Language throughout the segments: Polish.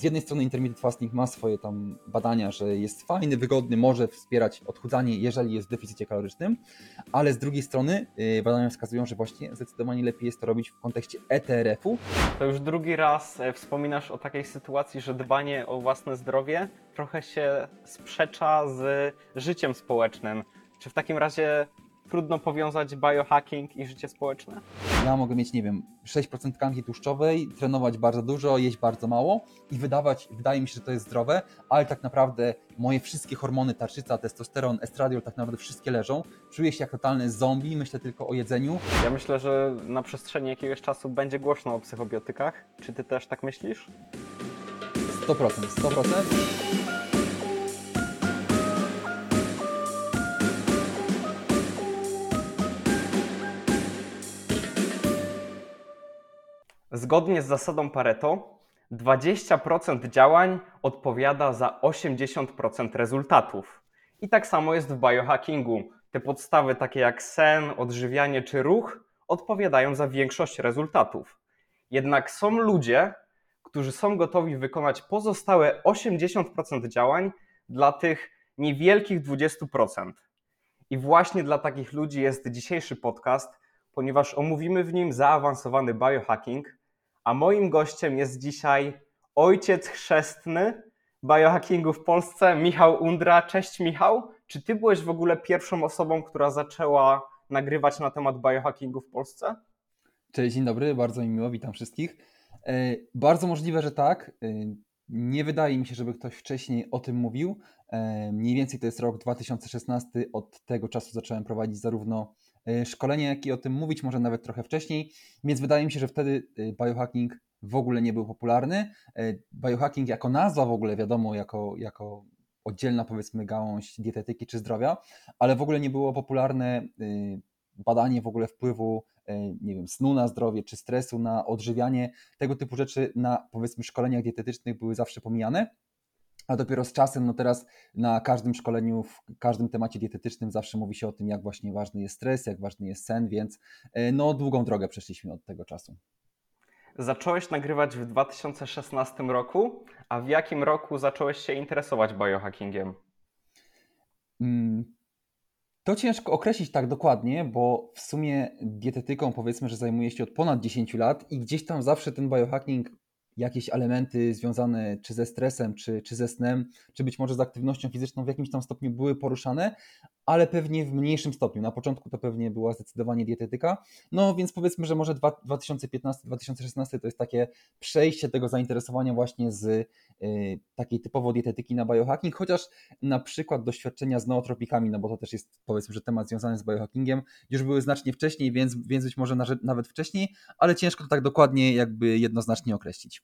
z jednej strony intermittent fasting ma swoje tam badania, że jest fajny, wygodny, może wspierać odchudzanie, jeżeli jest w deficycie kalorycznym, ale z drugiej strony yy, badania wskazują, że właśnie zdecydowanie lepiej jest to robić w kontekście ETRF-u. To już drugi raz e, wspominasz o takiej sytuacji, że dbanie o własne zdrowie trochę się sprzecza z życiem społecznym. Czy w takim razie trudno powiązać biohacking i życie społeczne? Ja mogę mieć, nie wiem, 6% tkanki tłuszczowej, trenować bardzo dużo, jeść bardzo mało i wydawać, wydaje mi się, że to jest zdrowe, ale tak naprawdę moje wszystkie hormony, tarczyca, testosteron, estradiol, tak naprawdę wszystkie leżą. Czuję się jak totalny zombie, myślę tylko o jedzeniu. Ja myślę, że na przestrzeni jakiegoś czasu będzie głośno o psychobiotykach. Czy ty też tak myślisz? 100%, 100%. Zgodnie z zasadą Pareto, 20% działań odpowiada za 80% rezultatów. I tak samo jest w biohackingu. Te podstawy, takie jak sen, odżywianie czy ruch, odpowiadają za większość rezultatów. Jednak są ludzie, którzy są gotowi wykonać pozostałe 80% działań dla tych niewielkich 20%. I właśnie dla takich ludzi jest dzisiejszy podcast, ponieważ omówimy w nim zaawansowany biohacking, a moim gościem jest dzisiaj ojciec chrzestny biohackingu w Polsce, Michał Undra. Cześć Michał. Czy ty byłeś w ogóle pierwszą osobą, która zaczęła nagrywać na temat biohackingu w Polsce? Cześć, dzień dobry, bardzo mi miło, witam wszystkich. E, bardzo możliwe, że tak. E, nie wydaje mi się, żeby ktoś wcześniej o tym mówił. E, mniej więcej to jest rok 2016. Od tego czasu zacząłem prowadzić zarówno szkolenie, jak i o tym mówić, może nawet trochę wcześniej. Więc wydaje mi się, że wtedy biohacking w ogóle nie był popularny. Biohacking jako nazwa w ogóle wiadomo, jako, jako oddzielna powiedzmy gałąź dietetyki czy zdrowia, ale w ogóle nie było popularne badanie w ogóle wpływu nie wiem, snu na zdrowie, czy stresu na odżywianie, tego typu rzeczy na powiedzmy szkoleniach dietetycznych były zawsze pomijane. A dopiero z czasem, no teraz na każdym szkoleniu, w każdym temacie dietetycznym zawsze mówi się o tym, jak właśnie ważny jest stres, jak ważny jest sen, więc e, no długą drogę przeszliśmy od tego czasu. Zacząłeś nagrywać w 2016 roku, a w jakim roku zacząłeś się interesować biohackingiem? Mm, to ciężko określić tak dokładnie, bo w sumie dietetyką powiedzmy, że zajmuję się od ponad 10 lat i gdzieś tam zawsze ten biohacking jakieś elementy związane czy ze stresem, czy, czy ze snem, czy być może z aktywnością fizyczną w jakimś tam stopniu były poruszane, ale pewnie w mniejszym stopniu. Na początku to pewnie była zdecydowanie dietetyka. No więc powiedzmy, że może 2015-2016 to jest takie przejście tego zainteresowania właśnie z y, takiej typowo dietetyki na biohacking, chociaż na przykład doświadczenia z nootropikami, no bo to też jest powiedzmy, że temat związany z biohackingiem, już były znacznie wcześniej, więc, więc być może nawet wcześniej, ale ciężko to tak dokładnie jakby jednoznacznie określić.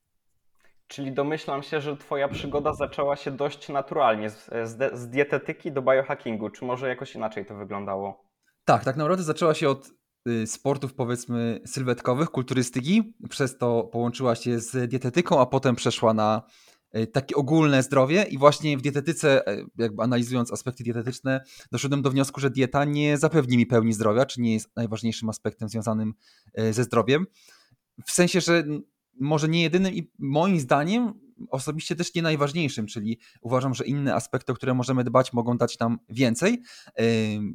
Czyli domyślam się, że Twoja przygoda zaczęła się dość naturalnie, z, z, dietetyki do biohackingu. Czy może jakoś inaczej to wyglądało? Tak, tak naprawdę zaczęła się od y, sportów powiedzmy sylwetkowych, kulturystyki. Przez to połączyła się z dietetyką, a potem przeszła na y, takie ogólne zdrowie i właśnie w dietetyce, y, jakby analizując aspekty dietetyczne, doszedłem do wniosku, że dieta nie zapewni mi pełni zdrowia, czy nie jest najważniejszym aspektem związanym ze zdrowiem. W sensie, że może nie jedynym i moim zdaniem osobiście też nie najważniejszym, czyli uważam, że inne aspekty, o które możemy dbać, mogą dać nam więcej.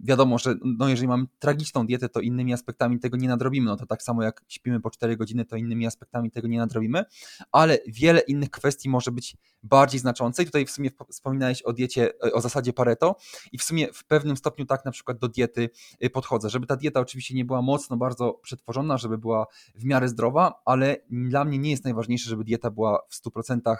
Wiadomo, że no jeżeli mamy tragiczną dietę, to innymi aspektami tego nie nadrobimy. No to tak samo jak śpimy po 4 godziny, to innymi aspektami tego nie nadrobimy, ale wiele innych kwestii może być bardziej znaczące. I tutaj w sumie wspominałeś o diecie, o zasadzie Pareto i w sumie w pewnym stopniu tak na przykład do diety y, podchodzę, żeby ta dieta oczywiście nie była mocno, bardzo przetworzona, żeby była w miarę zdrowa, ale dla mnie nie jest najważniejsze, żeby dieta była w 100%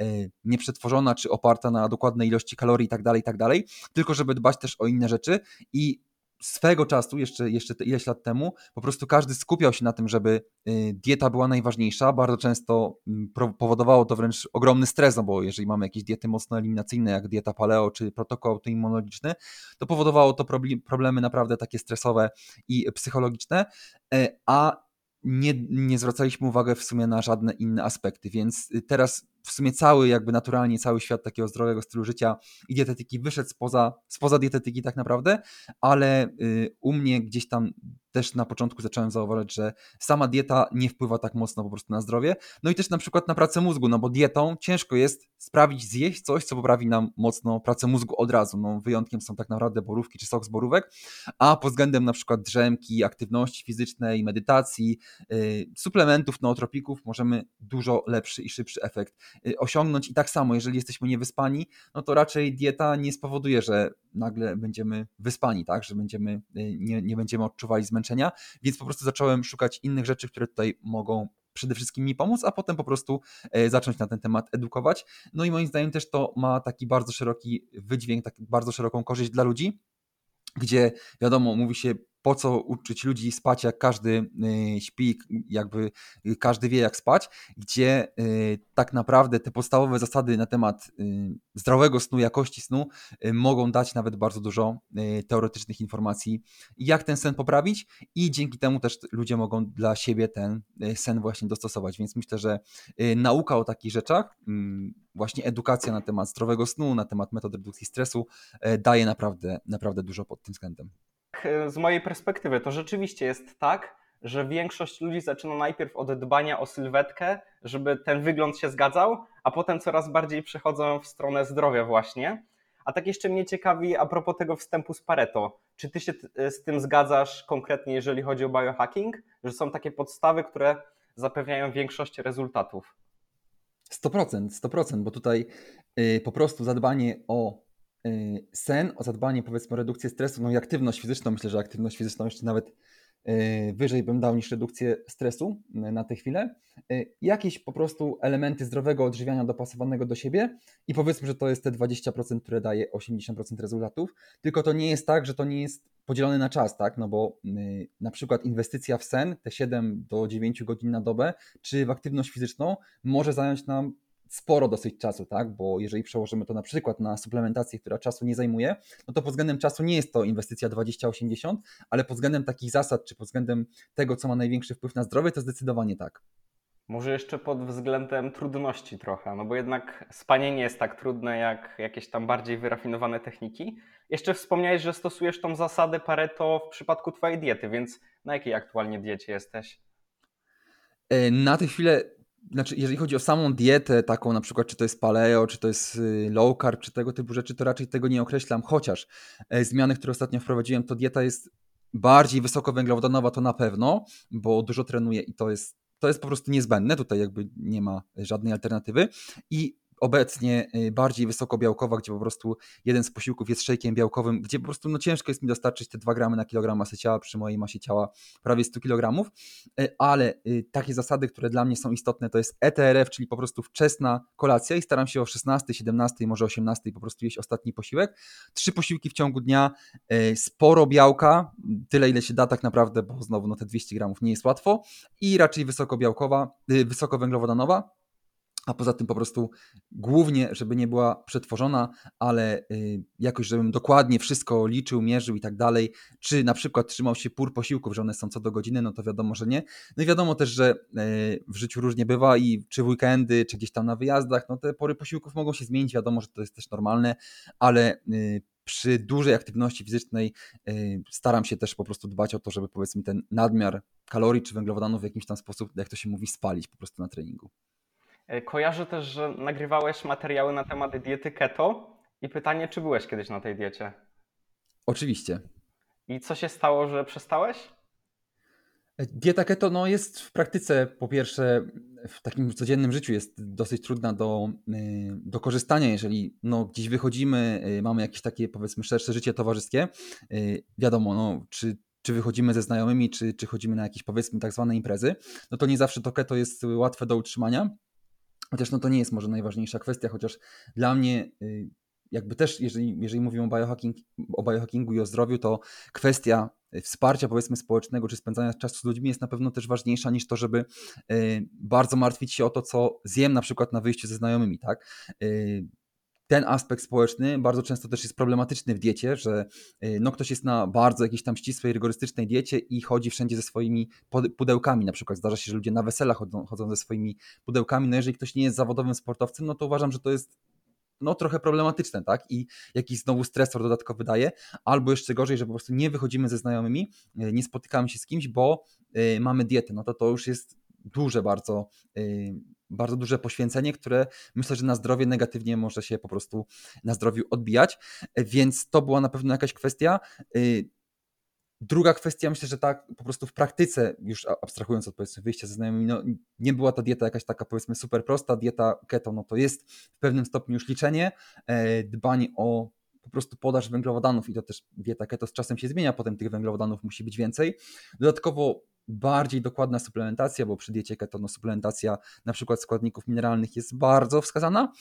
E, nieprzetworzona czy oparta na dokładnej ilości kalorii tak dalej, tak dalej, tylko żeby dbać też o inne rzeczy i swego czasu, jeszcze, jeszcze ileś lat temu, po prostu każdy skupiał się na tym, żeby e, dieta była najważniejsza. Bardzo często mm, powodowało to wręcz ogromny stres, no bo jeżeli mamy jakieś diety mocno eliminacyjne, jak dieta paleo czy protokół autoimmunologiczny, to powodowało to problemy naprawdę takie stresowe i psychologiczne, e, a nie, nie zwracaliśmy uwagi w sumie na żadne inne aspekty, więc teraz w sumie cały jakby naturalnie cały świat takiego zdrowego stylu życia i dietetyki wyszedł spoza, spoza dietetyki tak naprawdę, ale y, u mnie gdzieś tam też na początku zacząłem zauważyć, że sama dieta nie wpływa tak mocno po prostu na zdrowie. No i też na przykład na pracę mózgu, no bo dietą ciężko jest sprawić, zjeść coś, co poprawi nam mocno pracę mózgu od razu. No wyjątkiem są tak naprawdę borówki czy sok z borówek, a pod względem na przykład drzemki, aktywności fizycznej, medytacji, yy, suplementów, nootropików możemy dużo lepszy i szybszy efekt yy, osiągnąć i tak samo, jeżeli jesteśmy niewyspani, no to raczej dieta nie spowoduje, że nagle będziemy wyspani, tak, że będziemy, yy, nie, nie będziemy odczuwali zmęczenia, więc po prostu zacząłem szukać innych rzeczy, które tutaj mogą przede wszystkim mi pomóc, a potem po prostu e, zacząć na ten temat edukować. No i moim zdaniem też to ma taki bardzo szeroki wydźwięk, tak bardzo szeroką korzyść dla ludzi, gdzie wiadomo, mówi się po co uczyć ludzi spać, jak każdy y, śpi, jakby każdy wie, jak spać, gdzie y, tak naprawdę te podstawowe zasady na temat y, zdrowego snu, jakości snu mogą dać nawet bardzo dużo teoretycznych informacji, jak ten sen poprawić, i dzięki temu też ludzie mogą dla siebie ten sen właśnie dostosować. Więc myślę, że nauka o takich rzeczach, mm, właśnie edukacja na temat zdrowego snu, na temat metod redukcji stresu daje naprawdę, naprawdę dużo pod tym względem z mojej perspektywy to rzeczywiście jest tak, że większość ludzi zaczyna najpierw od dbania o sylwetkę, żeby ten wygląd się zgadzał, a potem coraz bardziej przechodzą w stronę zdrowia właśnie. A tak jeszcze mnie ciekawi a propos tego wstępu z Pareto. Czy ty się z tym zgadzasz konkretnie, jeżeli chodzi o biohacking, że są takie podstawy, które zapewniają większość rezultatów? 100%, 100%, bo tutaj yy, po prostu zadbanie o Y, sen, o zadbanie powiedzmy o redukcję stresu, no i aktywność fizyczną. Myślę, że aktywność fizyczną jeszcze nawet y, wyżej bym dał niż redukcję stresu y, na tę chwilę. Jakieś po prostu elementy zdrowego odżywiania dopasowanego do siebie i powiedzmy, że to jest te 20%, które daje 80% rezultatów. Tylko to nie jest tak, że to nie jest podzielone na czas, tak? No bo na przykład inwestycja w sen, te 7 do 9 godzin na dobę, czy w aktywność fizyczną może zająć nam sporo dosyć czasu, tak? Bo jeżeli przełożymy to na przykład na suplementację, która czasu nie zajmuje, no to pod względem czasu nie jest to inwestycja 20-80, ale pod względem takich zasad, czy pod względem tego, co ma największy wpływ na zdrowie, to zdecydowanie tak. Może jeszcze pod względem trudności trochę, no bo jednak spanie nie jest tak trudne jak jakieś tam bardziej wyrafinowane techniki. Jeszcze wspomniałeś, że stosujesz tą zasadę Pareto w przypadku Twojej diety, więc na jakiej aktualnie diecie jesteś? E, na tę chwilę znaczy, jeżeli chodzi o samą dietę, taką na przykład, czy to jest paleo, czy to jest y, low carb, czy tego typu rzeczy, to raczej tego nie określam, chociaż e, zmiany, które ostatnio wprowadziłem, to dieta jest bardziej wysokowęglowodanowa, to na pewno, bo dużo trenuję i to jest, to jest po prostu niezbędne, tutaj jakby nie ma żadnej alternatywy. I obecnie y, bardziej wysokobiałkowa, gdzie po prostu jeden z posiłków jest szejkiem białkowym, gdzie po prostu no, ciężko jest mi dostarczyć te 2 gramy na kilogram masy ciała przy mojej masie ciała prawie 100 kg, y, ale y, takie zasady, które dla mnie są istotne, to jest ETRF, czyli po prostu wczesna kolacja i staram się o 16, 17, może 18 po prostu jeść ostatni posiłek. Trzy posiłki w ciągu dnia, sporo białka, tyle ile się da tak naprawdę, bo znowu no, te 200 gramów nie jest łatwo. I raczej wysokobiałkowa, wysokowęglowodanowa, a poza tym po prostu głównie, żeby nie była przetworzona, ale y, jakoś, żebym dokładnie wszystko liczył, mierzył i tak dalej, czy na przykład trzymał się pór posiłków, że one są co do godziny, no to wiadomo, że nie. No i wiadomo też, że y, w życiu różnie bywa i czy w weekendy, czy gdzieś tam na wyjazdach, no te pory posiłków mogą się zmienić, wiadomo, że to jest też normalne, ale y, przy dużej aktywności fizycznej staram się też po prostu dbać o to, żeby powiedzmy ten nadmiar kalorii czy węglowodanów w jakiś tam sposób, jak to się mówi, spalić po prostu na treningu. E, kojarzę też, że nagrywałeś materiały na temat diety keto i pytanie, czy byłeś kiedyś na tej diecie? Oczywiście. I co się stało, że przestałeś? E, dieta keto no, jest w praktyce, po pierwsze, w takim codziennym życiu jest dosyć trudna do, e, do korzystania, jeżeli no, gdzieś wychodzimy, mamy jakieś takie powiedzmy szersze życie towarzyskie. Wiadomo, no, czy, czy wychodzimy ze znajomymi, czy, czy chodzimy na jakieś powiedzmy tak zwane imprezy, no to nie zawsze to keto jest łatwe do utrzymania. Chociaż no to nie jest może najważniejsza kwestia, chociaż dla mnie y, jakby też, jeżeli, jeżeli mówimy o, biohacking, o biohackingu i o zdrowiu, to kwestia y, wsparcia powiedzmy społecznego czy spędzania czasu z ludźmi jest na pewno też ważniejsza niż to, żeby y, bardzo martwić się o to, co zjem na przykład na wyjściu ze znajomymi, tak? Ten aspekt społeczny bardzo często też jest problematyczny w diecie, że y, no, ktoś jest na bardzo jakiejś tam ścisłej, rygorystycznej diecie i chodzi wszędzie ze swoimi pudełkami. Na przykład zdarza się, że ludzie na wesela chodzą, chodzą ze swoimi pudełkami. No jeżeli ktoś nie jest zawodowym sportowcem, no to uważam, że to jest no, trochę problematyczne, tak? I jakiś znowu stresor dodatkowy daje, albo jeszcze gorzej, że po prostu nie wychodzimy ze znajomymi, e, nie spotykamy się z kimś, bo y, mamy dietę, no to to już jest duże bardzo, y, bardzo duże poświęcenie, które myślę, że na zdrowie negatywnie może się po prostu na zdrowiu odbijać, więc to była na pewno jakaś kwestia. Y, Druga kwestia, myślę, że tak po prostu w praktyce, już abstrahując od powiedzmy wyjścia ze znajomymi, no, nie była ta dieta jakaś taka powiedzmy super prosta. Dieta keto, no to jest w pewnym stopniu już liczenie, e, dbanie o po prostu podaż węglowodanów i to też dieta keto z czasem się zmienia, potem tych węglowodanów musi być więcej. Dodatkowo bardziej dokładna suplementacja, bo przy diecie keto no, suplementacja na przykład składników mineralnych jest bardzo wskazana.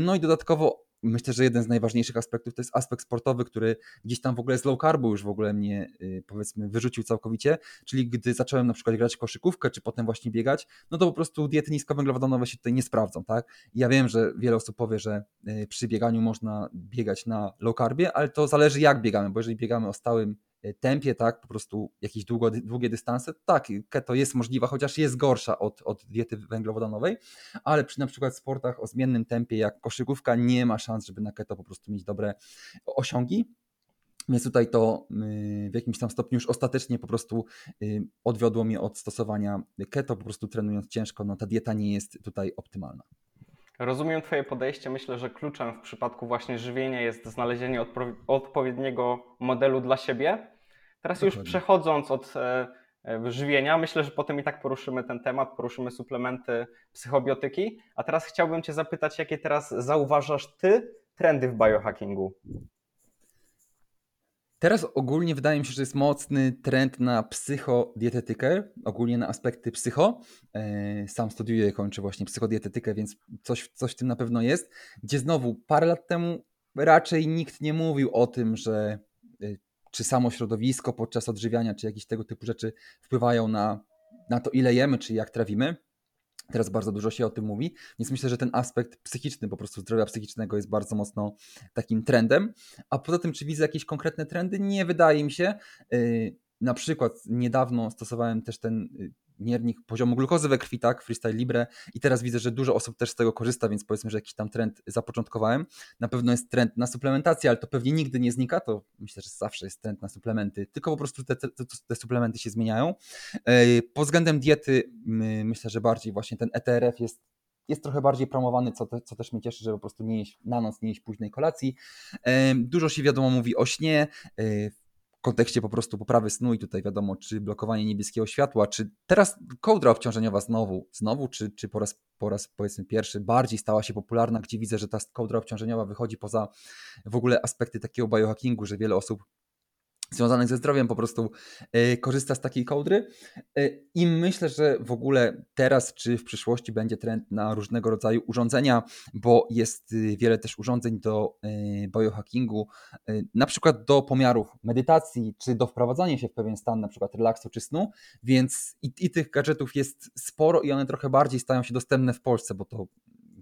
No i dodatkowo myślę, że jeden z najważniejszych aspektów to jest aspekt sportowy, który gdzieś tam w ogóle z low carbu już w ogóle mnie y, powiedzmy wyrzucił całkowicie, czyli gdy zacząłem na przykład grać koszykówkę, czy potem właśnie biegać, no to po prostu diety niskowęglowodanowe się tutaj nie sprawdzą, tak? Ja wiem, że wiele osób powie, że y, przy bieganiu można biegać na low carbie, ale to zależy jak biegamy, bo jeżeli biegamy o stałym tempie, tak, po prostu jakieś długo, długie dystanse, tak, keto jest możliwa, chociaż jest gorsza od, od diety węglowodanowej, ale przy na przykład sportach o zmiennym tempie jak koszykówka nie ma szans, żeby na keto po prostu mieć dobre osiągi. Więc tutaj to y, w jakimś tam stopniu już ostatecznie po prostu y, odwiodło mnie od stosowania keto, po prostu trenując ciężko, no ta dieta nie jest tutaj optymalna. Rozumiem Twoje podejście. Myślę, że kluczem w przypadku właśnie żywienia jest znalezienie odpowiedniego modelu dla siebie. Teraz Dokładnie. już przechodząc od e, e, żywienia, myślę, że potem i tak poruszymy ten temat, poruszymy suplementy, psychobiotyki. A teraz chciałbym Cię zapytać, jakie teraz zauważasz Ty trendy w biohackingu? Teraz ogólnie wydaje mi się, że jest mocny trend na psychodietetykę, ogólnie na aspekty psycho. E, sam studiuję, kończę właśnie psychodietetykę, więc coś, coś w tym na pewno jest. Gdzie znowu parę lat temu raczej nikt nie mówił o tym, że czy samo środowisko podczas odżywiania, czy jakieś tego typu rzeczy wpływają na, na to, ile jemy, czy jak trawimy. Teraz bardzo dużo się o tym mówi, więc myślę, że ten aspekt psychiczny, po prostu zdrowia psychicznego jest bardzo mocno takim trendem. A poza tym, czy widzę jakieś konkretne trendy? Nie wydaje mi się. Y, na przykład niedawno stosowałem też ten y, miernik poziomu glukozy we krwi, tak, Freestyle Libre i teraz widzę, że dużo osób też z tego korzysta, więc powiedzmy, że jakiś tam trend zapoczątkowałem. Na pewno jest trend na suplementację, ale to pewnie nigdy nie znika, to myślę, że zawsze jest trend na suplementy, tylko po prostu te, te, te suplementy się zmieniają. Pod względem diety myślę, że bardziej właśnie ten ETRF jest jest trochę bardziej promowany, co, te, co też mnie cieszy, że po prostu nie jeść na noc, nie jeść późnej kolacji. Dużo się wiadomo mówi o śnie. Kontekście po prostu poprawy snu i tutaj wiadomo, czy blokowanie niebieskiego światła, czy teraz kołdra obciążeniowa znowu, znowu czy, czy po, raz, po raz powiedzmy pierwszy bardziej stała się popularna, gdzie widzę, że ta kołdra obciążeniowa wychodzi poza w ogóle aspekty takiego biohackingu, że wiele osób związanych ze zdrowiem po prostu e, korzysta z takiej kołdry. E, I myślę, że w ogóle teraz czy w przyszłości będzie trend na różnego rodzaju urządzenia, bo jest y, wiele też urządzeń do biohackingu, na przykład do pomiarów medytacji, czy do wprowadzania się w pewien stan, na przykład relaksu czy snu, więc i, i tych gadżetów jest sporo i one trochę bardziej stają się dostępne w Polsce, bo to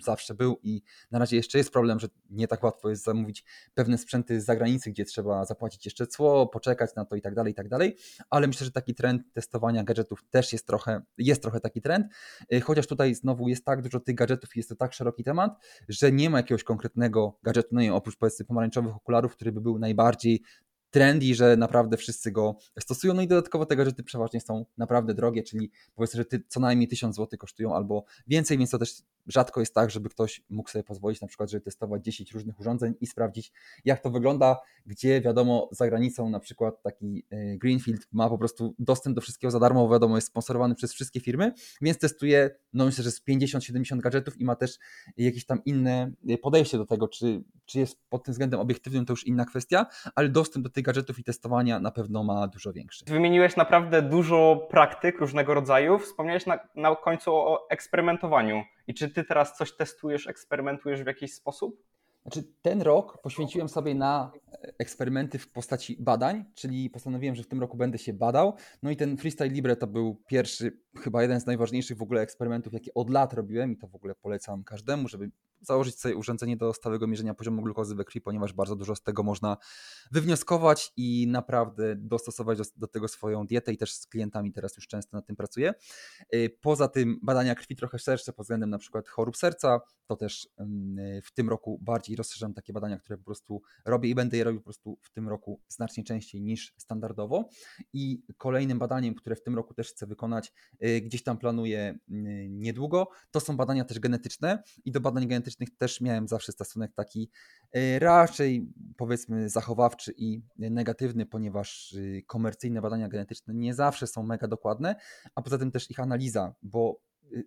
zawsze był i na razie jeszcze jest problem, że nie tak łatwo jest zamówić pewne sprzęty z zagranicy, gdzie trzeba zapłacić jeszcze cło, poczekać na to i tak dalej, i tak dalej, ale myślę, że taki trend testowania gadżetów też jest trochę, jest trochę taki trend, y, chociaż tutaj znowu jest tak dużo tych gadżetów i jest to tak szeroki temat, że nie ma jakiegoś konkretnego gadżetu, no nie oprócz powiedzmy pomarańczowych okularów, który by był najbardziej trendy, że naprawdę wszyscy go stosują. No i dodatkowo te gadżety przeważnie są naprawdę drogie, czyli powiedzmy, że ty co najmniej 1000 zł kosztują albo więcej, więc to też rzadko jest tak, żeby ktoś mógł sobie pozwolić na przykład, żeby testować 10 różnych urządzeń i sprawdzić, jak to wygląda, gdzie wiadomo, za granicą na przykład taki e, Greenfield ma po prostu dostęp do wszystkiego za darmo, wiadomo, jest sponsorowany przez wszystkie firmy, więc testuje, no myślę, że z 50-70 gadżetów i ma też jakieś tam inne e, podejście do tego, czy, czy jest pod tym względem obiektywnym, to już inna kwestia, ale dostęp do tych gadżetów i testowania na pewno ma dużo większy. Wymieniłeś naprawdę dużo praktyk różnego rodzaju, wspomniałeś na, na końcu o eksperymentowaniu. I czy ty teraz coś testujesz, eksperymentujesz w jakiś sposób? Znaczy, ten rok poświęciłem sobie na eksperymenty w postaci badań, czyli postanowiłem, że w tym roku będę się badał. No i ten Freestyle Libre to był pierwszy, chyba jeden z najważniejszych w ogóle eksperymentów, jakie od lat robiłem i to w ogóle polecam każdemu, żeby założyć sobie urządzenie do stałego mierzenia poziomu glukozy we krwi, ponieważ bardzo dużo z tego można wywnioskować i naprawdę dostosować do, do tego swoją dietę i też z klientami teraz już często nad tym pracuję. Y, poza tym badania krwi trochę szersze pod względem na przykład chorób serca, to też w tym roku bardziej i rozszerzam takie badania, które po prostu robię i będę je robił po prostu w tym roku znacznie częściej niż standardowo. I kolejnym badaniem, które w tym roku też chcę wykonać, y, gdzieś tam planuję y, niedługo, to są badania też genetyczne i do badań genetycznych też miałem zawsze stosunek taki y, raczej powiedzmy zachowawczy i negatywny, ponieważ komercyjne badania genetyczne nie zawsze są mega dokładne, a poza tym też ich analiza, bo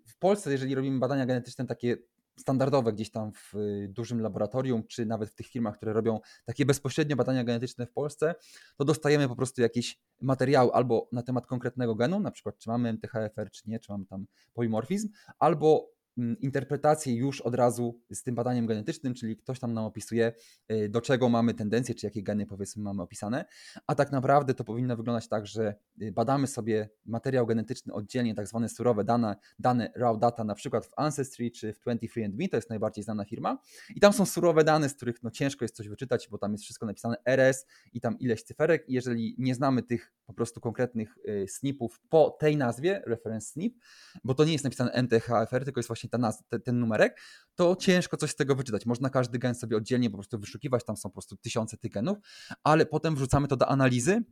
w Polsce, jeżeli robimy badania genetyczne takie standardowe gdzieś tam w y, dużym laboratorium, czy nawet w tych firmach, które robią takie bezpośrednio badania genetyczne w Polsce, to dostajemy po prostu jakieś materiały albo na temat konkretnego genu, na przykład czy mamy MTHFR, czy nie, czy mamy tam polimorfizm, albo interpretację już od razu z tym badaniem genetycznym, czyli ktoś tam nam opisuje, y, do czego mamy tendencję, czy jakie geny powiedzmy mamy opisane, a tak naprawdę to powinno wyglądać tak, że y, badamy sobie materiał genetyczny oddzielnie, tak zwane surowe dane, dane raw data, na przykład w Ancestry czy w 23andMe, to jest najbardziej znana firma. I tam są surowe dane, z których no ciężko jest coś wyczytać, bo tam jest wszystko napisane RS i tam ileś cyferek. I jeżeli nie znamy tych po prostu konkretnych y, snipów po tej nazwie, reference snip, bo to nie jest napisane NTHFR, tylko jest właśnie ta naz- te, ten numerek, to ciężko coś z tego wyczytać. Można każdy gen sobie oddzielnie po prostu wyszukiwać, tam są po prostu tysiące tych genów, ale potem wrzucamy to do analizy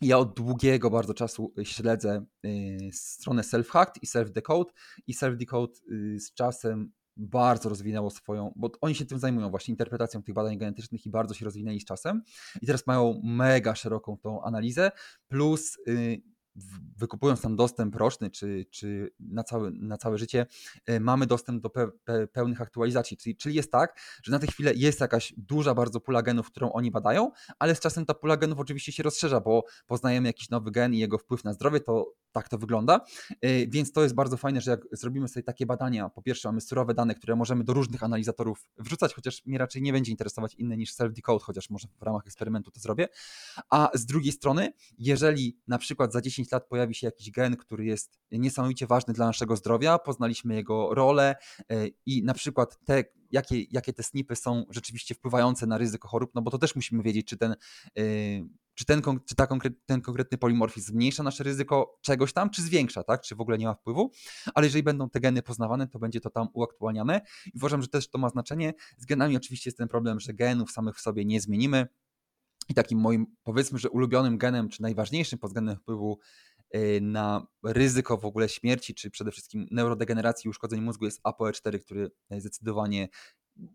ja od długiego bardzo czasu śledzę y, stronę Self-Hacked i Self-Decode i Self-Decode y, z czasem bardzo rozwinęło swoją, bo oni się tym zajmują właśnie interpretacją tych badań genetycznych i bardzo się rozwinęli z czasem i teraz mają mega szeroką tą analizę, plus y, wykupując tam dostęp roczny czy, czy na, całe, na całe życie, y, mamy dostęp do pe, pe, pełnych aktualizacji. Czyli, czyli jest tak, że na tę chwilę jest jakaś duża bardzo pula genów, którą oni badają, ale z czasem ta pula genów oczywiście się rozszerza, bo poznajemy jakiś nowy gen i jego wpływ na zdrowie, to tak to wygląda. Y, więc to jest bardzo fajne, że jak zrobimy sobie takie badania, po pierwsze mamy surowe dane, które możemy do różnych analizatorów wrzucać, chociaż mnie raczej nie będzie interesować inne niż self-decode, chociaż może w ramach eksperymentu to zrobię. A z drugiej strony, jeżeli na przykład za 10 lat pojawi się jakiś gen, który jest niesamowicie ważny dla naszego zdrowia, poznaliśmy jego rolę y, i na przykład te jakie, jakie te snipy są rzeczywiście wpływające na ryzyko chorób, no bo to też musimy wiedzieć, czy ten y, czy ten, czy ta ten konkretny polimorfizm zmniejsza nasze ryzyko czegoś tam, czy zwiększa, tak? czy w ogóle nie ma wpływu, ale jeżeli będą te geny poznawane, to będzie to tam uaktualniane i uważam, że też to ma znaczenie. Z genami oczywiście jest ten problem, że genów samych w sobie nie zmienimy i takim moim, powiedzmy, że ulubionym genem, czy najważniejszym pod względem wpływu y, na ryzyko w ogóle śmierci, czy przede wszystkim neurodegeneracji i uszkodzeń mózgu jest ApoE4, który zdecydowanie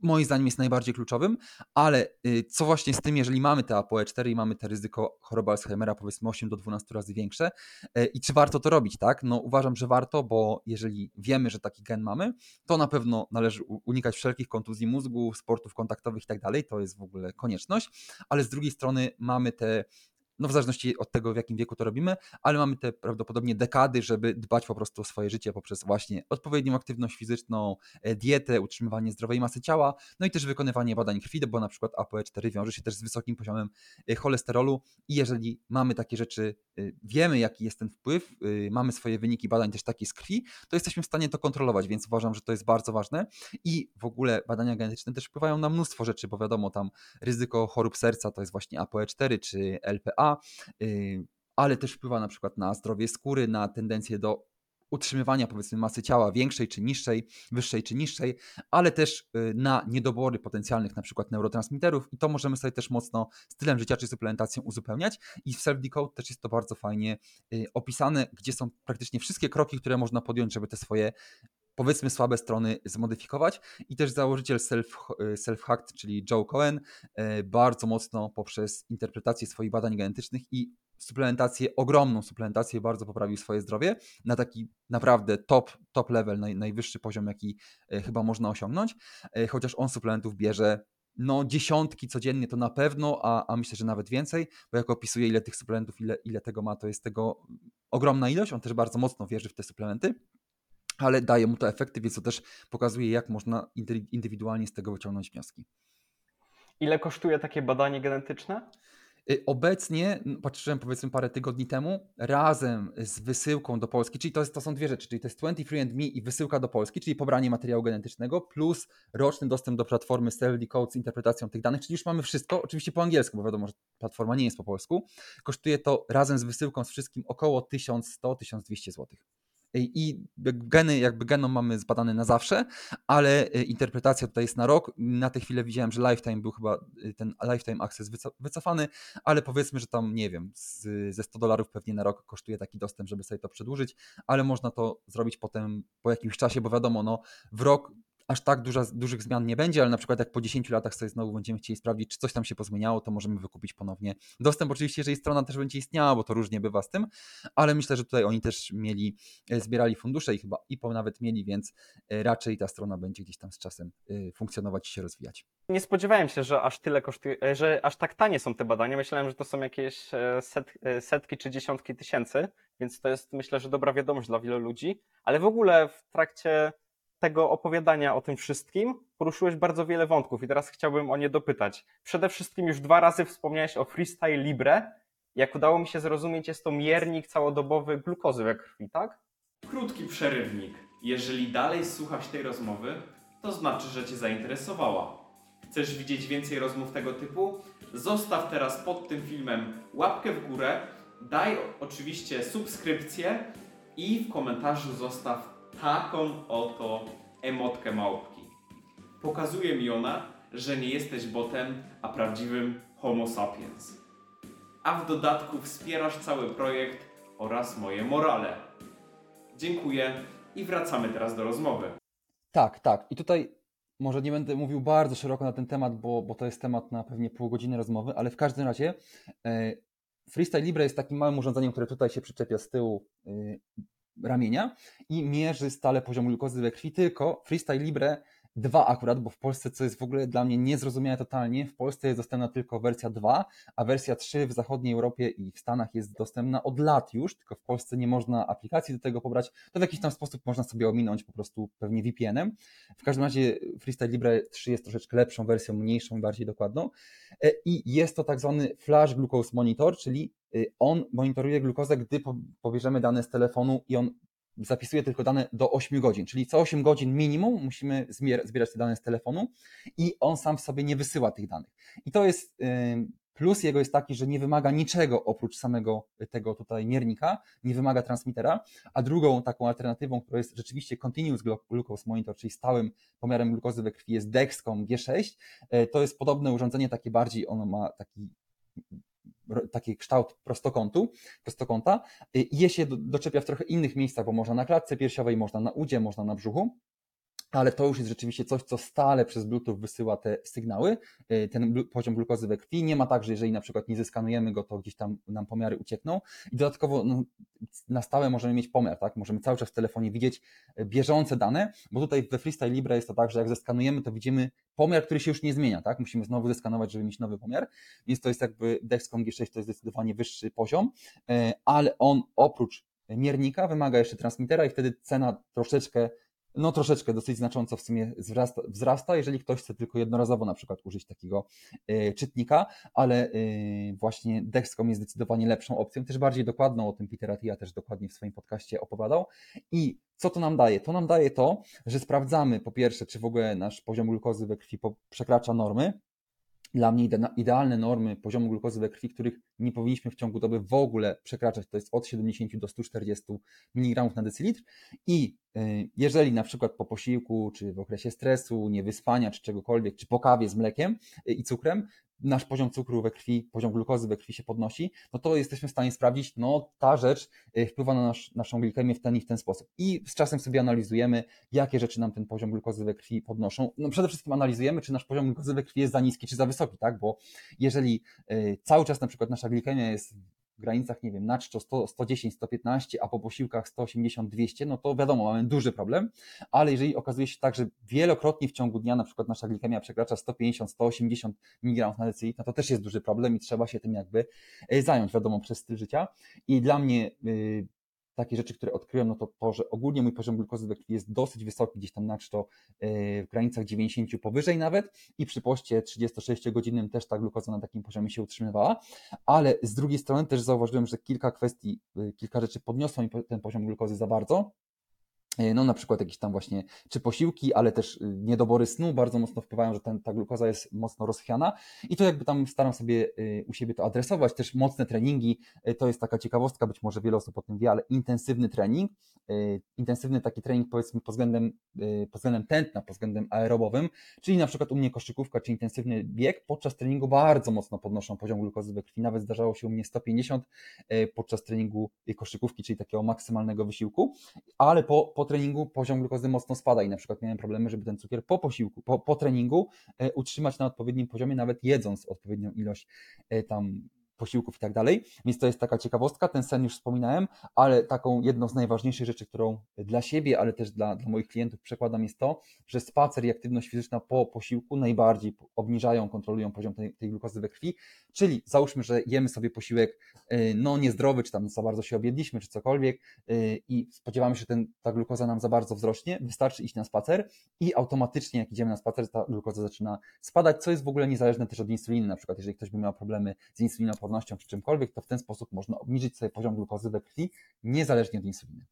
moim zdaniem jest najbardziej kluczowym, ale y, co właśnie z tym, jeżeli mamy te ApoE4 i mamy te ryzyko choroby Alzheimera powiedzmy 8 do 12 razy większe y, i czy warto to robić, tak? No uważam, że warto, bo jeżeli wiemy, że taki gen mamy, to na pewno należy unikać wszelkich kontuzji mózgu, sportów kontaktowych i tak dalej, to jest w ogóle konieczność, ale z drugiej strony mamy te no w zależności od tego, w jakim wieku to robimy, ale mamy te prawdopodobnie dekady, żeby dbać po prostu o swoje życie poprzez właśnie odpowiednią aktywność fizyczną, e, dietę, utrzymywanie zdrowej masy ciała, no i też wykonywanie badań krwi, bo na przykład ApoE4 wiąże się też z wysokim poziomem e, cholesterolu. I jeżeli mamy takie rzeczy, e, wiemy jaki jest ten wpływ, mamy swoje wyniki badań też takie z krwi, to jesteśmy w stanie to kontrolować, więc uważam, że to jest bardzo ważne. I w ogóle badania genetyczne też wpływają na mnóstwo rzeczy, bo wiadomo tam ryzyko chorób serca to jest właśnie ApoE4 czy LPA, Y, ale też wpływa na przykład na zdrowie skóry, na tendencję do utrzymywania powiedzmy masy ciała większej czy niższej, wyższej czy niższej, ale też y, na niedobory potencjalnych na przykład neurotransmiterów i to możemy sobie też mocno stylem życia czy suplementacją uzupełniać i w Self-Decode też jest to bardzo fajnie y, opisane, gdzie są praktycznie wszystkie kroki, które można podjąć, żeby te swoje powiedzmy słabe strony zmodyfikować. I też założyciel self, Self-Hacked, czyli Joe Cohen, e, bardzo mocno poprzez interpretację swoich badań genetycznych i suplementację, ogromną suplementację, bardzo poprawił swoje zdrowie na taki naprawdę top, top level, naj, najwyższy poziom, jaki e, chyba można osiągnąć, e, chociaż on suplementów bierze no dziesiątki codziennie to na pewno, a, a myślę, że nawet więcej, bo jak opisuje ile tych suplementów, ile, ile tego ma, to jest tego ogromna ilość, on też bardzo mocno wierzy w te suplementy ale daje mu to efekty, więc to też pokazuje, jak można indywidualnie z tego wyciągnąć wnioski. Ile kosztuje takie badanie genetyczne? Y, obecnie, patrzyłem powiedzmy parę tygodni temu, razem z wysyłką do Polski, czyli to, jest, to są dwie rzeczy, czyli to jest 23andMe i wysyłka do Polski, czyli pobranie materiału genetycznego, plus roczny dostęp do platformy Code z interpretacją tych danych, czyli już mamy wszystko, oczywiście po angielsku, bo wiadomo, że platforma nie jest po polsku. Kosztuje to razem z wysyłką z wszystkim około 1100-1200 zł. I geny, jakby genom mamy zbadane na zawsze, ale interpretacja tutaj jest na rok. Na tę chwilę widziałem, że Lifetime był chyba ten Lifetime Access wycofany, ale powiedzmy, że tam, nie wiem, z, ze 100 dolarów pewnie na rok kosztuje taki dostęp, żeby sobie to przedłużyć, ale można to zrobić potem po jakimś czasie, bo wiadomo, no w rok aż tak duża, dużych zmian nie będzie, ale na przykład jak po 10 latach sobie znowu będziemy chcieli sprawdzić, czy coś tam się pozmieniało, to możemy wykupić ponownie dostęp. Oczywiście, jeżeli strona też będzie istniała, bo to różnie bywa z tym, ale myślę, że tutaj oni też mieli, e, zbierali fundusze i chyba IPO nawet mieli, więc e, raczej ta strona będzie gdzieś tam z czasem e, funkcjonować i się rozwijać. Nie spodziewałem się, że aż tyle kosztuje, że aż tak tanie są te badania. Myślałem, że to są jakieś set, setki czy dziesiątki tysięcy, więc to jest myślę, że dobra wiadomość dla wielu ludzi, ale w ogóle w trakcie tego opowiadania o tym wszystkim poruszyłeś bardzo wiele wątków i teraz chciałbym o nie dopytać. Przede wszystkim już dwa razy wspomniałeś o Freestyle Libre. Jak udało mi się zrozumieć, jest to miernik całodobowy glukozy we krwi, tak? Krótki przerywnik. Jeżeli dalej słuchasz tej rozmowy, to znaczy, że Cię zainteresowała. Chcesz widzieć więcej rozmów tego typu? Zostaw teraz pod tym filmem łapkę w górę, daj oczywiście subskrypcję i w komentarzu zostaw taką oto emotkę małpki. Pokazuje mi ona, że nie jesteś botem, a prawdziwym Homo sapiens. A w dodatku wspierasz cały projekt oraz moje morale. Dziękuję i wracamy teraz do rozmowy. Tak, tak. I tutaj może nie będę mówił bardzo szeroko na ten temat, bo, bo to jest temat na pewnie pół godziny rozmowy, ale w każdym razie e, Freestyle Libre jest takim małym urządzeniem, które tutaj się przyczepia z tyłu e, ramienia i mierzy stale poziom glukozy we krwi, tylko Freestyle Libre 2 akurat, bo w Polsce, co jest w ogóle dla mnie niezrozumiałe totalnie, w Polsce jest dostępna tylko wersja 2, a wersja 3 w zachodniej Europie i w Stanach jest dostępna od lat już, tylko w Polsce nie można aplikacji do tego pobrać, to w jakiś tam sposób można sobie ominąć po prostu pewnie VPN-em. W każdym razie Freestyle Libre 3 jest troszeczkę lepszą wersją, mniejszą bardziej dokładną e, i jest to tak zwany Flash Glucose Monitor, czyli on monitoruje glukozę, gdy pobierzemy dane z telefonu i on zapisuje tylko dane do 8 godzin, czyli co 8 godzin minimum musimy zbierać te dane z telefonu i on sam w sobie nie wysyła tych danych. I to jest plus jego jest taki, że nie wymaga niczego oprócz samego tego tutaj miernika, nie wymaga transmitera, a drugą taką alternatywą, która jest rzeczywiście Continuous Glucose Monitor, czyli stałym pomiarem glukozy we krwi jest Dexcom G6. E, to jest podobne urządzenie, takie bardziej, ono ma taki taki kształt prostokątu, prostokąta i je się doczepia w trochę innych miejscach, bo można na klatce piersiowej, można na udzie, można na brzuchu ale to już jest rzeczywiście coś, co stale przez Bluetooth wysyła te sygnały, y, ten poziom glukozy we krwi. Nie ma tak, że jeżeli na przykład nie zeskanujemy go, to gdzieś tam nam pomiary uciekną. I dodatkowo no, na stałe możemy mieć pomiar, tak? Możemy cały czas w telefonie widzieć y, bieżące dane, bo tutaj we Freestyle Libre jest to tak, że jak zeskanujemy, to widzimy pomiar, który się już nie zmienia, tak? Musimy znowu zeskanować, żeby mieć nowy pomiar, więc to jest jakby Dexcom G6 to jest zdecydowanie wyższy poziom, y, ale on oprócz miernika wymaga jeszcze transmitera i wtedy cena troszeczkę no troszeczkę, dosyć znacząco w sumie wzrasta, wzrasta, jeżeli ktoś chce tylko jednorazowo na przykład użyć takiego y, czytnika, ale y, właśnie Dexcom jest zdecydowanie lepszą opcją, też bardziej dokładną, o tym Peter Attia też dokładnie w swoim podcaście opowiadał. I co to nam daje? To nam daje to, że sprawdzamy po pierwsze, czy w ogóle nasz poziom glukozy we krwi przekracza normy, dla mnie idealne normy poziomu glukozy we krwi, których nie powinniśmy w ciągu doby w ogóle przekraczać, to jest od 70 do 140 mg na decylitr. I y, jeżeli na przykład po posiłku, czy w okresie stresu, niewyspania, czy czegokolwiek, czy po kawie z mlekiem y, i cukrem, nasz poziom cukru we krwi, poziom glukozy we krwi się podnosi, no to jesteśmy w stanie sprawdzić, no ta rzecz y, wpływa na nasz, naszą glikemię w ten i w ten sposób. I z czasem sobie analizujemy, jakie rzeczy nam ten poziom glukozy we krwi podnoszą. No przede wszystkim analizujemy, czy nasz poziom glukozy we krwi jest za niski, czy za wysoki, tak? Bo jeżeli cały czas na przykład nasza glikemia jest w granicach, nie wiem, na czczo 100, 110, 115, a po posiłkach 180, 200, no to wiadomo, mamy duży problem, ale jeżeli okazuje się tak, że wielokrotnie w ciągu dnia na przykład nasza glikemia przekracza 150, 180 mg na decylitr, no to też jest duży problem i trzeba się tym jakby e, zająć, wiadomo, przez styl życia. I dla mnie y, takie rzeczy, które odkryłem, no to to, że ogólnie mój poziom glukozy we krwi jest dosyć wysoki, gdzieś tam na to e, w granicach 90 powyżej nawet. I przy poście 36-godzinnym też ta glukoza na takim poziomie się utrzymywała, ale z drugiej strony też zauważyłem, że kilka kwestii, e, kilka rzeczy podniosło mi ten poziom glukozy za bardzo, no na przykład jakieś tam właśnie, czy posiłki, ale też y, niedobory snu bardzo mocno wpływają, że ten, ta glukoza jest mocno rozchwiana. I to jakby tam staram sobie y, u siebie to adresować, też mocne treningi, y, to jest taka ciekawostka, być może wiele osób o tym wie, ale intensywny trening, intensywny taki trening powiedzmy pod względem, pod względem tętna, pod względem aerobowym, czyli na przykład u mnie koszykówka czy intensywny bieg podczas treningu bardzo mocno podnoszą poziom glukozy we krwi, nawet zdarzało się u mnie 150 podczas treningu koszykówki, czyli takiego maksymalnego wysiłku, ale po, po treningu poziom glukozy mocno spada i na przykład miałem problemy, żeby ten cukier po posiłku, po, po treningu e, utrzymać na odpowiednim poziomie, nawet jedząc odpowiednią ilość e, tam posiłków i tak dalej. Więc to jest taka ciekawostka. Ten sen już wspominałem, ale taką jedną z najważniejszych rzeczy, którą dla siebie, ale też dla, dla moich klientów przekładam, jest to, że spacer i aktywność fizyczna po posiłku najbardziej obniżają, kontrolują poziom tej, tej glukozy we krwi. Czyli załóżmy, że jemy sobie posiłek y, no niezdrowy, czy tam za bardzo się objedliśmy, czy cokolwiek y, i spodziewamy się, że ten, ta glukoza nam za bardzo wzrośnie, wystarczy iść na spacer i automatycznie jak idziemy na spacer, ta glukoza zaczyna spadać, co jest w ogóle niezależne też od insuliny. Na przykład jeżeli ktoś by miał problemy z insuliną czy czymkolwiek, to w ten sposób można obniżyć sobie poziom glukozy we krwi niezależnie od insuliny.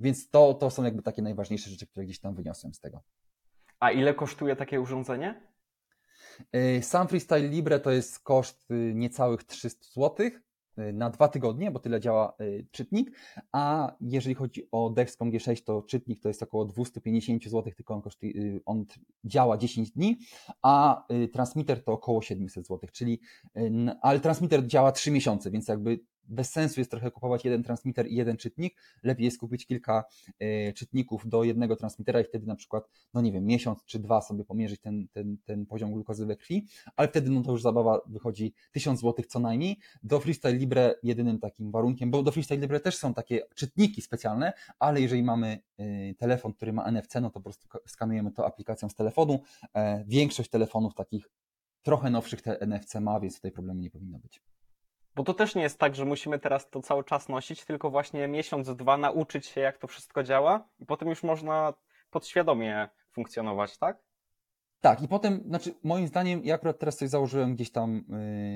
Więc to, to są jakby takie najważniejsze rzeczy, które gdzieś tam wyniosłem z tego. A ile kosztuje takie urządzenie? Y, sam Freestyle Libre to jest koszt y, niecałych 300 zł y, na dwa tygodnie, bo tyle działa czytnik, a jeżeli chodzi o Dexcom G6, to czytnik to jest około 250 zł, tylko on, kosztuje, on działa 10 dni, a transmitter to około 700 zł, czyli, ale transmitter działa 3 miesiące, więc jakby bez sensu jest trochę kupować jeden transmitter i jeden czytnik. Lepiej jest kupić kilka y, czytników do jednego transmitera i wtedy na przykład, no nie wiem, miesiąc czy dwa sobie pomierzyć ten, ten, ten poziom glukozy we krwi, ale wtedy no to już zabawa wychodzi 1000 zł co najmniej. Do Freestyle Libre jedynym takim warunkiem, bo do Freestyle Libre też są takie czytniki specjalne, ale jeżeli mamy y, telefon, który ma NFC, no to po prostu skanujemy to aplikacją z telefonu. E, większość telefonów takich trochę nowszych te NFC ma, więc tutaj problemu nie powinno być. Bo to też nie jest tak, że musimy teraz to cały czas nosić, tylko właśnie miesiąc, dwa nauczyć się, jak to wszystko działa, i potem już można podświadomie funkcjonować, tak? Tak, i potem, znaczy moim zdaniem, ja akurat teraz coś założyłem gdzieś tam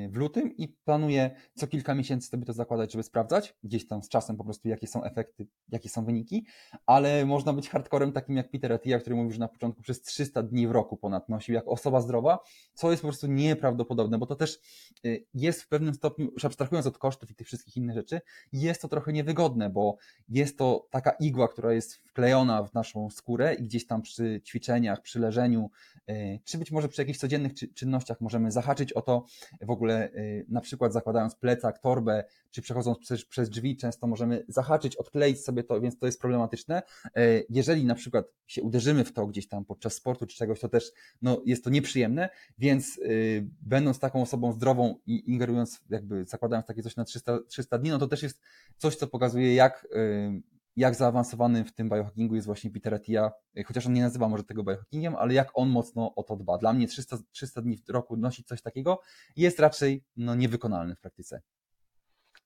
yy, w lutym i planuję co kilka miesięcy sobie to zakładać, żeby sprawdzać, gdzieś tam z czasem po prostu, jakie są efekty, jakie są wyniki, ale można być hardcorem takim jak Peter Attia, który mówił, że na początku przez 300 dni w roku ponad nosił jako osoba zdrowa, co jest po prostu nieprawdopodobne, bo to też yy, jest w pewnym stopniu, już abstrahując od kosztów i tych wszystkich innych rzeczy, jest to trochę niewygodne, bo jest to taka igła, która jest wklejona w naszą skórę i gdzieś tam przy ćwiczeniach, przy leżeniu, yy, czy być może przy jakichś codziennych czynnościach możemy zahaczyć o to, w ogóle y, na przykład zakładając plecak, torbę, czy przechodząc przez, przez drzwi, często możemy zahaczyć, odkleić sobie to, więc to jest problematyczne. E, jeżeli na przykład się uderzymy w to gdzieś tam podczas sportu czy czegoś, to też no, jest to nieprzyjemne, więc yy, będąc taką osobą zdrową i ingerując, jakby zakładając takie coś na 300, 300 dni, no to też jest coś, co pokazuje, jak yy, jak zaawansowany w tym biohackingu jest właśnie Peter Attia, chociaż on nie nazywa może tego biohackingiem, ale jak on mocno o to dba. Dla mnie 300, 300 dni w roku nosić coś takiego jest raczej no, niewykonalne w praktyce.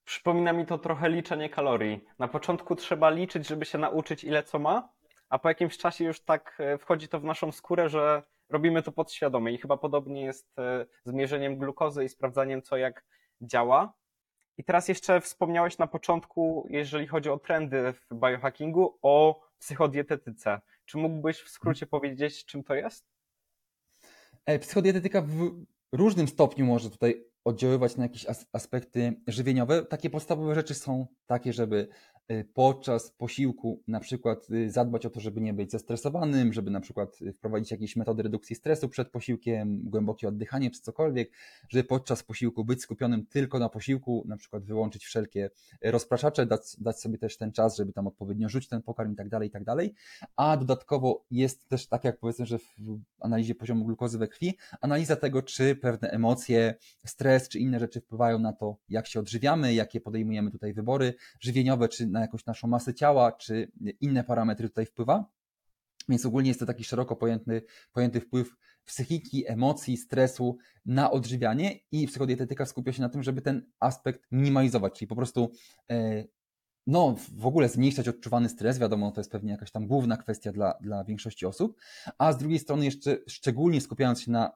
Przypomina mi to trochę liczenie kalorii. Na początku trzeba liczyć, żeby się nauczyć ile co ma, a po jakimś czasie już tak e, wchodzi to w naszą skórę, że robimy to podświadomie i chyba podobnie jest e, z mierzeniem glukozy i sprawdzaniem co jak działa. I teraz jeszcze wspomniałeś na początku, jeżeli chodzi o trendy w biohackingu, o psychodietetyce. Czy mógłbyś w skrócie powiedzieć, czym to jest? E, psychodietetyka w różnym stopniu może tutaj oddziaływać na jakieś aspekty żywieniowe. Takie podstawowe rzeczy są takie, żeby podczas posiłku na przykład y, zadbać o to, żeby nie być zestresowanym, żeby na przykład y, wprowadzić jakieś metody redukcji stresu przed posiłkiem, głębokie oddychanie czy cokolwiek, żeby podczas posiłku być skupionym tylko na posiłku, na przykład wyłączyć wszelkie rozpraszacze, dać, dać sobie też ten czas, żeby tam odpowiednio rzucić ten pokarm i tak dalej, i tak dalej. A dodatkowo jest też tak jak powiedzmy, że w analizie poziomu glukozy we krwi, analiza tego, czy pewne emocje, stres czy inne rzeczy wpływają na to, jak się odżywiamy, jakie podejmujemy tutaj wybory żywieniowe, czy na jakąś naszą masę ciała, czy inne parametry tutaj wpływa. Więc ogólnie jest to taki szeroko pojęty, pojęty wpływ psychiki, emocji, stresu na odżywianie i psychodietetyka skupia się na tym, żeby ten aspekt minimalizować, czyli po prostu e, no, w ogóle zmniejszać odczuwany stres, wiadomo, to jest pewnie jakaś tam główna kwestia dla, dla większości osób, a z drugiej strony jeszcze szczególnie skupiając się na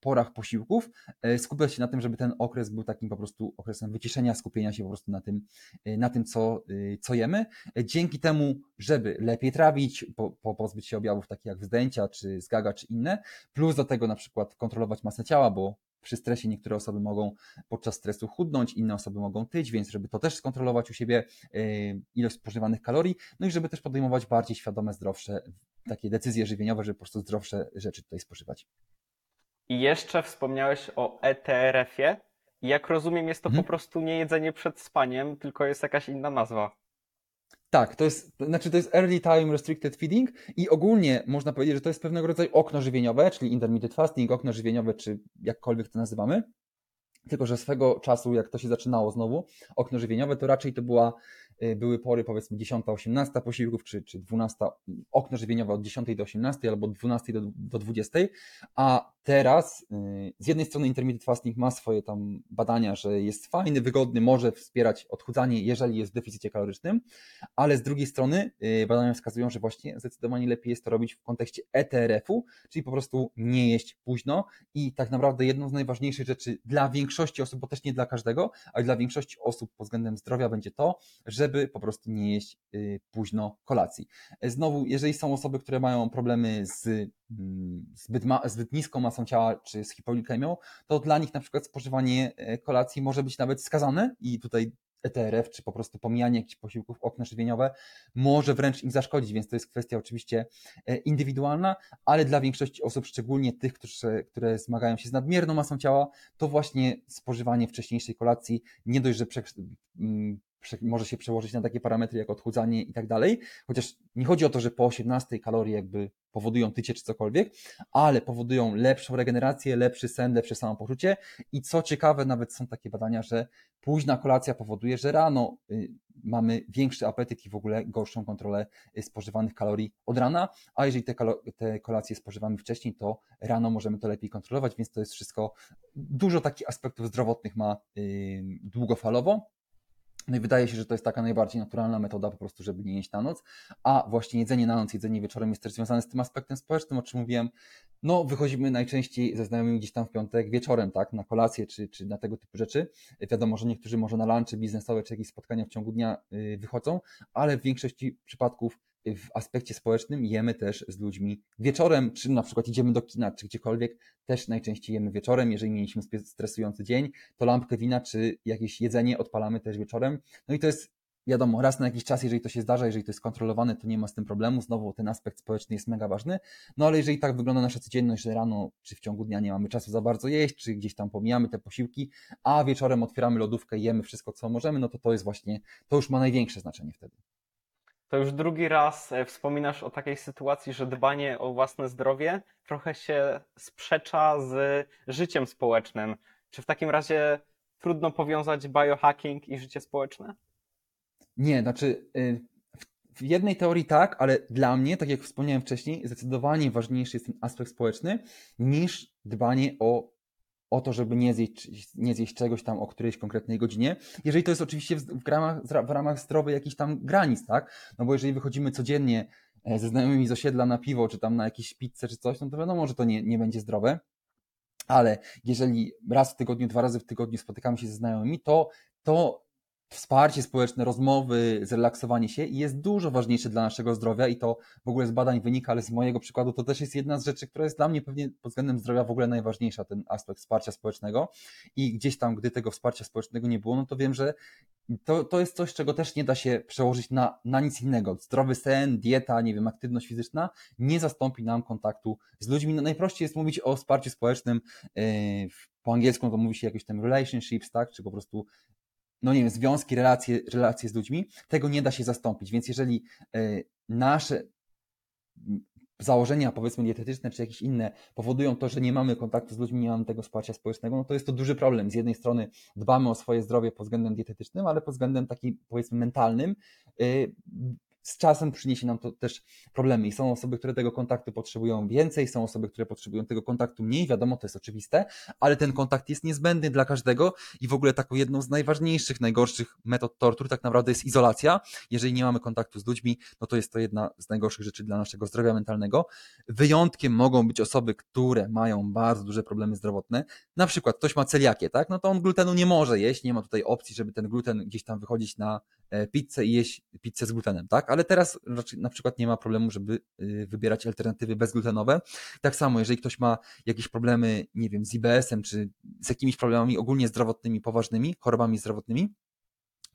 porach posiłków, skupiać się na tym, żeby ten okres był takim po prostu okresem wyciszenia, skupienia się po prostu na tym, na tym co, co jemy. Dzięki temu, żeby lepiej trawić, po, po pozbyć się objawów takich jak wzdęcia, czy zgaga, czy inne, plus do tego na przykład kontrolować masę ciała, bo przy stresie niektóre osoby mogą podczas stresu chudnąć, inne osoby mogą tyć, więc żeby to też skontrolować u siebie ilość spożywanych kalorii, no i żeby też podejmować bardziej świadome, zdrowsze takie decyzje żywieniowe, żeby po prostu zdrowsze rzeczy tutaj spożywać. I jeszcze wspomniałeś o ETRF-ie. Jak rozumiem, jest to mhm. po prostu nie jedzenie przed spaniem, tylko jest jakaś inna nazwa. Tak, to jest, znaczy to jest Early Time Restricted Feeding i ogólnie można powiedzieć, że to jest pewnego rodzaju okno żywieniowe, czyli intermittent fasting, okno żywieniowe, czy jakkolwiek to nazywamy. Tylko, że swego czasu, jak to się zaczynało znowu, okno żywieniowe, to raczej to była były pory powiedzmy 10-18 posiłków, czy, czy 12, okno żywieniowe od 10 do 18 albo od 12 do, do 20, a teraz y, z jednej strony intermittent fasting ma swoje tam badania, że jest fajny, wygodny, może wspierać odchudzanie, jeżeli jest w deficycie kalorycznym, ale z drugiej strony y, badania wskazują, że właśnie zdecydowanie lepiej jest to robić w kontekście ETRF-u, czyli po prostu nie jeść późno. I tak naprawdę jedną z najważniejszych rzeczy dla większości osób, bo też nie dla każdego, ale dla większości osób pod względem zdrowia będzie to, że żeby po prostu nie jeść y, późno kolacji. E, znowu, jeżeli są osoby, które mają problemy z mm, zbyt, ma, zbyt niską masą ciała czy z hipoglikemią, to dla nich na przykład spożywanie e, kolacji może być nawet skazane i tutaj ETRF, czy po prostu pomijanie jakichś posiłków okna żywieniowe może wręcz im zaszkodzić, więc to jest kwestia oczywiście e, indywidualna, ale dla większości osób, szczególnie tych, którzy, które zmagają się z nadmierną masą ciała, to właśnie spożywanie wcześniejszej kolacji nie dość, że mm, może się przełożyć na takie parametry jak odchudzanie i tak dalej. Chociaż nie chodzi o to, że po 18 kalorii jakby powodują tycie czy cokolwiek, ale powodują lepszą regenerację, lepszy sen, lepsze samopoczucie. I co ciekawe, nawet są takie badania, że późna kolacja powoduje, że rano y, mamy większy apetyt i w ogóle gorszą kontrolę y, spożywanych kalorii od rana, a jeżeli te, te kolacje spożywamy wcześniej, to rano możemy to lepiej kontrolować, więc to jest wszystko, dużo takich aspektów zdrowotnych ma długofalowo, no i wydaje się, że to jest taka najbardziej naturalna metoda po prostu, żeby nie jeść na noc, a właśnie jedzenie na noc, jedzenie wieczorem jest też związane z tym aspektem społecznym, o czym mówiłem. No, wychodzimy najczęściej ze znajomymi gdzieś tam w piątek wieczorem, tak, na kolację czy, czy na tego typu rzeczy. Wiadomo, że niektórzy może na lunchy biznesowe czy jakieś spotkania w ciągu dnia y, wychodzą, ale w większości przypadków w aspekcie społecznym jemy też z ludźmi wieczorem, czy na przykład idziemy do kina, czy gdziekolwiek, też najczęściej jemy wieczorem. Jeżeli mieliśmy stresujący dzień, to lampkę wina, czy jakieś jedzenie odpalamy też wieczorem. No i to jest wiadomo, raz na jakiś czas, jeżeli to się zdarza, jeżeli to jest kontrolowane, to nie ma z tym problemu. Znowu ten aspekt społeczny jest mega ważny. No ale jeżeli tak wygląda nasza codzienność, że rano czy w ciągu dnia nie mamy czasu za bardzo jeść, czy gdzieś tam pomijamy te posiłki, a wieczorem otwieramy lodówkę jemy wszystko, co możemy, no to to jest właśnie, to już ma największe znaczenie wtedy to już drugi raz e, wspominasz o takiej sytuacji, że dbanie o własne zdrowie trochę się sprzecza z życiem społecznym. Czy w takim razie trudno powiązać biohacking i życie społeczne? Nie, znaczy y, w jednej teorii tak, ale dla mnie, tak jak wspomniałem wcześniej, zdecydowanie ważniejszy jest ten aspekt społeczny niż dbanie o o to, żeby nie zjeść, nie zjeść czegoś tam o którejś konkretnej godzinie. Jeżeli to jest oczywiście w, ramach, w ramach zdrowych jakichś tam granic, tak? No bo jeżeli wychodzimy codziennie e, ze znajomymi z osiedla na piwo, czy tam na jakieś pizzę, czy coś, no to wiadomo, że to nie, nie będzie zdrowe. Ale jeżeli raz w tygodniu, dwa razy w tygodniu spotykamy się ze znajomymi, to, to wsparcie społeczne, rozmowy, zrelaksowanie się jest dużo ważniejsze dla naszego zdrowia i to w ogóle z badań wynika, ale z mojego przykładu to też jest jedna z rzeczy, która jest dla mnie pewnie pod względem zdrowia w ogóle najważniejsza, ten aspekt wsparcia społecznego i gdzieś tam, gdy tego wsparcia społecznego nie było, no to wiem, że to, to jest coś, czego też nie da się przełożyć na, na nic innego. Zdrowy sen, dieta, nie wiem, aktywność fizyczna nie zastąpi nam kontaktu z ludźmi. No, najprościej jest mówić o wsparciu społecznym, yy, po angielsku to mówi się jakoś tam relationships, tak, czy po prostu no nie wiem, związki, relacje, relacje z ludźmi, tego nie da się zastąpić. Więc jeżeli e, nasze założenia, powiedzmy dietetyczne, czy jakieś inne, powodują to, że nie mamy kontaktu z ludźmi, nie mamy tego wsparcia społecznego, no to jest to duży problem. Z jednej strony dbamy o swoje zdrowie pod względem dietetycznym, ale pod względem takim, powiedzmy, mentalnym, e, z czasem przyniesie nam to też problemy i są osoby, które tego kontaktu potrzebują więcej, są osoby, które potrzebują tego kontaktu mniej, wiadomo, to jest oczywiste, ale ten kontakt jest niezbędny dla każdego i w ogóle taką jedną z najważniejszych, najgorszych metod tortur tak naprawdę jest izolacja. Jeżeli nie mamy kontaktu z ludźmi, no to jest to jedna z najgorszych rzeczy dla naszego zdrowia mentalnego. Wyjątkiem mogą być osoby, które mają bardzo duże problemy zdrowotne, na przykład ktoś ma celiakię, tak, no to on glutenu nie może jeść, nie ma tutaj opcji, żeby ten gluten gdzieś tam wychodzić na e, pizzę i jeść pizzę z glutenem, tak, ale teraz na przykład nie ma problemu, żeby y, wybierać alternatywy bezglutenowe. Tak samo, jeżeli ktoś ma jakieś problemy, nie wiem, z IBS-em, czy z jakimiś problemami ogólnie zdrowotnymi, poważnymi, chorobami zdrowotnymi,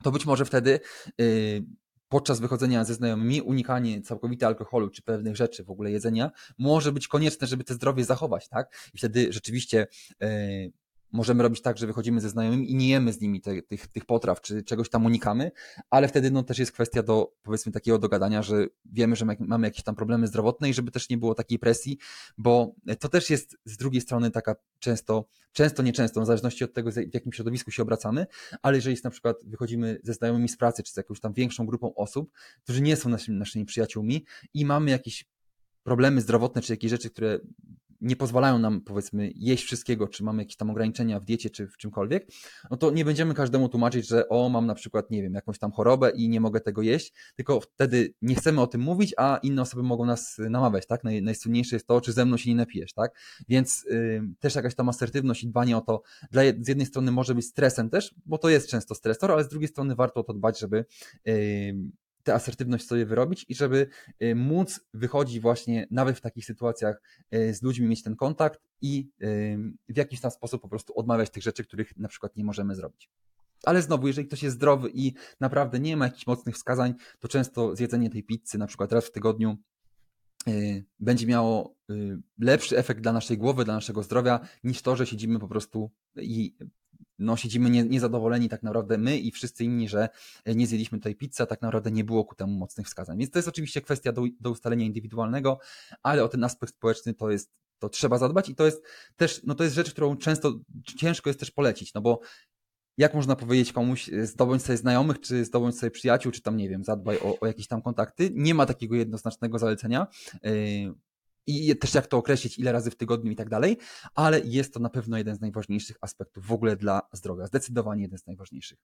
to być może wtedy yy, podczas wychodzenia ze znajomymi unikanie całkowite alkoholu czy pewnych rzeczy, w ogóle jedzenia, może być konieczne, żeby te zdrowie zachować, tak? I wtedy rzeczywiście yy, możemy robić tak, że wychodzimy ze znajomymi i nie jemy z nimi te, tych, tych potraw, czy czegoś tam unikamy, ale wtedy no, też jest kwestia do, powiedzmy, takiego dogadania, że wiemy, że mamy jakieś tam problemy zdrowotne i żeby też nie było takiej presji, bo to też jest z drugiej strony taka często, często, nieczęsto, w zależności od tego, w jakim środowisku się obracamy, ale jeżeli jest na przykład wychodzimy ze znajomymi z pracy, czy z jakąś tam większą grupą osób, którzy nie są naszymi, naszymi przyjaciółmi i mamy jakieś problemy zdrowotne, czy jakieś rzeczy, które nie pozwalają nam, powiedzmy, jeść wszystkiego, czy mamy jakieś tam ograniczenia w diecie, czy w czymkolwiek, no to nie będziemy każdemu tłumaczyć, że o, mam na przykład, nie wiem, jakąś tam chorobę i nie mogę tego jeść, tylko wtedy nie chcemy o tym mówić, a inne osoby mogą nas namawiać, tak? Naj, najsłynniejsze jest to, czy ze mną się nie napijesz, tak? Więc też jakaś tam asertywność i dbanie o to, dla, z jednej strony może być stresem też, bo to jest często stresor, ale z drugiej strony warto o to dbać, żeby tę asertywność sobie wyrobić i żeby y, móc wychodzić właśnie nawet w takich sytuacjach y, z ludźmi, mieć ten kontakt i y, w jakiś tam sposób po prostu odmawiać tych rzeczy, których na przykład nie możemy zrobić. Ale znowu, jeżeli ktoś jest zdrowy i naprawdę nie ma jakichś mocnych wskazań, to często zjedzenie tej pizzy na przykład raz w tygodniu będzie miało lepszy efekt dla naszej głowy, dla naszego zdrowia, niż to, że siedzimy po prostu i no, siedzimy nie, niezadowoleni tak naprawdę my i wszyscy inni, że nie zjedliśmy tej pizzy, a tak naprawdę nie było ku temu mocnych wskazań. Więc to jest oczywiście kwestia do, do ustalenia indywidualnego, ale o ten aspekt społeczny to jest, to trzeba zadbać i to jest też, no to jest rzecz, którą często ciężko jest też polecić, no bo jak można powiedzieć komuś, zdobądź sobie znajomych, czy zdobądź sobie przyjaciół, czy tam, nie wiem, zadbaj o, o jakieś tam kontakty. Nie ma takiego jednoznacznego zalecenia. I też jak to określić, ile razy w tygodniu i tak dalej, ale jest to na pewno jeden z najważniejszych aspektów w ogóle dla zdrowia. Zdecydowanie jeden z najważniejszych.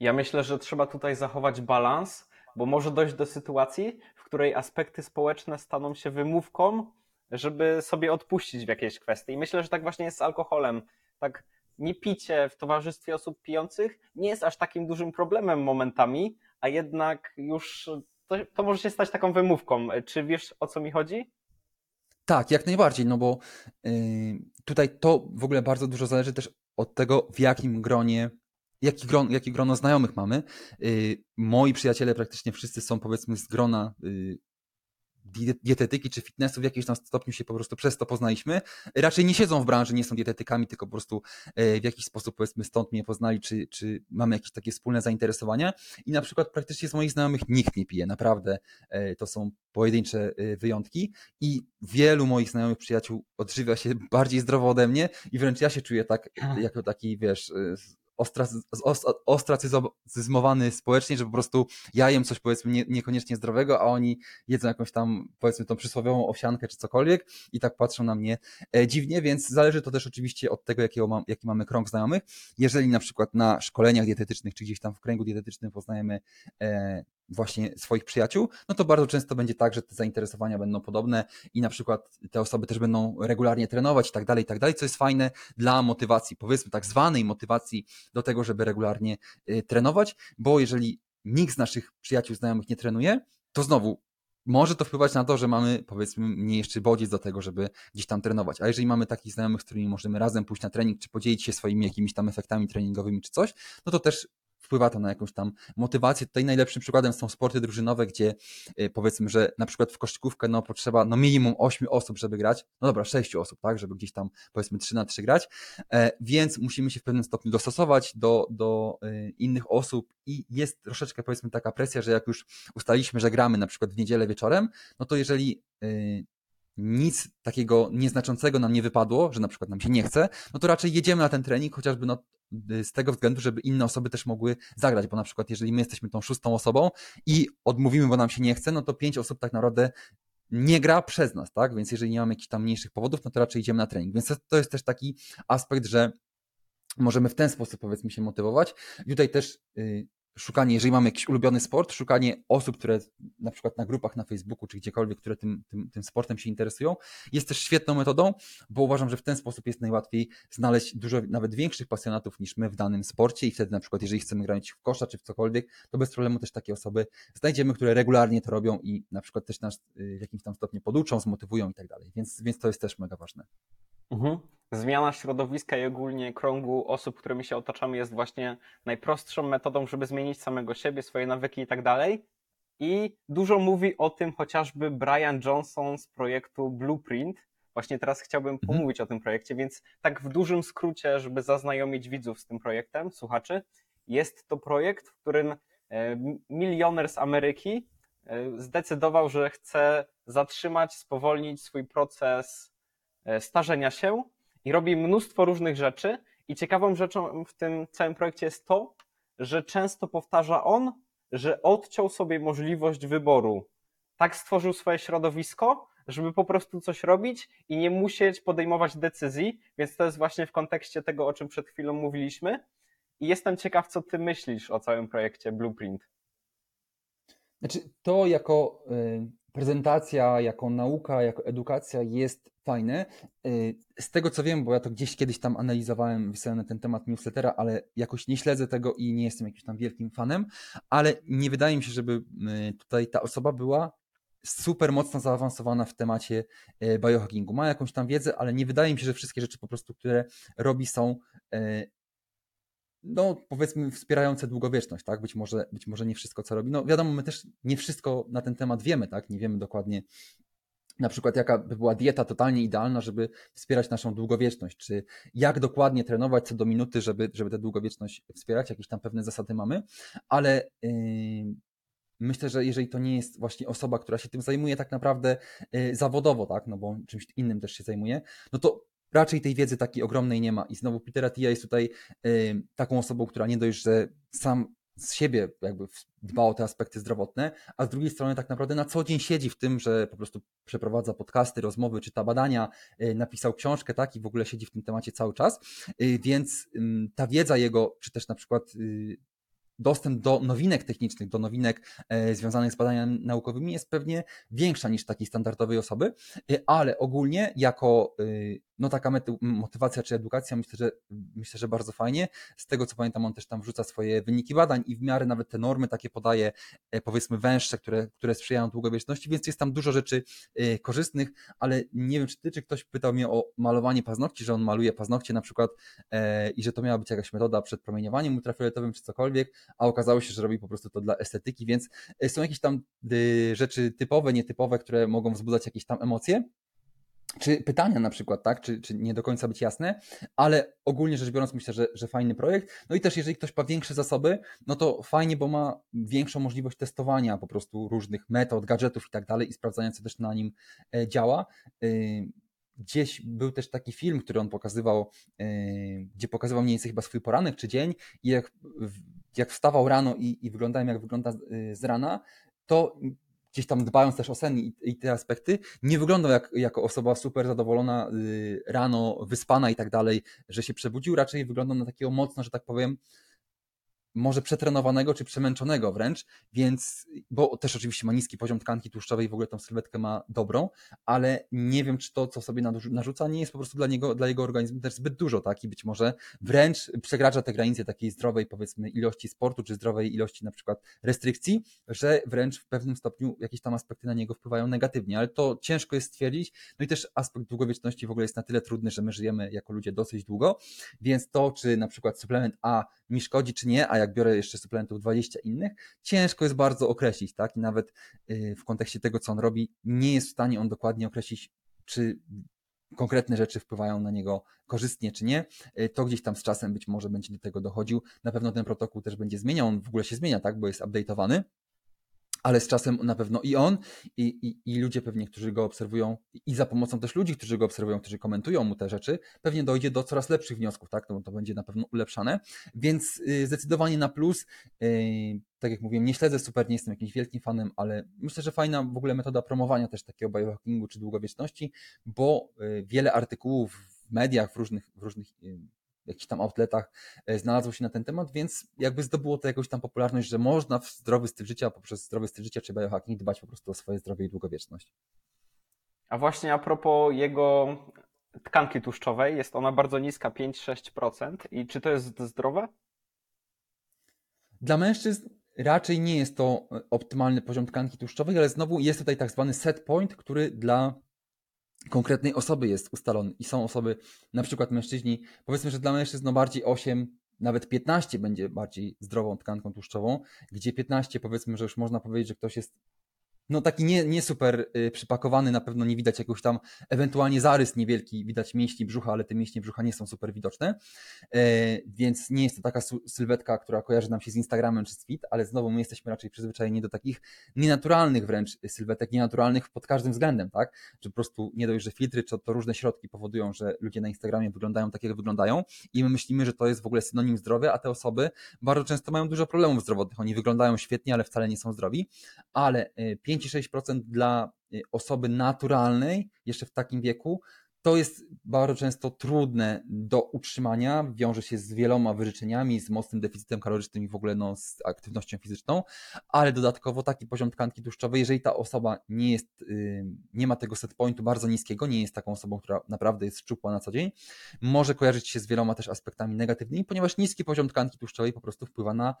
Ja myślę, że trzeba tutaj zachować balans, bo może dojść do sytuacji, w której aspekty społeczne staną się wymówką, żeby sobie odpuścić w jakiejś kwestii. I myślę, że tak właśnie jest z alkoholem. Tak nie picie w towarzystwie osób pijących nie jest aż takim dużym problemem momentami, a jednak już to, to może się stać taką wymówką. Czy wiesz o co mi chodzi? Tak, jak najbardziej, no bo yy, tutaj to w ogóle bardzo dużo zależy też od tego, w jakim gronie, jaki, gron, jaki grono znajomych mamy. Yy, moi przyjaciele praktycznie wszyscy są powiedzmy z grona yy, dietetyki czy fitnessu w jakimś tam stopniu się po prostu przez to poznaliśmy. Raczej nie siedzą w branży, nie są dietetykami, tylko po prostu e, w jakiś sposób powiedzmy stąd mnie poznali, czy, czy mamy jakieś takie wspólne zainteresowania. I na przykład praktycznie z moich znajomych nikt nie pije, naprawdę e, to są pojedyncze e, wyjątki i wielu moich znajomych przyjaciół odżywia się bardziej zdrowo ode mnie i wręcz ja się czuję tak, jako taki, wiesz, ostracyzmowany społecznie, że po prostu ja jem coś powiedzmy nie, niekoniecznie zdrowego, a oni jedzą jakąś tam powiedzmy tą przysłowiową owsiankę czy cokolwiek i tak patrzą na mnie e, dziwnie, więc zależy to też oczywiście od tego, jakiego mam, jaki mamy krąg znajomych. Jeżeli na przykład na szkoleniach dietetycznych czy gdzieś tam w kręgu dietetycznym poznajemy e, właśnie swoich przyjaciół, no to bardzo często będzie tak, że te zainteresowania będą podobne i na przykład te osoby też będą regularnie trenować i tak dalej, i tak dalej, co jest fajne dla motywacji, powiedzmy tak zwanej motywacji do tego, żeby regularnie y, trenować, bo jeżeli nikt z naszych przyjaciół, znajomych nie trenuje, to znowu może to wpływać na to, że mamy powiedzmy mniej jeszcze bodziec do tego, żeby gdzieś tam trenować. A jeżeli mamy takich znajomych, z którymi możemy razem pójść na trening, czy podzielić się swoimi jakimiś tam efektami treningowymi, czy coś, no to też wpływa to na jakąś tam motywację. Tutaj najlepszym przykładem są sporty drużynowe, gdzie y, powiedzmy, że na przykład w koszykówkę no, potrzeba no, minimum 8 osób, żeby grać. No dobra, 6 osób, tak, żeby gdzieś tam powiedzmy 3 na 3 grać, e, więc musimy się w pewnym stopniu dostosować do, do y, innych osób i jest troszeczkę powiedzmy taka presja, że jak już ustaliśmy, że gramy na przykład w niedzielę wieczorem, no to jeżeli y, nic takiego nieznaczącego nam nie wypadło, że na przykład nam się nie chce, no to raczej jedziemy na ten trening, chociażby no, z tego względu, żeby inne osoby też mogły zagrać, bo na przykład jeżeli my jesteśmy tą szóstą osobą i odmówimy, bo nam się nie chce, no to pięć osób tak naprawdę nie gra przez nas, tak? Więc jeżeli nie mamy jakichś tam mniejszych powodów, no to raczej idziemy na trening. Więc to, to jest też taki aspekt, że możemy w ten sposób powiedzmy się motywować. I tutaj też y, szukanie, jeżeli mamy jakiś ulubiony sport, szukanie osób, które na przykład na grupach na Facebooku czy gdziekolwiek, które tym, tym, tym sportem się interesują, jest też świetną metodą, bo uważam, że w ten sposób jest najłatwiej znaleźć dużo nawet większych pasjonatów niż my w danym sporcie i wtedy na przykład jeżeli chcemy grać w kosza czy w cokolwiek, to bez problemu też takie osoby znajdziemy, które regularnie to robią i na przykład też nas y, w jakimś tam stopniu poduczą, zmotywują i tak dalej, więc, więc to jest też mega ważne. Mhm. Zmiana środowiska i ogólnie krągu osób, którymi się otaczamy, jest właśnie najprostszą metodą, żeby zmienić samego siebie, swoje nawyki i tak dalej. I dużo mówi o tym chociażby Brian Johnson z projektu Blueprint. Właśnie teraz chciałbym Mhm. pomówić o tym projekcie, więc tak w dużym skrócie, żeby zaznajomić widzów z tym projektem, słuchaczy, jest to projekt, w którym e, milioner z Ameryki e, zdecydował, że chce zatrzymać, spowolnić swój proces e, starzenia się i robi mnóstwo różnych rzeczy. I ciekawą rzeczą w tym całym projekcie jest to, że często powtarza on, że odciął sobie możliwość wyboru. Tak stworzył swoje środowisko, żeby po prostu coś robić i nie musieć podejmować decyzji, więc to jest właśnie w kontekście tego, o czym przed chwilą mówiliśmy. I jestem ciekaw, co ty myślisz o całym projekcie Blueprint. Znaczy, to jako y, prezentacja, jako nauka, jako edukacja jest fajne. Y, Z tego co wiem, bo ja to gdzieś kiedyś tam analizowałem, wysłałem na ten temat newslettera, ale jakoś nie śledzę tego i nie jestem jakimś tam wielkim fanem, ale nie wydaje mi się, żeby y, tutaj ta osoba była super mocno zaawansowana w temacie y, biohackingu. Ma jakąś tam wiedzę, ale nie wydaje mi się, że wszystkie rzeczy po prostu, które robi są no powiedzmy wspierające długowieczność, tak? Być może, być może nie wszystko, co robi. No wiadomo, my też nie wszystko na ten temat wiemy, tak? Nie wiemy dokładnie na przykład jaka by była dieta totalnie idealna, żeby wspierać naszą długowieczność, czy jak dokładnie trenować co do minuty, żeby, żeby tę długowieczność wspierać, jakieś tam pewne zasady mamy, ale yy, myślę, że jeżeli to nie jest właśnie osoba, która się tym zajmuje tak naprawdę yy, zawodowo, tak, no bo czymś innym też się zajmuje, no to raczej tej wiedzy takiej ogromnej nie ma. I znowu Peter Attia jest tutaj y, taką osobą, która nie dość, że sam z siebie jakby dba o te aspekty zdrowotne, a z drugiej strony tak naprawdę na co dzień siedzi w tym, że po prostu przeprowadza podcasty, rozmowy, czyta badania, y, napisał książkę, tak, i w ogóle siedzi w tym temacie cały czas, Y, więc ta wiedza jego, czy też na przykład y, dostęp do nowinek technicznych, do nowinek e, związanych z badaniami naukowymi jest pewnie większa niż takiej standardowej osoby, y, ale ogólnie jako y, no taka motywacja czy edukacja myślę, że myślę, że bardzo fajnie. Z tego co pamiętam, on też tam wrzuca swoje wyniki badań i w miarę nawet te normy takie podaje, e, powiedzmy węższe, które, które sprzyjają długowieczności, więc jest tam dużo rzeczy e, korzystnych, ale nie wiem, czy ty, czy ktoś pytał mnie o malowanie paznokci, że on maluje paznokcie na przykład e, i że to miała być jakaś metoda przed promieniowaniem ultrafioletowym czy cokolwiek, a okazało się, że robi po prostu to dla estetyki, więc e, są jakieś tam y, rzeczy typowe, nietypowe, które mogą wzbudzać jakieś tam emocje, czy pytania na przykład, tak, czy, czy nie do końca być jasne, ale ogólnie rzecz biorąc myślę, że, że fajny projekt. No i też jeżeli ktoś ma większe zasoby, no to fajnie, bo ma większą możliwość testowania po prostu różnych metod, gadżetów i tak dalej i sprawdzania, co też na nim e, działa. Gdzieś był też taki film, który on pokazywał, y, gdzie pokazywał mniej więcej chyba swój poranek czy dzień i jak, jak wstawał rano i, i wyglądałem jak wygląda z- y, z rana, to gdzieś tam dbając też o sen i, i te aspekty, nie wyglądał jak, jako osoba super zadowolona y, rano, wyspana i tak dalej, że się przebudził, raczej wyglądał na takiego mocno, że tak powiem, może przetrenowanego czy przemęczonego wręcz, więc, bo też oczywiście ma niski poziom tkanki tłuszczowej, w ogóle tą sylwetkę ma dobrą, ale nie wiem, czy to, co sobie narzu- narzuca, nie jest po prostu dla niego, dla jego organizmu też zbyt dużo, tak? I być może wręcz przekracza te granice takiej zdrowej, powiedzmy, ilości sportu, czy zdrowej ilości na przykład restrykcji, że wręcz w pewnym stopniu jakieś tam aspekty na niego wpływają negatywnie, ale to ciężko jest stwierdzić. No i też aspekt długowieczności w ogóle jest na tyle trudny, że my żyjemy jako ludzie dosyć długo, więc to, czy na przykład suplement A mi szkodzi, czy nie, a jak biorę jeszcze suplementów 20 innych, ciężko jest bardzo określić, tak? I nawet y, w kontekście tego, co on robi, nie jest w stanie on dokładnie określić, czy konkretne rzeczy wpływają na niego korzystnie, czy nie. Y, To gdzieś tam z czasem być może będzie do tego dochodził. Na pewno ten protokół też będzie zmieniał, on w ogóle się zmienia, tak? Bo jest update'owany ale z czasem na pewno i on, i, i, i, ludzie pewnie, którzy go obserwują, i za pomocą też ludzi, którzy go obserwują, którzy komentują mu te rzeczy, pewnie dojdzie do coraz lepszych wniosków, tak? To, to będzie na pewno ulepszane. Więc yy, zdecydowanie na plus. Yy, tak jak mówiłem, nie śledzę super, nie jestem jakimś wielkim fanem, ale myślę, że fajna w ogóle metoda promowania też takiego biohackingu czy długowieczności, bo yy, wiele artykułów w mediach, w różnych, w różnych y, jakichś tam outletach e, znalazło się na ten temat, więc jakby zdobyło to jakąś tam popularność, że można w zdrowy styl życia, poprzez zdrowy styl życia czy biohacking dbać po prostu o swoje zdrowie i długowieczność. A właśnie a propos jego tkanki tłuszczowej, jest ona bardzo niska, 5-6%. I czy to jest zdrowe? Dla mężczyzn raczej nie jest to optymalny poziom tkanki tłuszczowej, ale znowu jest tutaj tak zwany set point, który dla konkretnej osoby jest ustalony i są osoby, na przykład mężczyźni, powiedzmy, że dla mężczyzn no bardziej 8, nawet 15 będzie bardziej zdrową tkanką tłuszczową, gdzie 15 powiedzmy, że już można powiedzieć, że ktoś jest no taki nie, nie super y, przypakowany, na pewno nie widać jakoś tam, ewentualnie zarys niewielki, widać mięśni brzucha, ale te mięśnie brzucha nie są super widoczne, e, więc nie jest to taka sylwetka, która kojarzy nam się z Instagramem czy z Fit, ale znowu my jesteśmy raczej przyzwyczajeni do takich nienaturalnych wręcz sylwetek, nienaturalnych pod każdym względem, tak, że po prostu nie dość, że filtry, czy to różne środki powodują, że ludzie na Instagramie wyglądają tak, jak wyglądają i my myślimy, że to jest w ogóle synonim zdrowia, a te osoby bardzo często mają dużo problemów zdrowotnych, oni wyglądają świetnie, ale wcale nie są zdrowi, ale 5 e, 5-6% dla y, osoby naturalnej, jeszcze w takim wieku, to jest bardzo często trudne do utrzymania, wiąże się z wieloma wyrzeczeniami, z mocnym deficytem kalorycznym i w ogóle no, z aktywnością fizyczną, ale dodatkowo taki poziom tkanki tłuszczowej, jeżeli ta osoba nie jest, yy, nie ma tego set pointu bardzo niskiego, nie jest taką osobą, która naprawdę jest szczupła na co dzień, może kojarzyć się z wieloma też aspektami negatywnymi, ponieważ niski poziom tkanki tłuszczowej po prostu wpływa na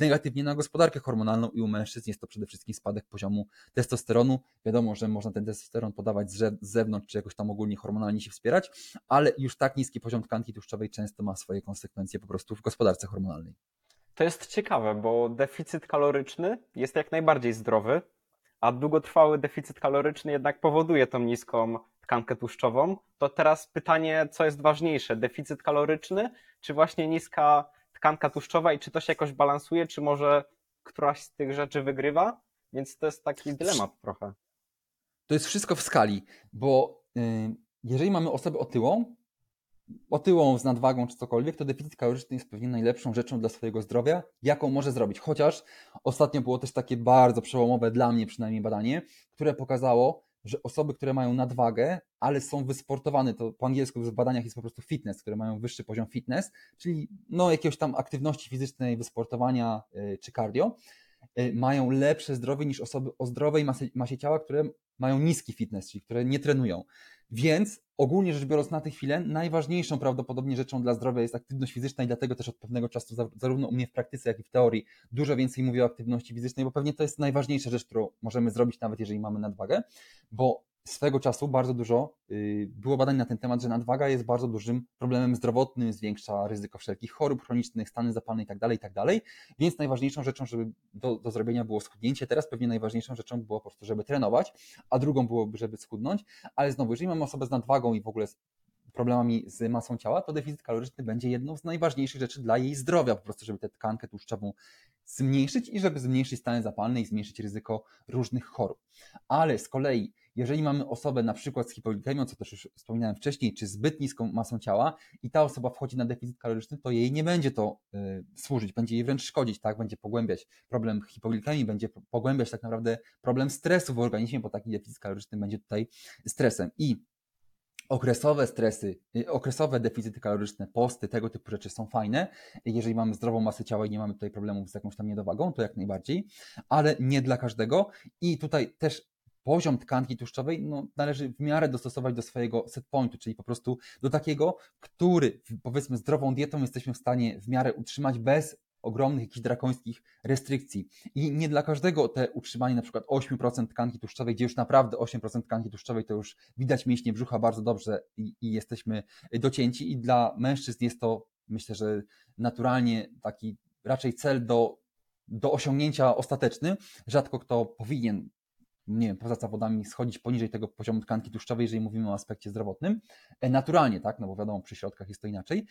negatywnie na gospodarkę hormonalną i u mężczyzn jest to przede wszystkim spadek poziomu testosteronu. Wiadomo, że można ten testosteron podawać z zewnątrz, czy jakoś tam ogólnie hormonalnie hormonalnie się wspierać, ale już tak niski poziom tkanki tłuszczowej często ma swoje konsekwencje po prostu w gospodarce hormonalnej. To jest ciekawe, bo deficyt kaloryczny jest jak najbardziej zdrowy, a długotrwały deficyt kaloryczny jednak powoduje tą niską tkankę tłuszczową. To teraz pytanie, co jest ważniejsze, deficyt kaloryczny, czy właśnie niska tkanka tłuszczowa i czy to się jakoś balansuje, czy może któraś z tych rzeczy wygrywa? Więc to jest taki dylemat trochę. To jest wszystko w skali, bo yy, jeżeli mamy osobę otyłą, otyłą z nadwagą czy cokolwiek, to deficyt kaloryczny jest pewnie najlepszą rzeczą dla swojego zdrowia, jaką może zrobić. Chociaż ostatnio było też takie bardzo przełomowe dla mnie przynajmniej badanie, które pokazało, że osoby, które mają nadwagę, ale są wysportowane, to po angielsku w badaniach jest po prostu fitness, które mają wyższy poziom fitness, czyli no jakiegoś tam aktywności fizycznej, wysportowania yy, czy cardio, yy, mają lepsze zdrowie niż osoby o zdrowej masie, masie ciała, które mają niski fitness, czyli które nie trenują. Więc ogólnie rzecz biorąc na tę chwilę najważniejszą prawdopodobnie rzeczą dla zdrowia jest aktywność fizyczna i dlatego też od pewnego czasu zarówno u mnie w praktyce, jak i w teorii dużo więcej mówię o aktywności fizycznej, bo pewnie to jest najważniejsza rzecz, którą możemy zrobić nawet jeżeli mamy nadwagę, bo swego czasu bardzo dużo y, było badań na ten temat, że nadwaga jest bardzo dużym problemem zdrowotnym, zwiększa ryzyko wszelkich chorób chronicznych, stany zapalne itd., tak itd., tak więc najważniejszą rzeczą, żeby do, do zrobienia było schudnięcie, teraz pewnie najważniejszą rzeczą było po prostu, żeby trenować, a drugą byłoby, żeby schudnąć, ale znowu, jeżeli mamy osobę z nadwagą i w ogóle problemami z masą ciała, to deficyt kaloryczny będzie jedną z najważniejszych rzeczy dla jej zdrowia, po prostu, żeby tę tkankę tłuszczową zmniejszyć i żeby zmniejszyć stany zapalne i zmniejszyć ryzyko różnych chorób. Ale z kolei jeżeli mamy osobę na przykład z hipoglikemią, co też już wspominałem wcześniej, czy zbyt niską masą ciała i ta osoba wchodzi na deficyt kaloryczny, to jej nie będzie to y, służyć, będzie jej wręcz szkodzić, tak? Będzie pogłębiać problem hipoglikemii, będzie pogłębiać tak naprawdę problem stresu w organizmie, bo taki deficyt kaloryczny będzie tutaj stresem. I okresowe stresy, y, okresowe deficyty kaloryczne, posty, tego typu rzeczy są fajne. Jeżeli mamy zdrową masę ciała i nie mamy tutaj problemów z jakąś tam niedowagą, to jak najbardziej, ale nie dla każdego. I tutaj też poziom tkanki tłuszczowej no, należy w miarę dostosować do swojego set pointu, czyli po prostu do takiego, który powiedzmy zdrową dietą jesteśmy w stanie w miarę utrzymać bez ogromnych jakichś drakońskich restrykcji. I nie dla każdego te utrzymanie na przykład 8% tkanki tłuszczowej, gdzie już naprawdę 8% tkanki tłuszczowej to już widać mięśnie brzucha bardzo dobrze i, i jesteśmy docięci i dla mężczyzn jest to myślę, że naturalnie taki raczej cel do, do osiągnięcia ostateczny. Rzadko kto powinien nie wiem, poza zawodami schodzić poniżej tego poziomu tkanki tłuszczowej, jeżeli mówimy o aspekcie zdrowotnym, e, naturalnie, tak, no bo wiadomo, przy środkach jest to inaczej,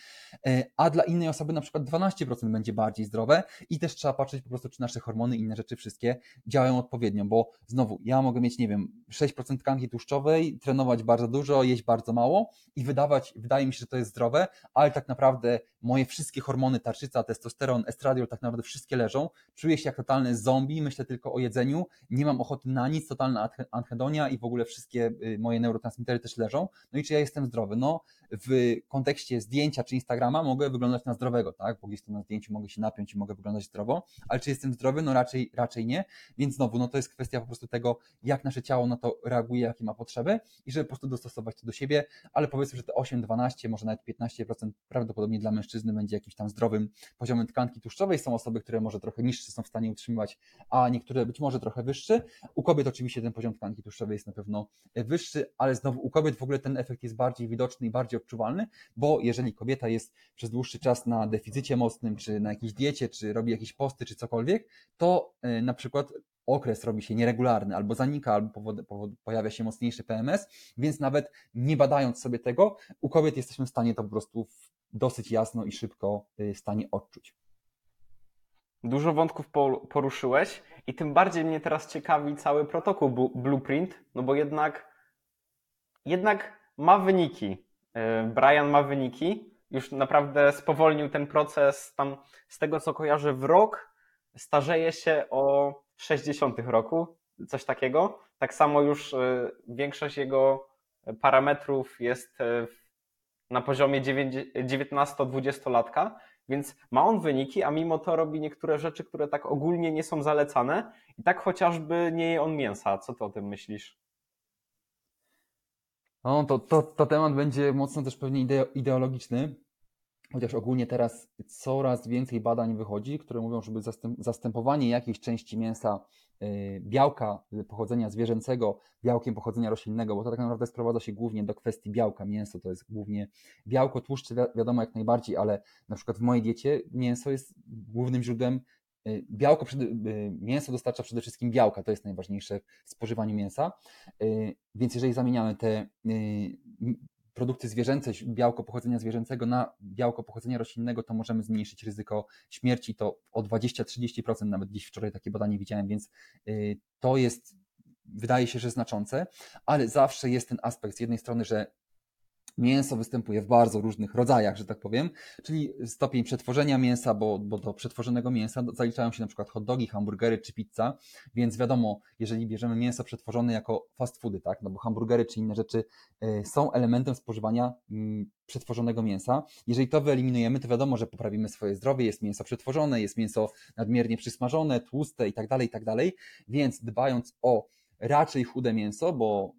e, a dla innej osoby na przykład 12% będzie bardziej zdrowe i też trzeba patrzeć po prostu, czy nasze hormony i inne rzeczy wszystkie działają odpowiednio, bo znowu, ja mogę mieć, nie wiem, 6% tkanki tłuszczowej, trenować bardzo dużo, jeść bardzo mało i wydawać, wydaje mi się, że to jest zdrowe, ale tak naprawdę moje wszystkie hormony, tarczyca, testosteron, estradiol, tak naprawdę wszystkie leżą, czuję się jak totalny zombie, myślę tylko o jedzeniu, nie mam ochoty na nic, totalna anhedonia i w ogóle wszystkie y, moje neurotransmitery też leżą. No i czy ja jestem zdrowy? No, w kontekście zdjęcia czy Instagrama mogę wyglądać na zdrowego, tak? Bo gdzieś tam na zdjęciu mogę się napiąć i mogę wyglądać zdrowo, ale czy jestem zdrowy? No raczej, raczej nie. Więc znowu, no to jest kwestia po prostu tego, jak nasze ciało na to reaguje, jakie ma potrzeby i żeby po prostu dostosować to do siebie, ale powiedzmy, że te 8, 12, może nawet 15% prawdopodobnie dla mężczyzny będzie jakimś tam zdrowym poziomem tkanki tłuszczowej. Są osoby, które może trochę niższe są w stanie utrzymywać, a niektóre być może trochę wyższy. U kobiet oczywiście ten poziom tkanki tłuszczowej jest na pewno wyższy, ale znowu u kobiet w ogóle ten efekt jest bardziej widoczny i bardziej odczuwalny, bo jeżeli kobieta jest przez dłuższy czas na deficycie mocnym, czy na jakiejś diecie, czy robi jakieś posty, czy cokolwiek, to e, na przykład okres robi się nieregularny, albo zanika, albo powod, powod, pojawia się mocniejszy PMS, więc nawet nie badając sobie tego, u kobiet jesteśmy w stanie to po prostu dosyć jasno i szybko y, w stanie odczuć. Dużo wątków poruszyłeś i tym bardziej mnie teraz ciekawi cały protokół Blueprint, no bo jednak, jednak ma wyniki. E, Brian ma wyniki, już naprawdę spowolnił ten proces. Tam z tego co kojarzę, w rok starzeje się o 60 roku, coś takiego. Tak samo już e, większość jego parametrów jest e, na poziomie 19-20 latka, więc ma on wyniki, a mimo to robi niektóre rzeczy, które tak ogólnie nie są zalecane i tak chociażby nie je on mięsa. Co ty o tym myślisz? No, to, to, to temat będzie mocno też pewnie ideologiczny, chociaż ogólnie teraz coraz więcej badań wychodzi, które mówią, żeby zastępowanie jakiejś części mięsa y, białka pochodzenia zwierzęcego białkiem pochodzenia roślinnego, bo to tak naprawdę sprowadza się głównie do kwestii białka. Mięso to jest głównie białko, tłuszcze wiadomo jak najbardziej, ale na przykład w mojej diecie mięso jest głównym źródłem y, Białko, y, mięso dostarcza przede wszystkim białka, to jest najważniejsze w spożywaniu mięsa. Więc jeżeli zamieniamy te produkty zwierzęce, białko pochodzenia zwierzęcego na białko pochodzenia roślinnego, to możemy zmniejszyć ryzyko śmierci. To o 20-30%, nawet dziś wczoraj takie badanie widziałem, więc y, to jest, wydaje się, że znaczące, ale zawsze jest ten aspekt z jednej strony, że Mięso występuje w bardzo różnych rodzajach, że tak powiem, czyli stopień przetworzenia mięsa, bo, bo do przetworzonego mięsa zaliczają się na przykład hot dogi, hamburgery czy pizza, więc wiadomo, jeżeli bierzemy mięso przetworzone jako fast foody, tak, no bo hamburgery czy inne rzeczy y, są elementem spożywania mm, przetworzonego mięsa. Jeżeli to wyeliminujemy, to wiadomo, że poprawimy swoje zdrowie, jest mięso przetworzone, jest mięso nadmiernie przysmażone, tłuste i tak dalej, i tak dalej, więc dbając o raczej chude mięso, bo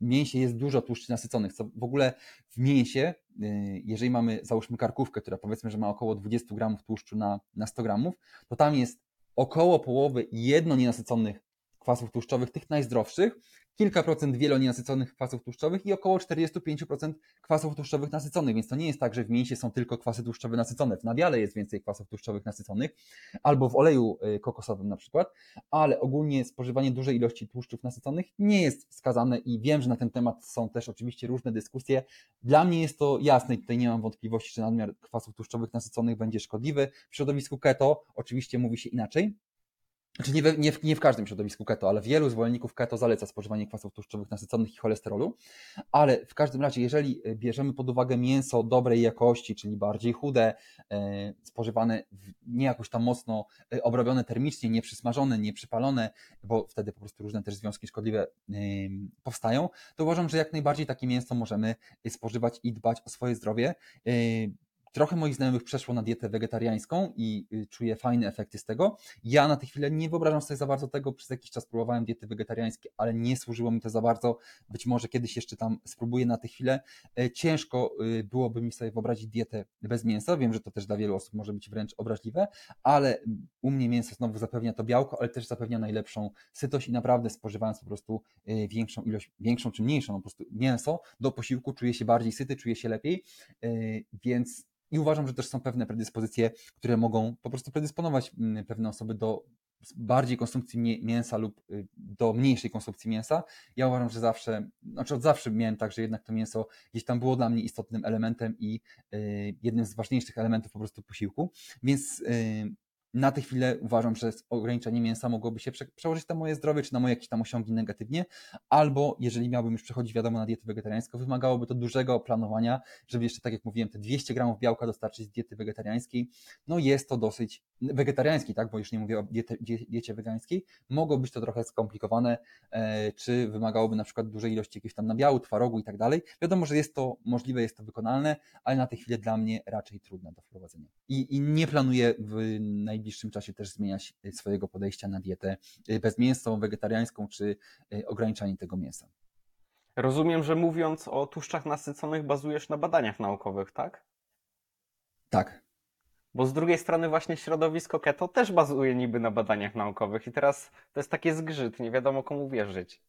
mięsie jest dużo tłuszczy nasyconych, co w ogóle w mięsie, y, jeżeli mamy, załóżmy karkówkę, która powiedzmy, że ma około 20 gramów tłuszczu na, na 100 gramów, to tam jest około połowy jedno nienasyconych kwasów tłuszczowych, tych najzdrowszych, kilka procent wielonienasyconych kwasów tłuszczowych i około 45% kwasów tłuszczowych nasyconych, więc to nie jest tak, że w mięsie są tylko kwasy tłuszczowe nasycone. W nabiale jest więcej kwasów tłuszczowych nasyconych, albo w oleju y, kokosowym na przykład, ale ogólnie spożywanie dużej ilości tłuszczów nasyconych nie jest wskazane i wiem, że na ten temat są też oczywiście różne dyskusje. Dla mnie jest to jasne i tutaj nie mam wątpliwości, że nadmiar kwasów tłuszczowych nasyconych będzie szkodliwy. W środowisku keto oczywiście mówi się inaczej, znaczy nie, nie, w, nie w każdym środowisku keto, ale wielu zwolenników keto zaleca spożywanie kwasów tłuszczowych nasyconych i cholesterolu. Ale w każdym razie, jeżeli e, bierzemy pod uwagę mięso dobrej jakości, czyli bardziej chude, e, spożywane nie jakoś tam mocno e, obrobione termicznie, nie przysmażone, nie przypalone, bo wtedy po prostu różne też związki szkodliwe powstają, to uważam, że jak najbardziej takie mięso możemy spożywać i dbać o swoje zdrowie. Trochę moich znajomych przeszło na dietę wegetariańską i y, czuję fajne efekty z tego. Ja na tę chwilę nie wyobrażam sobie za bardzo tego. Przez jakiś czas próbowałem diety wegetariańskie, ale nie służyło mi to za bardzo. Być może kiedyś jeszcze tam spróbuję na tę chwilę. E, ciężko y, byłoby mi sobie wyobrazić dietę bez mięsa. Wiem, że to też dla wielu osób może być wręcz obraźliwe, ale u mnie mięso znowu zapewnia to białko, ale też zapewnia najlepszą sytość i naprawdę spożywając po prostu y, większą ilość, większą czy mniejszą po prostu mięso do posiłku czuję się bardziej syty, czuję się lepiej, e, więc i uważam, że też są pewne predyspozycje, które mogą po prostu predysponować mm, pewne osoby do bardziej konsumpcji mięsa lub y, do mniejszej konsumpcji mięsa. Ja uważam, że zawsze, znaczy od zawsze miałem tak, że jednak to mięso gdzieś tam było dla mnie istotnym elementem i jednym z ważniejszych elementów po prostu posiłku, więc na tę chwilę uważam, że ograniczenie mięsa mogłoby się przełożyć na moje zdrowie, czy na moje jakieś tam osiągi negatywnie, albo jeżeli miałbym już przechodzić, wiadomo, na dietę wegetariańską, wymagałoby to dużego planowania, żeby jeszcze, tak jak mówiłem, te 200 gramów białka dostarczyć z diety wegetariańskiej. No jest to dosyć, wegetariańskiej, tak, bo już nie mówię o diecie, diecie wegańskiej, mogło być to trochę skomplikowane, e, czy wymagałoby na przykład dużej ilości jakiegoś tam nabiału, twarogu i tak dalej. Wiadomo, że jest to możliwe, jest to wykonalne, ale na tę chwilę dla mnie raczej trudne do wprowadzenia. I, i nie planuję w najbliższym najbliższym czasie też zmieniać y, swojego podejścia na dietę y, bezmięsną, wegetariańską czy y, ograniczanie tego mięsa. Rozumiem, że mówiąc o tłuszczach nasyconych, bazujesz na badaniach naukowych, tak? Tak. Bo z drugiej strony właśnie środowisko keto też bazuje niby na badaniach naukowych i teraz to jest takie zgrzyt, nie wiadomo komu wierzyć.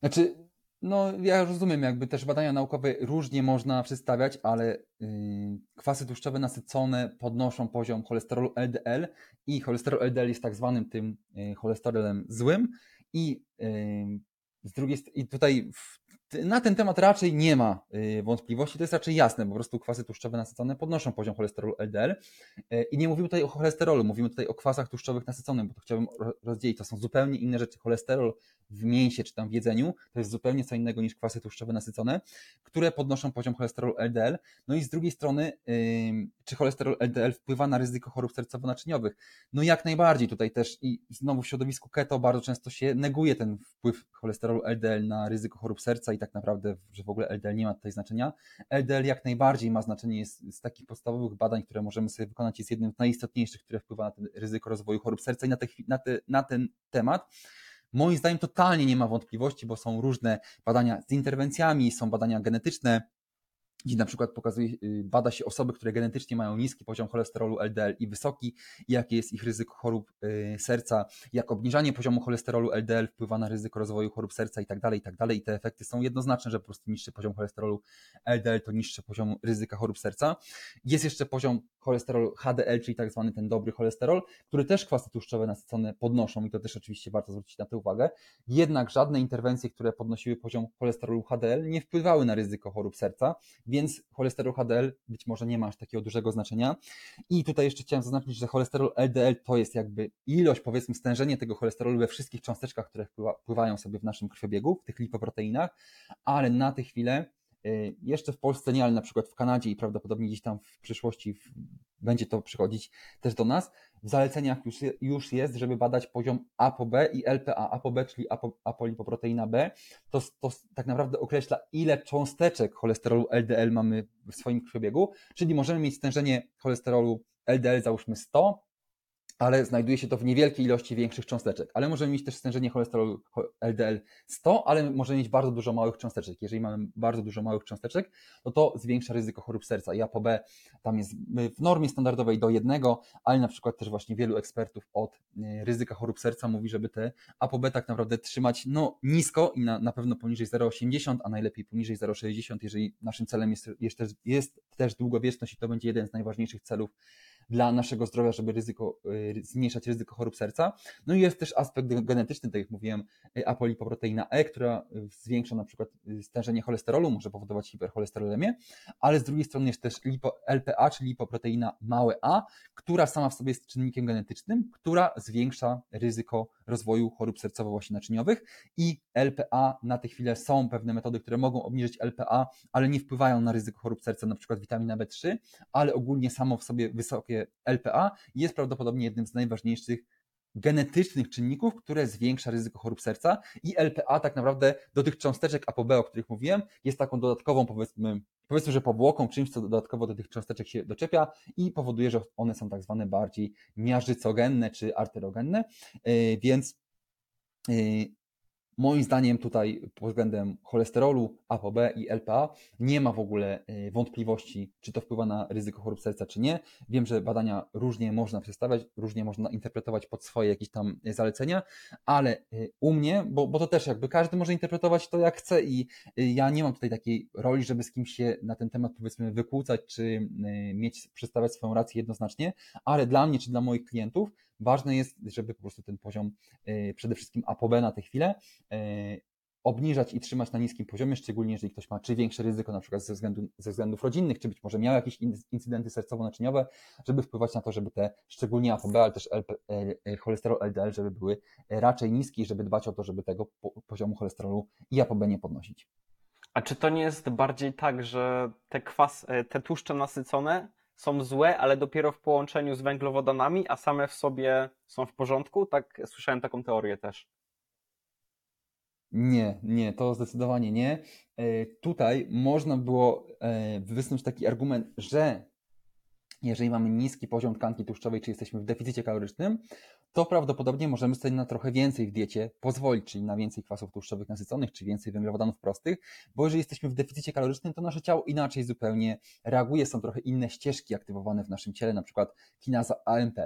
Znaczy, no, ja rozumiem, jakby też badania naukowe różnie można przedstawiać, ale yy, kwasy tłuszczowe nasycone podnoszą poziom cholesterolu LDL i cholesterol LDL jest tak zwanym tym yy, cholesterolem złym i yy, z drugiej i tutaj w, na ten temat raczej nie ma y, wątpliwości, to jest raczej jasne, po prostu kwasy tłuszczowe nasycone podnoszą poziom cholesterolu LDL y, i nie mówimy tutaj o cholesterolu, mówimy tutaj o kwasach tłuszczowych nasyconych, bo to chciałbym rozdzielić, to są zupełnie inne rzeczy. Cholesterol w mięsie czy tam w jedzeniu to jest zupełnie co innego niż kwasy tłuszczowe nasycone, które podnoszą poziom cholesterolu LDL. No i z drugiej strony, czy cholesterol LDL wpływa na ryzyko chorób sercowo-naczyniowych? No jak najbardziej, tutaj też i znowu w środowisku keto bardzo często się neguje ten wpływ cholesterolu LDL na ryzyko chorób serca i tak naprawdę, że w ogóle LDL nie ma tutaj znaczenia. LDL jak najbardziej ma znaczenie, jest z takich podstawowych badań, które możemy sobie wykonać, jest jednym z najistotniejszych, które wpływa na ten ryzyko rozwoju chorób serca i na, te, na, te, na ten temat. Moim zdaniem totalnie nie ma wątpliwości, bo są różne badania z interwencjami, są badania genetyczne, gdzie na przykład pokazuje, y, bada się osoby, które genetycznie mają niski poziom cholesterolu LDL i wysoki, jakie jest ich ryzyko chorób y, serca, jak obniżanie poziomu cholesterolu LDL wpływa na ryzyko rozwoju chorób serca i tak dalej, i tak dalej. I te efekty są jednoznaczne, że po prostu niższy poziom cholesterolu LDL to niższy poziom ryzyka chorób serca. Jest jeszcze poziom cholesterolu HDL, czyli tak zwany ten dobry cholesterol, który też kwasy tłuszczowe nasycone podnoszą i to też oczywiście warto zwrócić na to uwagę. Jednak żadne interwencje, które podnosiły poziom cholesterolu HDL nie wpływały na ryzyko chorób serca, więc cholesterol HDL być może nie ma aż takiego dużego znaczenia. I tutaj jeszcze chciałem zaznaczyć, że cholesterol LDL to jest jakby ilość, powiedzmy, stężenie tego cholesterolu we wszystkich cząsteczkach, które wpływają sobie w naszym krwiobiegu, w tych lipoproteinach, ale na tę chwilę y, jeszcze w Polsce nie, ale na przykład w Kanadzie i prawdopodobnie gdzieś tam w przyszłości będzie to przychodzić też do nas. W zaleceniach już, już jest, żeby badać poziom ApoB i LPA. ApoB, czyli apo, apolipoproteina B, to, to tak naprawdę określa, ile cząsteczek cholesterolu LDL mamy w swoim krwiobiegu, czyli możemy mieć stężenie cholesterolu LDL załóżmy 100, ale znajduje się to w niewielkiej ilości większych cząsteczek. Ale możemy mieć też stężenie cholesterolu LDL 100, ale możemy mieć bardzo dużo małych cząsteczek. Jeżeli mamy bardzo dużo małych cząsteczek, no to zwiększa ryzyko chorób serca. I ApoB tam jest w normie standardowej do jednego, ale na przykład też właśnie wielu ekspertów od e, ryzyka chorób serca mówi, żeby te ApoB tak naprawdę trzymać no, nisko i na, na pewno poniżej 0,80, a najlepiej poniżej 0,60, jeżeli naszym celem jest, jest, jest też długowieczność i to będzie jeden z najważniejszych celów dla naszego zdrowia, żeby ryzyko, y, zmniejszać ryzyko chorób serca. No i jest też aspekt genetyczny, tak jak mówiłem, y, apolipoproteina E, która y, zwiększa na przykład stężenie cholesterolu, może powodować hipercholesterolemię, ale z drugiej strony jest też lipo, LPA, czyli lipoproteina małe a, która sama w sobie jest czynnikiem genetycznym, która zwiększa ryzyko rozwoju chorób sercowo-naczyniowych i LPA na tę chwilę są pewne metody, które mogą obniżyć LPA, ale nie wpływają na ryzyko chorób serca, na przykład witamina B3, ale ogólnie samo w sobie wysokie LPA jest prawdopodobnie jednym z najważniejszych genetycznych czynników, które zwiększa ryzyko chorób serca i LPA tak naprawdę do tych cząsteczek ApoB, o których mówiłem, jest taką dodatkową powiedzmy powiedzmy, że powłoką, czymś, co dodatkowo do tych cząsteczek się doczepia i powoduje, że one są tak zwane bardziej miażdżycogenne czy arterogenne, yy, więc yy, Moim zdaniem tutaj pod względem cholesterolu, ApoB i LPA nie ma w ogóle y, wątpliwości, czy to wpływa na ryzyko chorób serca, czy nie. Wiem, że badania różnie można przedstawiać, różnie można interpretować pod swoje jakieś tam zalecenia, ale y, u mnie, bo, bo to też jakby każdy może interpretować to jak chce i ja nie mam tutaj takiej roli, żeby z kimś się na ten temat powiedzmy wykłócać, czy mieć, przedstawiać swoją rację jednoznacznie, ale dla mnie, czy dla moich klientów ważne jest, żeby po prostu ten poziom przede wszystkim ApoB na tę chwilę obniżać i trzymać na niskim poziomie, szczególnie jeżeli ktoś ma czy większe ryzyko, na przykład ze, względu, ze względów rodzinnych, czy być może miał jakieś incydenty sercowo-naczyniowe, żeby wpływać na to, żeby te szczególnie ApoB, ale też LP, e, cholesterol LDL, żeby były raczej niskie i żeby dbać o to, żeby tego poziomu cholesterolu i ApoB nie podnosić. A czy to nie jest bardziej tak, że te, kwas, e, te tłuszcze nasycone są złe, ale dopiero w połączeniu z węglowodanami, a same w sobie są w porządku? Tak, słyszałem taką teorię też. Nie, nie, to zdecydowanie nie. E, tutaj można było e, wysnuć taki argument, że jeżeli mamy niski poziom tkanki tłuszczowej, czy jesteśmy w deficycie kalorycznym, to prawdopodobnie możemy sobie na trochę więcej w diecie pozwolić, czyli na więcej kwasów tłuszczowych nasyconych, czy więcej węglowodanów prostych, bo jeżeli jesteśmy w deficycie kalorycznym, to nasze ciało inaczej zupełnie reaguje, są trochę inne ścieżki aktywowane w naszym ciele, na przykład kinaza AMP.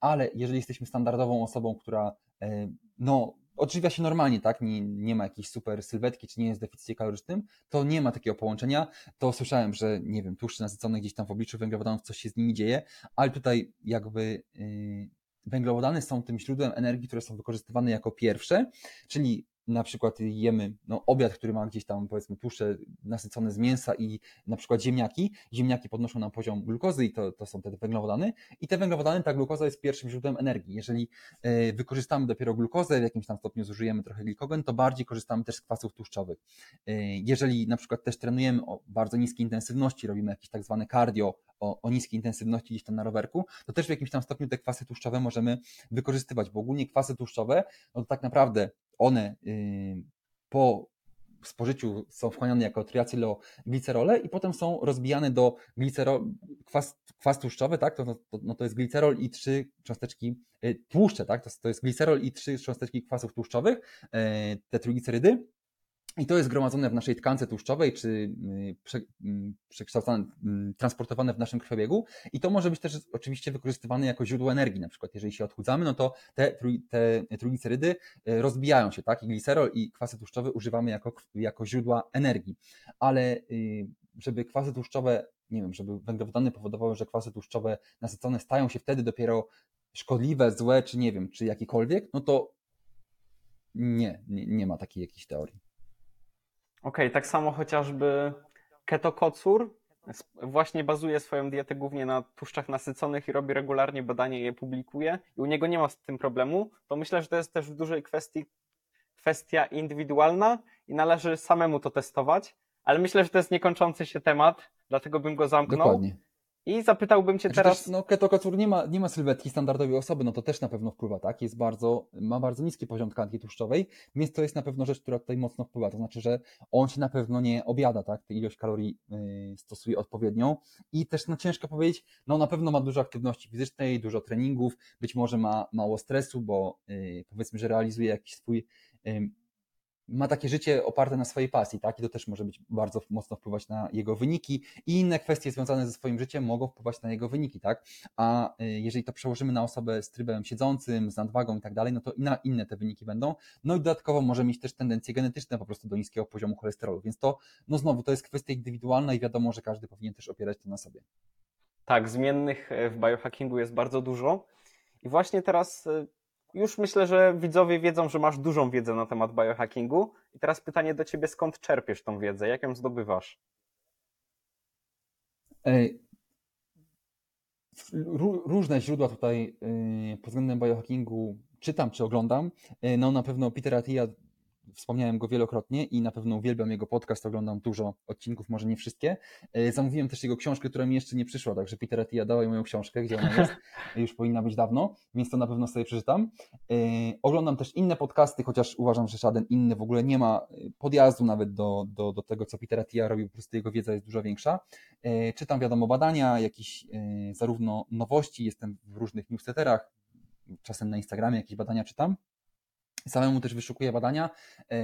Ale jeżeli jesteśmy standardową osobą, która e, no, odżywia się normalnie, tak? Nie, nie ma jakiejś super sylwetki, czy nie jest w deficycie kalorycznym, to nie ma takiego połączenia. To słyszałem, że nie wiem, tłuszcze nasycone gdzieś tam w obliczu węglowodanów, coś się z nimi dzieje, ale tutaj jakby yy, węglowodany są tym źródłem energii, które są wykorzystywane jako pierwsze, czyli na przykład jemy no, obiad, który ma gdzieś tam powiedzmy tłuszcze nasycone z mięsa i na przykład ziemniaki. Ziemniaki podnoszą nam poziom glukozy i to, to są te węglowodany. I te węglowodany, ta glukoza jest pierwszym źródłem energii. Jeżeli y, wykorzystamy dopiero glukozę, w jakimś tam stopniu zużyjemy trochę glikogen, to bardziej korzystamy też z kwasów tłuszczowych. Y, jeżeli na przykład też trenujemy o bardzo niskiej intensywności, robimy jakieś tak zwane cardio o, o niskiej intensywności gdzieś tam na rowerku, to też w jakimś tam stopniu te kwasy tłuszczowe możemy wykorzystywać, bo ogólnie kwasy tłuszczowe, no to tak naprawdę one y, po spożyciu są wchłaniane jako triacyloglicerole i potem są rozbijane do glicerol, kwas, kwas tłuszczowy, tak? To, to, no to jest glicerol i trzy cząsteczki y, tłuszcze, tak? To, to jest glicerol i trzy cząsteczki kwasów tłuszczowych, y, te triglicerydy i to jest gromadzone w naszej tkance tłuszczowej, czy y, mm, przekształcane, mm, transportowane w naszym krwiobiegu. I to może być też oczywiście wykorzystywane jako źródło energii. Na przykład, jeżeli się odchudzamy, no to te, te trójglicerydy y, rozbijają się, tak? I glicerol i kwasy tłuszczowe używamy jako, jako źródła energii. Ale y, żeby kwasy tłuszczowe, nie wiem, żeby węglowodany powodowały, że kwasy tłuszczowe nasycone stają się wtedy dopiero szkodliwe, złe, czy nie wiem, czy jakikolwiek, no to nie, nie, nie ma takiej jakiejś teorii. Okej, tak samo chociażby ketokocur właśnie bazuje swoją dietę głównie na tłuszczach nasyconych i robi regularnie badania i je publikuje i u niego nie ma z tym problemu, to myślę, że to jest też w dużej kwestii kwestia indywidualna i należy samemu to testować, ale myślę, że to jest niekończący się temat, dlatego bym go zamknął. Dokładnie. I zapytałbym Cię znaczy teraz. Też, no, ketokocur nie ma, nie ma sylwetki standardowej osoby, no to też na pewno wpływa, tak? Jest bardzo, ma bardzo niski poziom tkanki tłuszczowej, więc to jest na pewno rzecz, która tutaj mocno wpływa. To znaczy, że on się na pewno nie objada, tak? Tę ilość kalorii yy, stosuje odpowiednią i też no, ciężko powiedzieć, no na pewno ma dużo aktywności fizycznej, dużo treningów, być może ma mało stresu, bo yy, powiedzmy, że realizuje jakiś swój ma takie życie oparte na swojej pasji, tak? I to też może być bardzo mocno wpływać na jego wyniki i inne kwestie związane ze swoim życiem mogą wpływać na jego wyniki, tak? A y, jeżeli to przełożymy na osobę z trybem siedzącym, z nadwagą i tak dalej, no to na inne te wyniki będą. No i dodatkowo może mieć też tendencje genetyczne po prostu do niskiego poziomu cholesterolu, więc to, no znowu, to jest kwestia indywidualna i wiadomo, że każdy powinien też opierać to na sobie. Tak, zmiennych e, w biohackingu jest bardzo dużo. I właśnie teraz e, już myślę, że widzowie wiedzą, że masz dużą wiedzę na temat biohackingu. I teraz pytanie do ciebie, skąd czerpiesz tą wiedzę? Jak ją zdobywasz? Różne źródła tutaj y, pod względem biohackingu czytam czy oglądam. Y, no na pewno Peter Attia Wspomniałem go wielokrotnie i na pewno uwielbiam jego podcast, oglądam dużo odcinków, może nie wszystkie. E, zamówiłem też jego książkę, która mi jeszcze nie przyszła, także Peter Attia dawaj moją książkę, gdzie ona jest, już powinna być dawno, więc to na pewno sobie przeczytam. E, oglądam też inne podcasty, chociaż uważam, że żaden inny w ogóle nie ma e, podjazdu nawet do, do, do tego, co Peter Attia robi, po prostu jego wiedza jest dużo większa. Czytam wiadomo badania, jakieś zarówno nowości, jestem w różnych newsletterach, czasem na Instagramie jakieś badania czytam, Samemu też wyszukuję badania. E,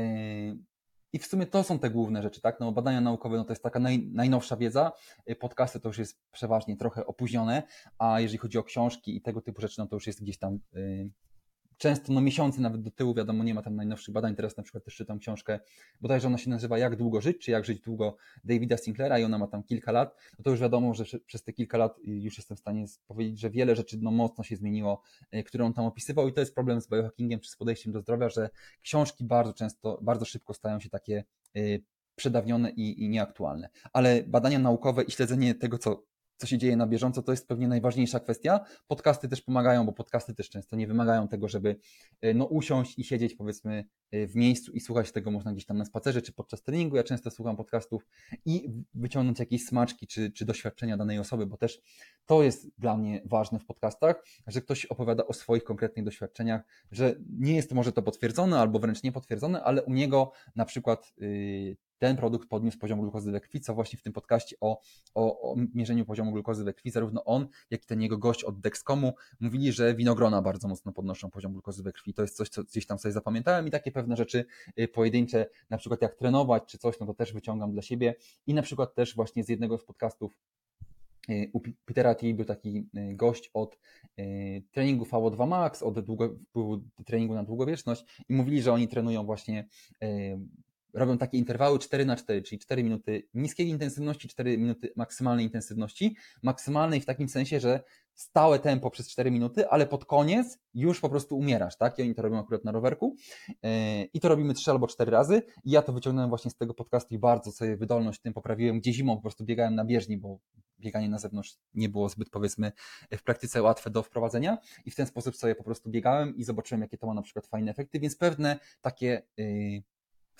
I w sumie to są te główne rzeczy, tak? No, badania naukowe no to jest taka naj, najnowsza wiedza, e, podcasty to już jest przeważnie trochę opóźnione, a jeżeli chodzi o książki i tego typu rzeczy, no to już jest gdzieś tam e, często no, miesiące nawet do tyłu, wiadomo, nie ma tam najnowszych badań. Teraz na przykład też czytam książkę, bodajże ona się nazywa Jak długo żyć, czy Jak żyć długo Davida Sinclaira i ona ma tam kilka lat. No to już wiadomo, że przez te kilka lat już jestem w stanie powiedzieć, że wiele rzeczy no, mocno się zmieniło, e, które on tam opisywał i to jest problem z biohackingiem czy z podejściem do zdrowia, że książki bardzo często, bardzo szybko stają się takie e, przedawnione i, i nieaktualne. Ale badania naukowe i śledzenie tego, co co się dzieje na bieżąco, to jest pewnie najważniejsza kwestia. Podcasty też pomagają, bo podcasty też często nie wymagają tego, żeby e, no, usiąść i siedzieć powiedzmy e, w miejscu i słuchać tego można gdzieś tam na spacerze czy podczas treningu. Ja często słucham podcastów i wyciągnąć jakieś smaczki czy, czy doświadczenia danej osoby, bo też to jest dla mnie ważne w podcastach, że ktoś opowiada o swoich konkretnych doświadczeniach, że nie jest może to potwierdzone albo wręcz niepotwierdzone, ale u niego na przykład yy, ten produkt podniósł poziom glukozy we krwi, co właśnie w tym podcaście o, o, o mierzeniu poziomu glukozy we krwi, zarówno on, jak i ten jego gość od Dexcomu mówili, że winogrona bardzo mocno podnoszą poziom glukozy we krwi. To jest coś, co gdzieś tam sobie zapamiętałem i takie pewne rzeczy y, pojedyncze, na przykład jak trenować czy coś, no to też wyciągam dla siebie i na przykład też właśnie z jednego z podcastów y, u Petera T był taki y, gość od treningu VO2 Max, od długo, treningu na długowieczność i mówili, że oni trenują właśnie robią takie interwały 4 na 4, czyli 4 minuty niskiej intensywności, 4 minuty maksymalnej intensywności. Maksymalnej w takim sensie, że stałe tempo przez 4 minuty, ale pod koniec już po prostu umierasz, tak? I oni to robią akurat na rowerku. E, I to robimy 3 albo 4 razy. I ja to wyciągnąłem właśnie z tego podcastu i bardzo sobie wydolność tym poprawiłem, gdzie zimą po prostu biegałem na bieżni, bo bieganie na zewnątrz nie było zbyt powiedzmy w praktyce łatwe do wprowadzenia i w ten sposób sobie po prostu biegałem i zobaczyłem, jakie to ma na przykład fajne efekty, więc pewne takie yy,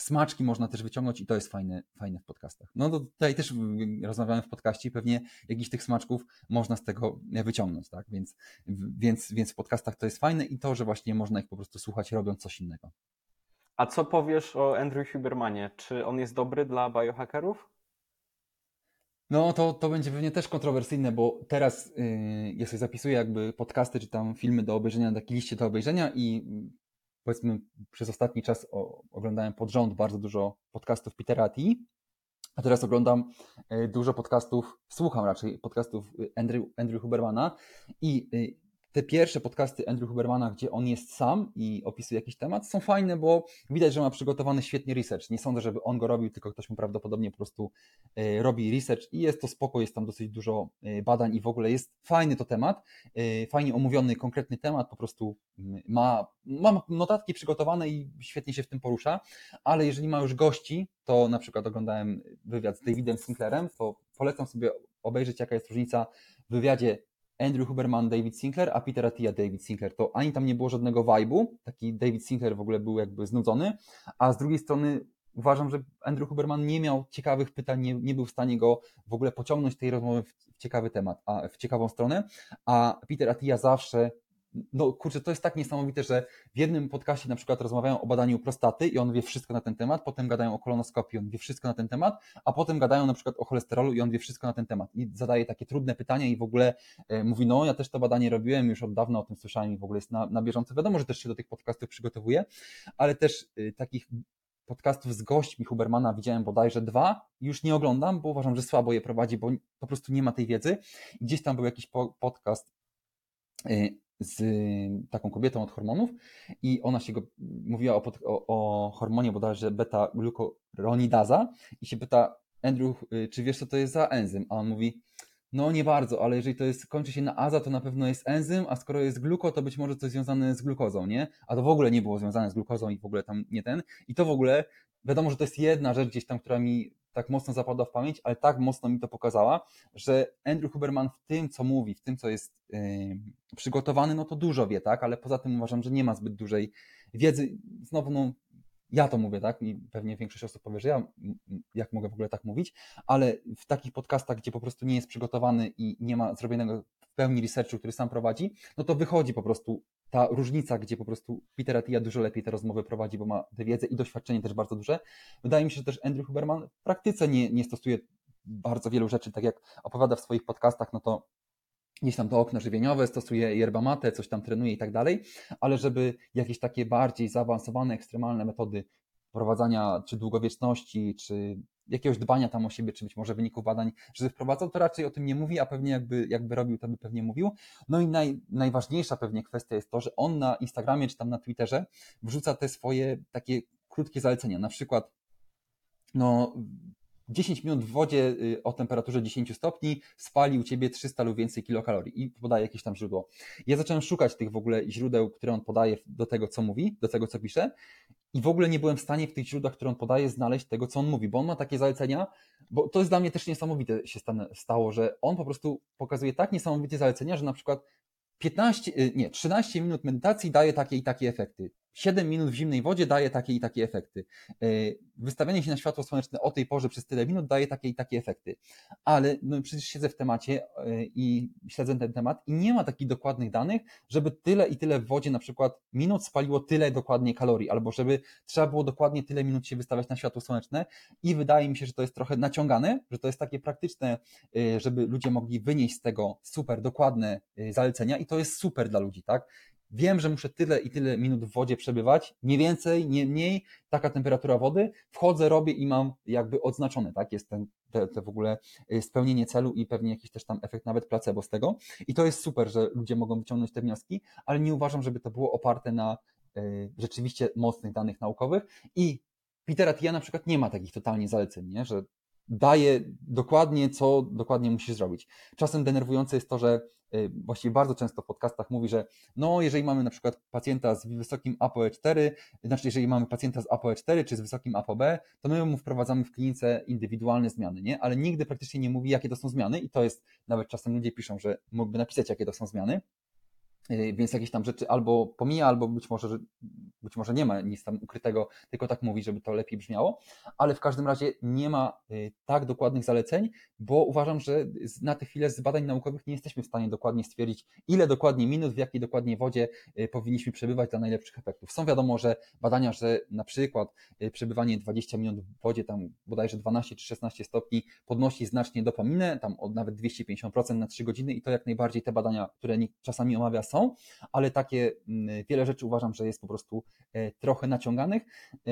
smaczki można też wyciągnąć i to jest fajne, fajne w podcastach. No to tutaj też rozmawiamy w podcaście i pewnie jakiś tych smaczków można z tego wyciągnąć, tak? Więc, więc, więc w podcastach to jest fajne i to, że właśnie można ich po prostu słuchać robiąc coś innego. A co powiesz o Andrew Hubermanie? Czy on jest dobry dla biohackerów? No to, to będzie pewnie też kontrowersyjne, bo teraz yy, ja sobie zapisuję jakby podcasty czy tam filmy do obejrzenia na takiej liście do obejrzenia i powiedzmy przez ostatni czas oglądałem pod rząd bardzo dużo podcastów Petera Ati, a teraz oglądam e, dużo podcastów, słucham raczej podcastów Andrew, Andrew Hubermana i e, te pierwsze podcasty Andrew Hubermana, gdzie on jest sam i opisuje jakiś temat, są fajne, bo widać, że ma przygotowany świetnie research. Nie sądzę, żeby on go robił, tylko ktoś mu prawdopodobnie po prostu e, robi research i jest to spoko, jest tam dosyć dużo e, badań i w ogóle jest fajny to temat, e, fajnie omówiony konkretny temat, po prostu ma, ma notatki przygotowane i świetnie się w tym porusza, ale jeżeli ma już gości, to na przykład oglądałem wywiad z Davidem Sinclairem, to polecam sobie obejrzeć, jaka jest różnica w wywiadzie Andrew Huberman, David Sinclair, a Peter Attia, David Sinclair. To ani tam nie było żadnego vibe'u, taki David Sinclair w ogóle był jakby znudzony, a z drugiej strony uważam, że Andrew Huberman nie miał ciekawych pytań, nie, nie był w stanie go w ogóle pociągnąć tej rozmowy w, ciekawy temat, a w ciekawą stronę, a Peter Attia zawsze no kurczę, to jest tak niesamowite, że w jednym podcaście na przykład rozmawiają o badaniu prostaty i on wie wszystko na ten temat, potem gadają o kolonoskopii, on wie wszystko na ten temat, a potem gadają na przykład o cholesterolu i on wie wszystko na ten temat i zadaje takie trudne pytania i w ogóle e, mówi, no ja też to badanie robiłem, już od dawna o tym słyszałem i w ogóle jest na, na bieżąco. Wiadomo, że też się do tych podcastów przygotowuje, ale też y, takich podcastów z gośćmi Hubermana widziałem bodajże dwa, już nie oglądam, bo uważam, że słabo je prowadzi, bo po prostu nie ma tej wiedzy. Gdzieś tam był jakiś po podcast y, z taką kobietą od hormonów i ona się go mówiła o, o, o hormonie bodajże beta-glukoronidaza i się pyta Andrew, y, czy wiesz co to jest za enzym? A on mówi, no nie bardzo, ale jeżeli to jest, kończy się na aza, to na pewno jest enzym, a skoro jest gluko, to być może coś związane z glukozą, nie? A to w ogóle nie było związane z glukozą i w ogóle tam nie ten. I to w ogóle, wiadomo, że to jest jedna rzecz gdzieś tam, która mi tak mocno zapadła w pamięć, ale tak mocno mi to pokazała, że Andrew Huberman w tym, co mówi, w tym, co jest yy, przygotowany, no to dużo wie, tak? Ale poza tym uważam, że nie ma zbyt dużej wiedzy. Znowu, no, ja to mówię, tak? I pewnie większość osób powie, że ja jak mogę w ogóle tak mówić, ale w takich podcastach, gdzie po prostu nie jest przygotowany i nie ma zrobionego w pełni researchu, który sam prowadzi, no to wychodzi po prostu ta różnica, gdzie po prostu Peter Attia dużo lepiej te rozmowy prowadzi, bo ma tę wiedzę i doświadczenie też bardzo duże. Wydaje mi się, że też Andrew Huberman w praktyce nie, nie stosuje bardzo wielu rzeczy, tak jak opowiada w swoich podcastach, no to gdzieś tam to okno żywieniowe, stosuje yerba mate, coś tam trenuje i tak dalej, ale żeby jakieś takie bardziej zaawansowane, ekstremalne metody prowadzenia czy długowieczności, czy jakiegoś dbania tam o siebie, czy być może wyników badań, że wprowadzał, to raczej o tym nie mówi, a pewnie jakby, jakby robił, to by pewnie mówił. No i naj, najważniejsza pewnie kwestia jest to, że on na Instagramie czy tam na Twitterze wrzuca te swoje takie krótkie zalecenia, na przykład no 10 minut w wodzie y, o temperaturze 10 stopni spali u ciebie 300 lub więcej kilokalorii i podaje jakieś tam źródło. Ja zacząłem szukać tych w ogóle źródeł, które on podaje do tego, co mówi, do tego, co pisze i w ogóle nie byłem w stanie w tych źródłach, które on podaje, znaleźć tego, co on mówi, bo on ma takie zalecenia, bo to jest dla mnie też niesamowite się stało, że on po prostu pokazuje tak niesamowite zalecenia, że na przykład 15, y, nie, 13 minut medytacji daje takie i takie efekty. 7 minut w zimnej wodzie daje takie i takie efekty. Y, wystawianie się na światło słoneczne o tej porze przez tyle minut daje takie i takie efekty. Ale no przecież siedzę w temacie y, i śledzę ten temat i nie ma takich dokładnych danych, żeby tyle i tyle w wodzie na przykład minut spaliło tyle dokładnie kalorii, albo żeby trzeba było dokładnie tyle minut się wystawiać na światło słoneczne i wydaje mi się, że to jest trochę naciągane, że to jest takie praktyczne, żeby ludzie mogli wynieść z tego super dokładne zalecenia i to jest super dla ludzi, tak? Wiem, że muszę tyle i tyle minut w wodzie przebywać, nie więcej, nie mniej, taka temperatura wody, wchodzę, robię i mam jakby odznaczone, tak? Jest ten, te, te w ogóle y, spełnienie celu i pewnie jakiś też tam efekt nawet placebo z tego. I to jest super, że ludzie mogą wyciągnąć te wnioski, ale nie uważam, żeby to było oparte na y, rzeczywiście mocnych danych naukowych i Petera Tia na przykład nie ma takich totalnie zaleceń, nie? że daje dokładnie, co dokładnie musisz zrobić. Czasem denerwujące jest to, że y, właściwie bardzo często w podcastach mówi, że no, jeżeli mamy na przykład pacjenta z wysokim ApoE4, znaczy jeżeli mamy pacjenta z ApoE4 czy z wysokim ApoB, to my mu wprowadzamy w klinice indywidualne zmiany, nie? Ale nigdy praktycznie nie mówi, jakie to są zmiany i to jest, nawet czasem ludzie piszą, że mógłby napisać, jakie to są zmiany, więc jakieś tam rzeczy albo pomija, albo być może, być może nie ma nic tam ukrytego, tylko tak mówi, żeby to lepiej brzmiało, ale w każdym razie nie ma y, tak dokładnych zaleceń, bo uważam, że na tę chwilę z badań naukowych nie jesteśmy w stanie dokładnie stwierdzić, ile dokładnie minut, w jakiej dokładnie wodzie y, powinniśmy przebywać dla najlepszych efektów. Są wiadomo, że badania, że na przykład przebywanie 20 minut w wodzie, tam bodajże 12 czy 16 stopni, podnosi znacznie dopaminę, tam od nawet 250% na 3 godziny i to jak najbardziej te badania, które czasami omawia są, są, ale takie mm, wiele rzeczy uważam, że jest po prostu e, trochę naciąganych. E,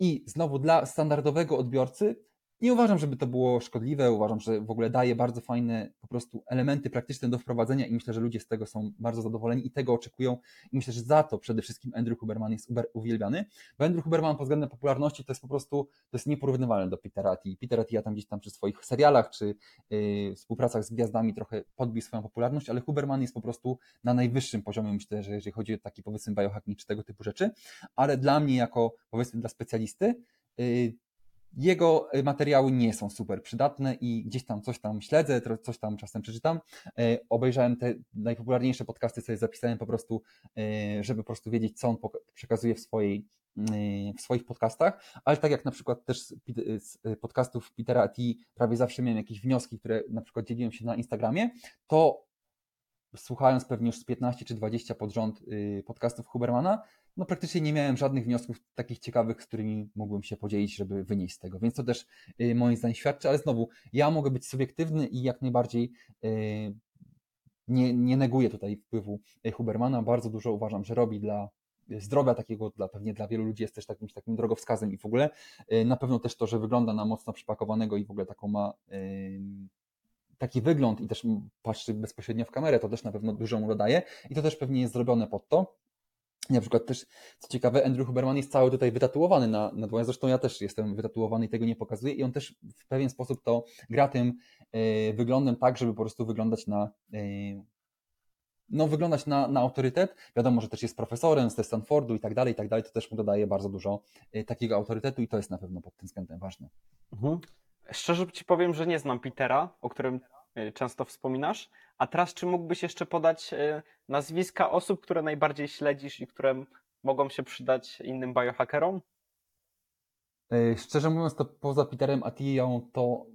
I znowu dla standardowego odbiorcy nie uważam, żeby to było szkodliwe, uważam, że w ogóle daje bardzo fajne po prostu elementy praktyczne do wprowadzenia i myślę, że ludzie z tego są bardzo zadowoleni i tego oczekują. I myślę, że za to przede wszystkim Andrew Huberman jest uwielbiany, bo Andrew Huberman pod względem popularności to jest po prostu, to jest nieporównywalne do Petera Attii. Peter Attia tam gdzieś tam przy swoich serialach czy yy, współpracach z gwiazdami trochę podbił swoją popularność, ale Huberman jest po prostu na najwyższym poziomie, myślę, że jeżeli chodzi o taki powiedzmy biohacking czy tego typu rzeczy, ale dla mnie jako powiedzmy dla specjalisty yy, jego y, materiały nie są super przydatne i gdzieś tam coś tam śledzę, coś tam czasem przeczytam. E, obejrzałem te najpopularniejsze podcasty, sobie zapisałem po prostu, e, żeby po prostu wiedzieć, co on przekazuje w swojej y, w swoich podcastach, ale tak jak na przykład też z podcastów Petera T prawie zawsze miałem jakieś wnioski, które na przykład dzieliłem się na Instagramie, to słuchając pewnie już z 15 czy 20 pod rząd y, podcastów Hubermana, no praktycznie nie miałem żadnych wniosków takich ciekawych, z którymi mógłbym się podzielić, żeby wynieść z tego. Więc to też y, moim zdaniem świadczy, ale znowu, ja mogę być subiektywny i jak najbardziej y, nie, nie neguję tutaj wpływu Hubermana. Bardzo dużo uważam, że robi dla zdrowia takiego, dla, pewnie dla wielu ludzi jest też takim, takim drogowskazem i w ogóle na pewno też to, że wygląda na mocno przypakowanego i w ogóle taką ma taki wygląd i też patrzy bezpośrednio w kamerę, to też na pewno dużo mu dodaje i to też pewnie jest zrobione pod to. Na przykład też, co ciekawe, Andrew Huberman jest cały tutaj wytatuowany na, na dłoń, zresztą ja też jestem wytatuowany i tego nie pokazuję i on też w pewien sposób to gra tym y, wyglądem tak, żeby po prostu wyglądać na y, no, wyglądać na, na autorytet. Wiadomo, że też jest profesorem ze Stanfordu i tak dalej, i tak dalej, to też mu dodaje bardzo dużo y, takiego autorytetu i to jest na pewno pod tym względem ważne. Mhm. Szczerze Ci powiem, że nie znam Petera, o którym często wspominasz, a teraz czy mógłbyś jeszcze podać nazwiska osób, które najbardziej śledzisz i które mogą się przydać innym biohackerom? E, szczerze mówiąc, to poza Peterem Atiyą to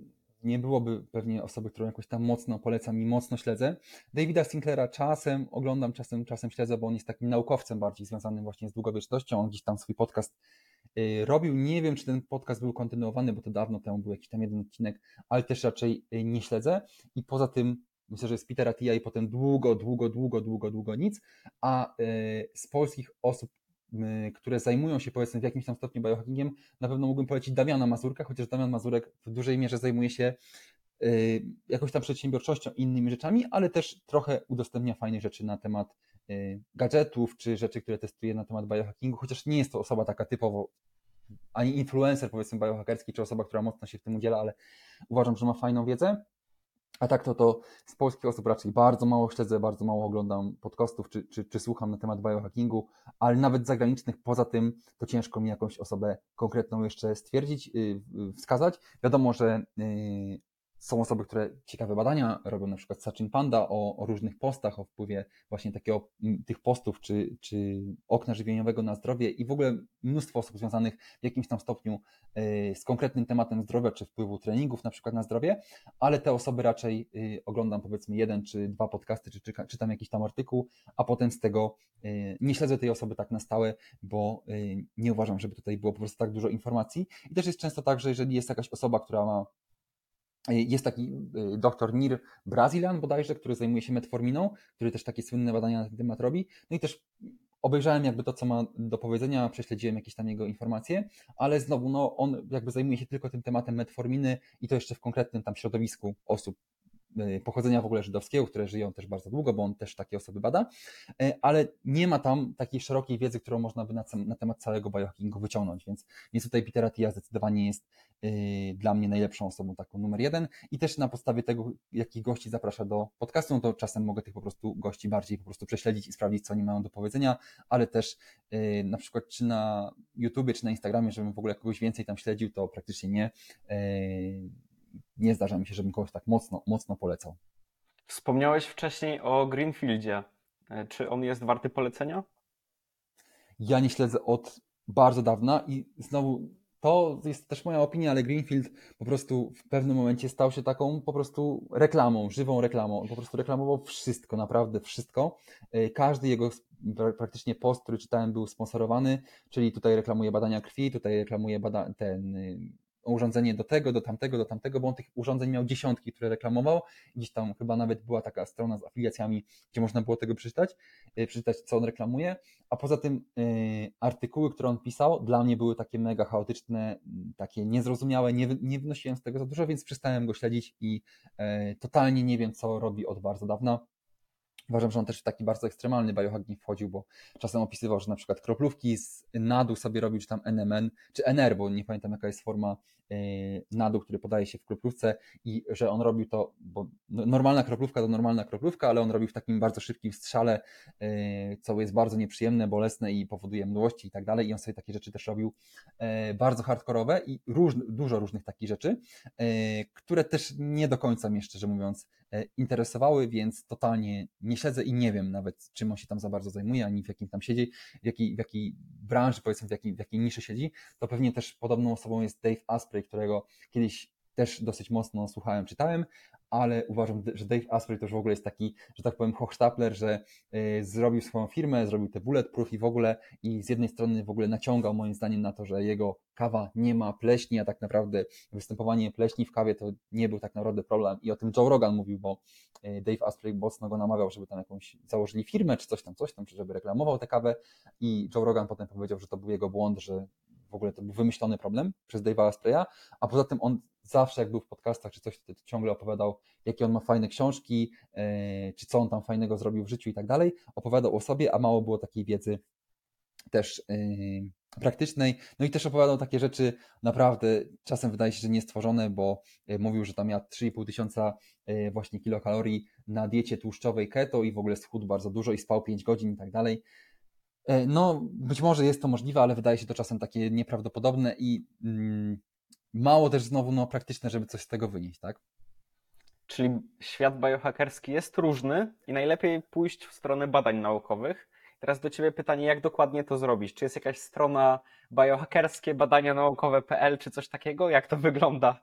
nie byłoby pewnie osoby, którą jakoś tam mocno polecam i mocno śledzę. Davida Sinclaira czasem oglądam, czasem, czasem śledzę, bo on jest takim naukowcem bardziej związanym właśnie z długowiecznością. On gdzieś tam swój podcast e, robił. Nie wiem, czy ten podcast był kontynuowany, bo to dawno temu był jakiś tam jeden odcinek, ale też raczej e, nie śledzę. I poza tym Myślę, że z Petera Atia i potem długo, długo, długo, długo, długo nic, a e, z polskich osób które zajmują się powiedzmy w jakimś tam stopniu biohackingiem, na pewno mógłbym polecić Damiana Mazurka, chociaż Damian Mazurek w dużej mierze zajmuje się y, jakąś tam przedsiębiorczością i innymi rzeczami, ale też trochę udostępnia fajnych rzeczy na temat y, gadżetów, czy rzeczy, które testuje na temat biohackingu, chociaż nie jest to osoba taka typowo ani influencer powiedzmy biohackerski, czy osoba, która mocno się w tym udziela, ale uważam, że ma fajną wiedzę. A tak to, to z polskich osób raczej bardzo mało śledzę, bardzo mało oglądam podcastów czy, czy, czy słucham na temat biohackingu, ale nawet zagranicznych poza tym to ciężko mi jakąś osobę konkretną jeszcze stwierdzić, yy, wskazać. Wiadomo, że są osoby, które ciekawe badania robią, na przykład Sachin Panda o, o, różnych postach, o wpływie właśnie takiego, tych postów czy, czy okna żywieniowego na zdrowie i w ogóle mnóstwo osób związanych w jakimś tam stopniu y, z konkretnym tematem zdrowia czy wpływu treningów na przykład na zdrowie, ale te osoby raczej y, oglądam powiedzmy jeden czy dwa podcasty, czy, czy czytam jakiś tam artykuł, a potem z tego y, nie śledzę tej osoby tak na stałe, bo nie uważam, żeby tutaj było po prostu tak dużo informacji. I też jest często tak, że jeżeli jest jakaś osoba, która ma jest taki y, doktor Nir Brazilan bodajże, który zajmuje się metforminą, który też takie słynne badania na ten temat robi. No i też obejrzałem jakby to, co ma do powiedzenia, prześledziłem jakieś tam jego informacje, ale znowu no, on jakby zajmuje się tylko tym tematem metforminy i to jeszcze w konkretnym tam środowisku osób pochodzenia w ogóle żydowskiego, które żyją też bardzo długo, bo on też takie osoby bada, y, ale nie ma tam takiej szerokiej wiedzy, którą można by na, na temat całego biohackingu wyciągnąć, więc, więc tutaj Peter Attia zdecydowanie jest yy, dla mnie najlepszą osobą, taką numer jeden i też na podstawie tego, jakich gości zaprasza do podcastu, no to czasem mogę tych po prostu gości bardziej po prostu prześledzić i sprawdzić, co oni mają do powiedzenia, ale też na przykład czy na YouTubie, czy na Instagramie, żebym w ogóle kogoś więcej tam śledził, to praktycznie nie. Nie zdarza mi się, żebym kogoś tak mocno, mocno polecał. Wspomniałeś wcześniej o Greenfieldzie. E, czy on jest warty polecenia? Ja nie śledzę od bardzo dawna i znowu to jest też moja opinia, ale Greenfield po prostu w pewnym momencie stał się taką po prostu reklamą, żywą reklamą. Po prostu reklamował wszystko, naprawdę wszystko. E, każdy jego praktycznie post, który czytałem, był sponsorowany, czyli tutaj reklamuje badania krwi, tutaj reklamuje bada ten urządzenie do tego, do tamtego, do tamtego, bo on tych urządzeń miał dziesiątki, które reklamował. Gdzieś tam chyba nawet była taka strona z afiliacjami, gdzie można było tego przeczytać, y, przeczytać, co on reklamuje. A poza tym yy, artykuły, które on pisał, dla mnie były takie mega chaotyczne, takie niezrozumiałe, nie, nie wynosiłem z tego za dużo, więc przestałem go śledzić i yy, totalnie nie wiem, co robi od bardzo dawna. Uważam, że on też w taki bardzo ekstremalny biohacking wchodził, bo czasem opisywał, że na przykład kroplówki z nadu sobie robił, czy tam NMN, czy NR, bo nie pamiętam jaka jest forma e, nadu, który podaje się w kroplówce i że on robił to, bo no, normalna kroplówka to normalna kroplówka, ale on robił w takim bardzo szybkim strzale, e, co jest bardzo nieprzyjemne, bolesne i powoduje mdłości i tak dalej. I on sobie takie rzeczy też robił e, bardzo hardkorowe i róż, dużo różnych takich rzeczy, które też nie do końca mnie szczerze mówiąc interesowały, więc totalnie nie śledzę i nie wiem nawet, czym on się tam za bardzo zajmuje, ani w jakim tam siedzi, w jakiej, w jakiej branży, powiedzmy, w jakiej, w jakiej niszy siedzi. To pewnie też podobną osobą jest Dave Asprey, którego kiedyś też dosyć mocno słuchałem, czytałem, ale uważam, że Dave Asprey to już w ogóle jest taki, że tak powiem, hochstapler, że y, zrobił swoją firmę, zrobił te bulletproof i w ogóle i z jednej strony w ogóle naciągał moim zdaniem na to, że jego kawa nie ma pleśni, a tak naprawdę występowanie pleśni w kawie to nie był tak naprawdę problem. I o tym Joe Rogan mówił, bo y, Dave Asprey mocno go namawiał, żeby tam jakąś założyli firmę, czy coś tam, coś tam, czy żeby reklamował tę kawę. I Joe Rogan potem powiedział, że to był jego błąd, że w ogóle to był wymyślony problem przez Dave'a Aspreya, a poza tym on zawsze jak był w podcastach czy coś, to ciągle opowiadał, jakie on ma fajne książki, yy, czy co on tam fajnego zrobił w życiu i tak dalej. Opowiadał o sobie, a mało było takiej wiedzy też yy, praktycznej. No i też opowiadał takie rzeczy naprawdę czasem wydaje się, że niestworzone, bo yy, mówił, że tam miał 3,5 tysiąca właśnie kilokalorii na diecie tłuszczowej keto i w ogóle schudł bardzo dużo i spał 5 godzin i tak dalej. No, być może jest to możliwe, ale wydaje się to czasem takie nieprawdopodobne i mm, mało też znowu no, praktyczne, żeby coś z tego wynieść, tak? Czyli świat biohackerski jest różny i najlepiej pójść w stronę badań naukowych. Teraz do Ciebie pytanie, jak dokładnie to zrobić? Czy jest jakaś strona biohackerskie badania naukowe.pl czy coś takiego? Jak to wygląda?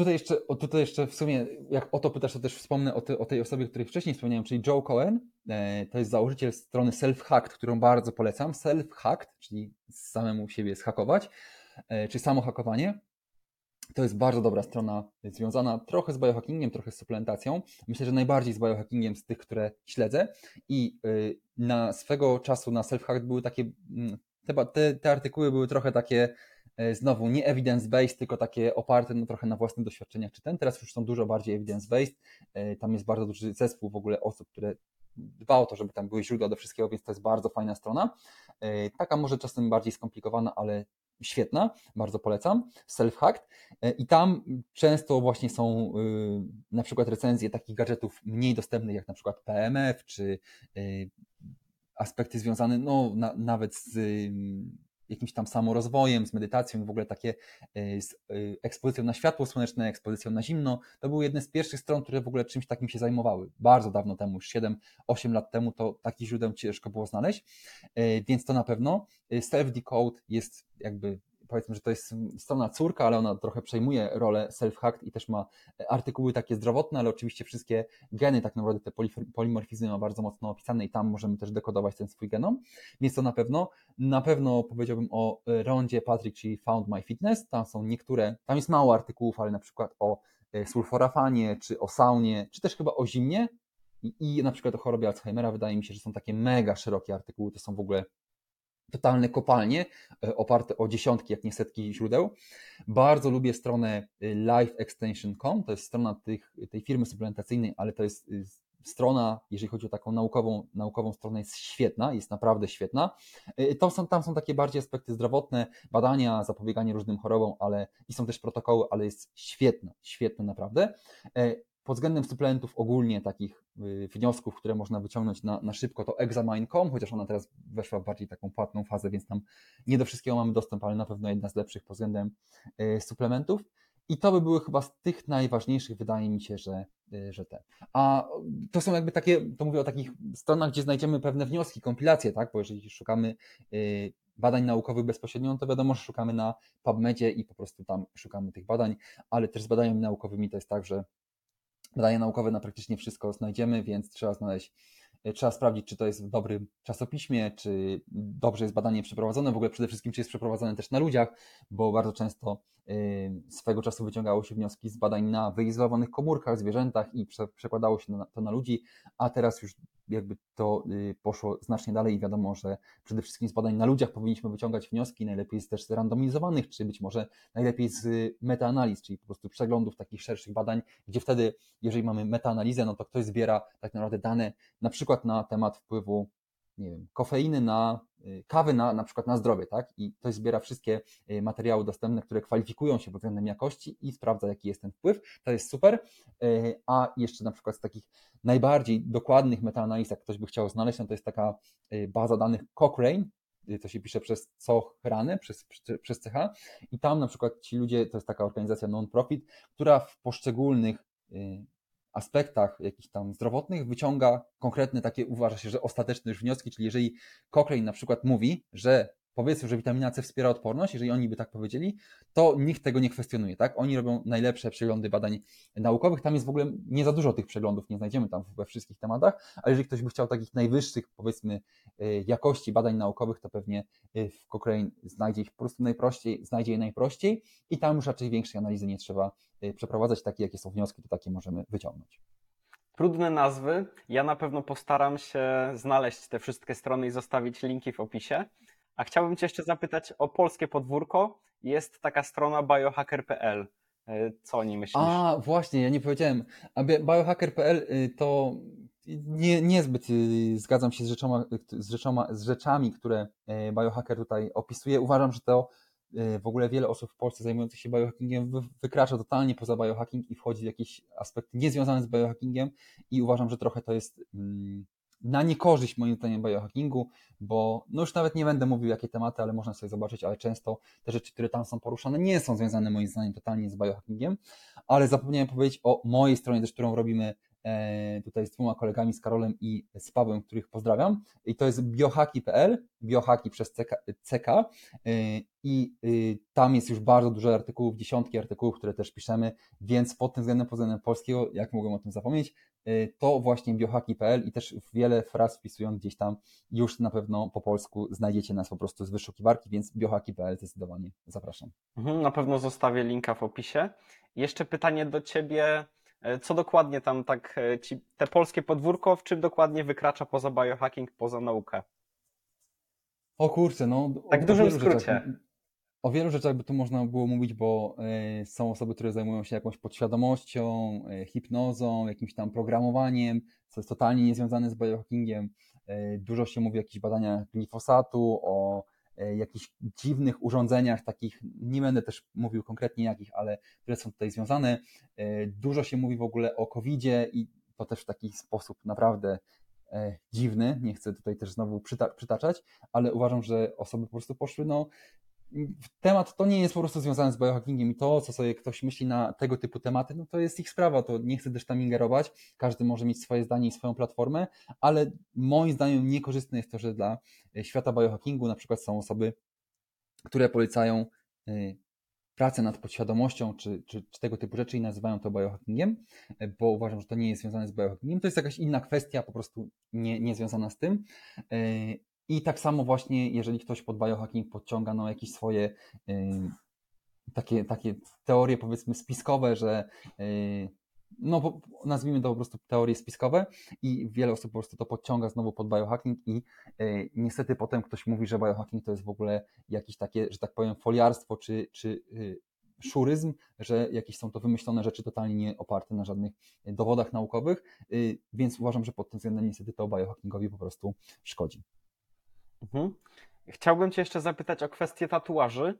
E, tutaj, jeszcze, tutaj jeszcze w sumie, jak o to pytasz, to też wspomnę o, o tej osobie, o której wcześniej wspomniałem, czyli Joe Cohen. E, to jest założyciel strony Self-Hacked, którą bardzo polecam. Self-Hacked, czyli samemu siebie zhakować. E, czy samo hakowanie. To jest bardzo dobra strona, związana trochę z biohackingiem, trochę z suplementacją. Myślę, że najbardziej z biohackingiem z tych, które śledzę. I y, na swego czasu na self-hack były takie, mm, te, te artykuły były trochę takie znowu nie evidence-based, tylko takie oparte no, trochę na własnych doświadczeniach czy ten. Teraz już są dużo bardziej evidence-based. Y, tam jest bardzo duży zespół w ogóle osób, które dba o to, żeby tam były źródła do wszystkiego, więc to jest bardzo fajna strona. Taka może czasem bardziej skomplikowana, ale świetna, bardzo polecam, Self-Hacked e, i tam często właśnie są y, na przykład recenzje takich gadżetów mniej dostępnych jak na przykład PMF czy y, aspekty związane no, na, nawet z jakimś tam samorozwojem, z medytacją, w ogóle takie y, z ekspozycją na światło słoneczne, ekspozycją na zimno. To były jedne z pierwszych stron, które w ogóle czymś takim się zajmowały. Bardzo dawno temu, już 7-8 lat temu, to takich źródeł ciężko było znaleźć, e, więc to na pewno. Self-Decode jest jakby powiedzmy, że to jest strona córka, ale ona trochę przejmuje rolę self-hacked i też ma artykuły takie zdrowotne, ale oczywiście wszystkie geny, tak naprawdę te polimorfizmy ma bardzo mocno opisane i tam możemy też dekodować ten swój genom, więc to na pewno. Na pewno powiedziałbym o rondzie Patrick, czyli Found My Fitness, tam są niektóre, tam jest mało artykułów, ale na przykład o e, sulforafanie, czy o saunie, czy też chyba o zimnie, i, i na przykład o chorobie Alzheimera. Wydaje mi się, że są takie mega szerokie artykuły, to są w ogóle totalne kopalnie e, oparte o dziesiątki, jak nie setki źródeł. Bardzo lubię stronę e, lifeextension.com, to jest strona tych, tej firmy suplementacyjnej, ale to jest e, strona, jeżeli chodzi o taką naukową, naukową stronę, jest świetna, jest naprawdę świetna. To są, tam są takie bardziej aspekty zdrowotne, badania, zapobieganie różnym chorobom, ale i są też protokoły, ale jest świetna, świetna naprawdę pod względem suplementów ogólnie takich y, wniosków, które można wyciągnąć na, na szybko, to examine.com, chociaż ona teraz weszła w bardziej taką płatną fazę, więc tam nie do wszystkiego mamy dostęp, ale na pewno jedna z lepszych pod względem y, suplementów. I to by były chyba z tych najważniejszych, wydaje mi się, że, y, że te. A to są jakby takie, to mówię o takich stronach, gdzie znajdziemy pewne wnioski, kompilacje, tak? Bo jeżeli szukamy badań naukowych bezpośrednio, no to wiadomo, że szukamy na PubMedzie i po prostu tam szukamy tych badań, ale też z badaniami naukowymi to jest tak, że badania naukowe na praktycznie wszystko znajdziemy, więc trzeba znaleźć, e, trzeba sprawdzić, czy to jest w dobrym czasopiśmie, czy dobrze jest badanie przeprowadzone, w ogóle przede wszystkim, czy jest przeprowadzone też na ludziach, bo bardzo często swego czasu wyciągało się wnioski z badań na wyizolowanych komórkach, zwierzętach i przekładało się to na ludzi, a teraz już jakby to y, poszło znacznie dalej i wiadomo, że przede wszystkim z badań na ludziach powinniśmy wyciągać wnioski, najlepiej też z randomizowanych, czy być może najlepiej z metaanaliz, czyli po prostu przeglądów takich szerszych badań, gdzie wtedy, jeżeli mamy metaanalizę, no to ktoś zbiera tak naprawdę dane na przykład na temat wpływu nie wiem, kofeiny na y, kawy na, na przykład na zdrowie, tak? I ktoś zbiera wszystkie y, materiały dostępne, które kwalifikują się pod względem jakości i sprawdza, jaki jest ten wpływ. To jest super. Y, a jeszcze na przykład z takich najbardziej dokładnych metaanaliz, jak ktoś by chciał znaleźć, no to jest taka baza danych Cochrane, to się pisze przez Cochrane, przez, przez CH i tam na przykład ci ludzie, to jest taka organizacja non-profit, która w poszczególnych aspektach jakichś tam zdrowotnych wyciąga konkretne takie, uważa się, że ostateczne już wnioski, czyli jeżeli Cochrane na przykład mówi, że powiedzmy, że witamina C wspiera odporność, jeżeli oni by tak powiedzieli, to nikt tego nie kwestionuje, tak? Oni robią najlepsze przeglądy badań naukowych, tam jest w ogóle nie za dużo tych przeglądów, nie znajdziemy tam we wszystkich tematach, ale jeżeli ktoś by chciał takich najwyższych, powiedzmy, e, jakości badań naukowych, to pewnie e, w Cochrane znajdzie ich po prostu najprościej, znajdzie je najprościej i tam już raczej większej analizy nie trzeba e, przeprowadzać, takie jakie są wnioski, to takie możemy wyciągnąć trudne nazwy. Ja na pewno postaram się znaleźć te wszystkie strony i zostawić linki w opisie. A chciałbym Cię jeszcze zapytać o polskie podwórko. Jest taka strona biohacker.pl. E, co o niej myślisz? A, właśnie, ja nie powiedziałem. Biohacker.pl y, to nie, niezbyt y, zgadzam się z, rzeczoma, z, rzeczoma, z rzeczami, które e, biohacker tutaj opisuje. Uważam, że to e, w ogóle wiele osób w Polsce zajmujących się biohackingiem wykracza totalnie poza biohacking i wchodzi w jakieś aspekty niezwiązane z biohackingiem i uważam, że trochę to jest mm, na niekorzyść moim zdaniem biohackingu, bo no już nawet nie będę mówił jakie tematy, ale można sobie zobaczyć, ale często te rzeczy, które tam są poruszane nie są związane moim zdaniem totalnie z biohackingiem, ale zapomniałem powiedzieć o mojej stronie też, którą robimy e, tutaj z dwoma kolegami, z Karolem i z Pawłem, których pozdrawiam. I to jest biohaki.pl, biohaki przez CK, CK e, i tam jest już bardzo dużo artykułów, dziesiątki artykułów, które też piszemy, więc pod tym względem, pod względem polskiego, jak mogłem o tym zapomnieć, to właśnie biohaki.pl i też wiele fraz wpisując gdzieś tam już na pewno po polsku znajdziecie nas po prostu z wyszukiwarki, więc biohaki.pl zdecydowanie zapraszam. Mhm, na pewno zostawię linka w opisie. Jeszcze pytanie do Ciebie, e, co dokładnie tam tak e, ci, te polskie podwórko, w czym dokładnie wykracza poza biohacking, poza naukę? O kurczę, no. Tak w dużym skrócie. Rzeczach, o wielu rzeczach by tu można było mówić, bo y, są osoby, które zajmują się jakąś podświadomością, y, hipnozą, jakimś tam programowaniem, co jest totalnie niezwiązane z biohackingiem. Y, dużo się mówi o jakichś badaniach glifosatu, o E, jakichś dziwnych urządzeniach, takich, nie będę też mówił konkretnie jakich, ale które są tutaj związane. E, dużo się mówi w ogóle o COVID-zie i to też w taki sposób naprawdę e, dziwny. Nie chcę tutaj też znowu przyta przytaczać, ale uważam, że osoby po prostu poszły no, temat to nie jest po prostu związany z biohackingiem i to, co sobie ktoś myśli na tego typu tematy, no to jest ich sprawa, to nie chcę też tam ingerować, każdy może mieć swoje zdanie i swoją platformę, ale moim zdaniem niekorzystne jest to, że dla e, świata biohackingu na przykład są osoby, które polecają e, pracę nad podświadomością czy, czy, czy, tego typu rzeczy i nazywają to biohackingiem, e, bo uważam, że to nie jest związane z biohackingiem. To jest jakaś inna kwestia, po prostu nie, nie związana z tym. I tak samo właśnie, jeżeli ktoś pod biohacking podciąga no, jakieś swoje y, takie, takie teorie powiedzmy spiskowe, że y, no nazwijmy to po prostu teorie spiskowe i wiele osób po prostu to podciąga znowu pod biohacking i y, niestety potem ktoś mówi, że biohacking to jest w ogóle jakieś takie, że tak powiem, foliarstwo czy, czy szuryzm, że jakieś są to wymyślone rzeczy totalnie nie oparte na żadnych dowodach naukowych, więc uważam, że pod tym względem niestety to biohackingowi po prostu szkodzi. Mhm. Chciałbym Cię jeszcze zapytać o kwestię tatuaży.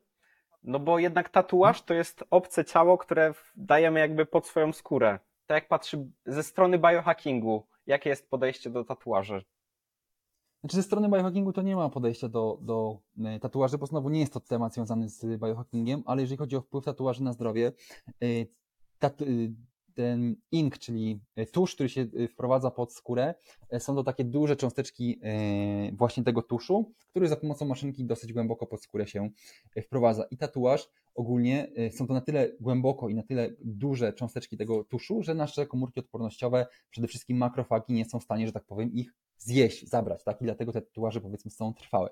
No bo jednak tatuaż to jest obce ciało, które dajemy jakby pod swoją skórę. Tak jak patrzy ze strony biohackingu, jakie jest podejście do tatuaży? Znaczy ze strony biohackingu to nie ma podejścia do, do e, tatuaży, bo znowu nie jest to temat związany z biohackingiem, ale jeżeli chodzi o wpływ tatuaży na zdrowie, e, tatu ten ink, czyli e, tusz, który się e, wprowadza pod skórę, e, są to takie duże cząsteczki właśnie tego tuszu, który za pomocą maszynki dosyć głęboko pod skórę się wprowadza. I tatuaż ogólnie są to na tyle głęboko i na tyle duże cząsteczki tego tuszu, że nasze komórki odpornościowe, przede wszystkim makrofagi, nie są w stanie, że tak powiem, ich zjeść, zabrać, tak? I dlatego te tatuaże powiedzmy są trwałe.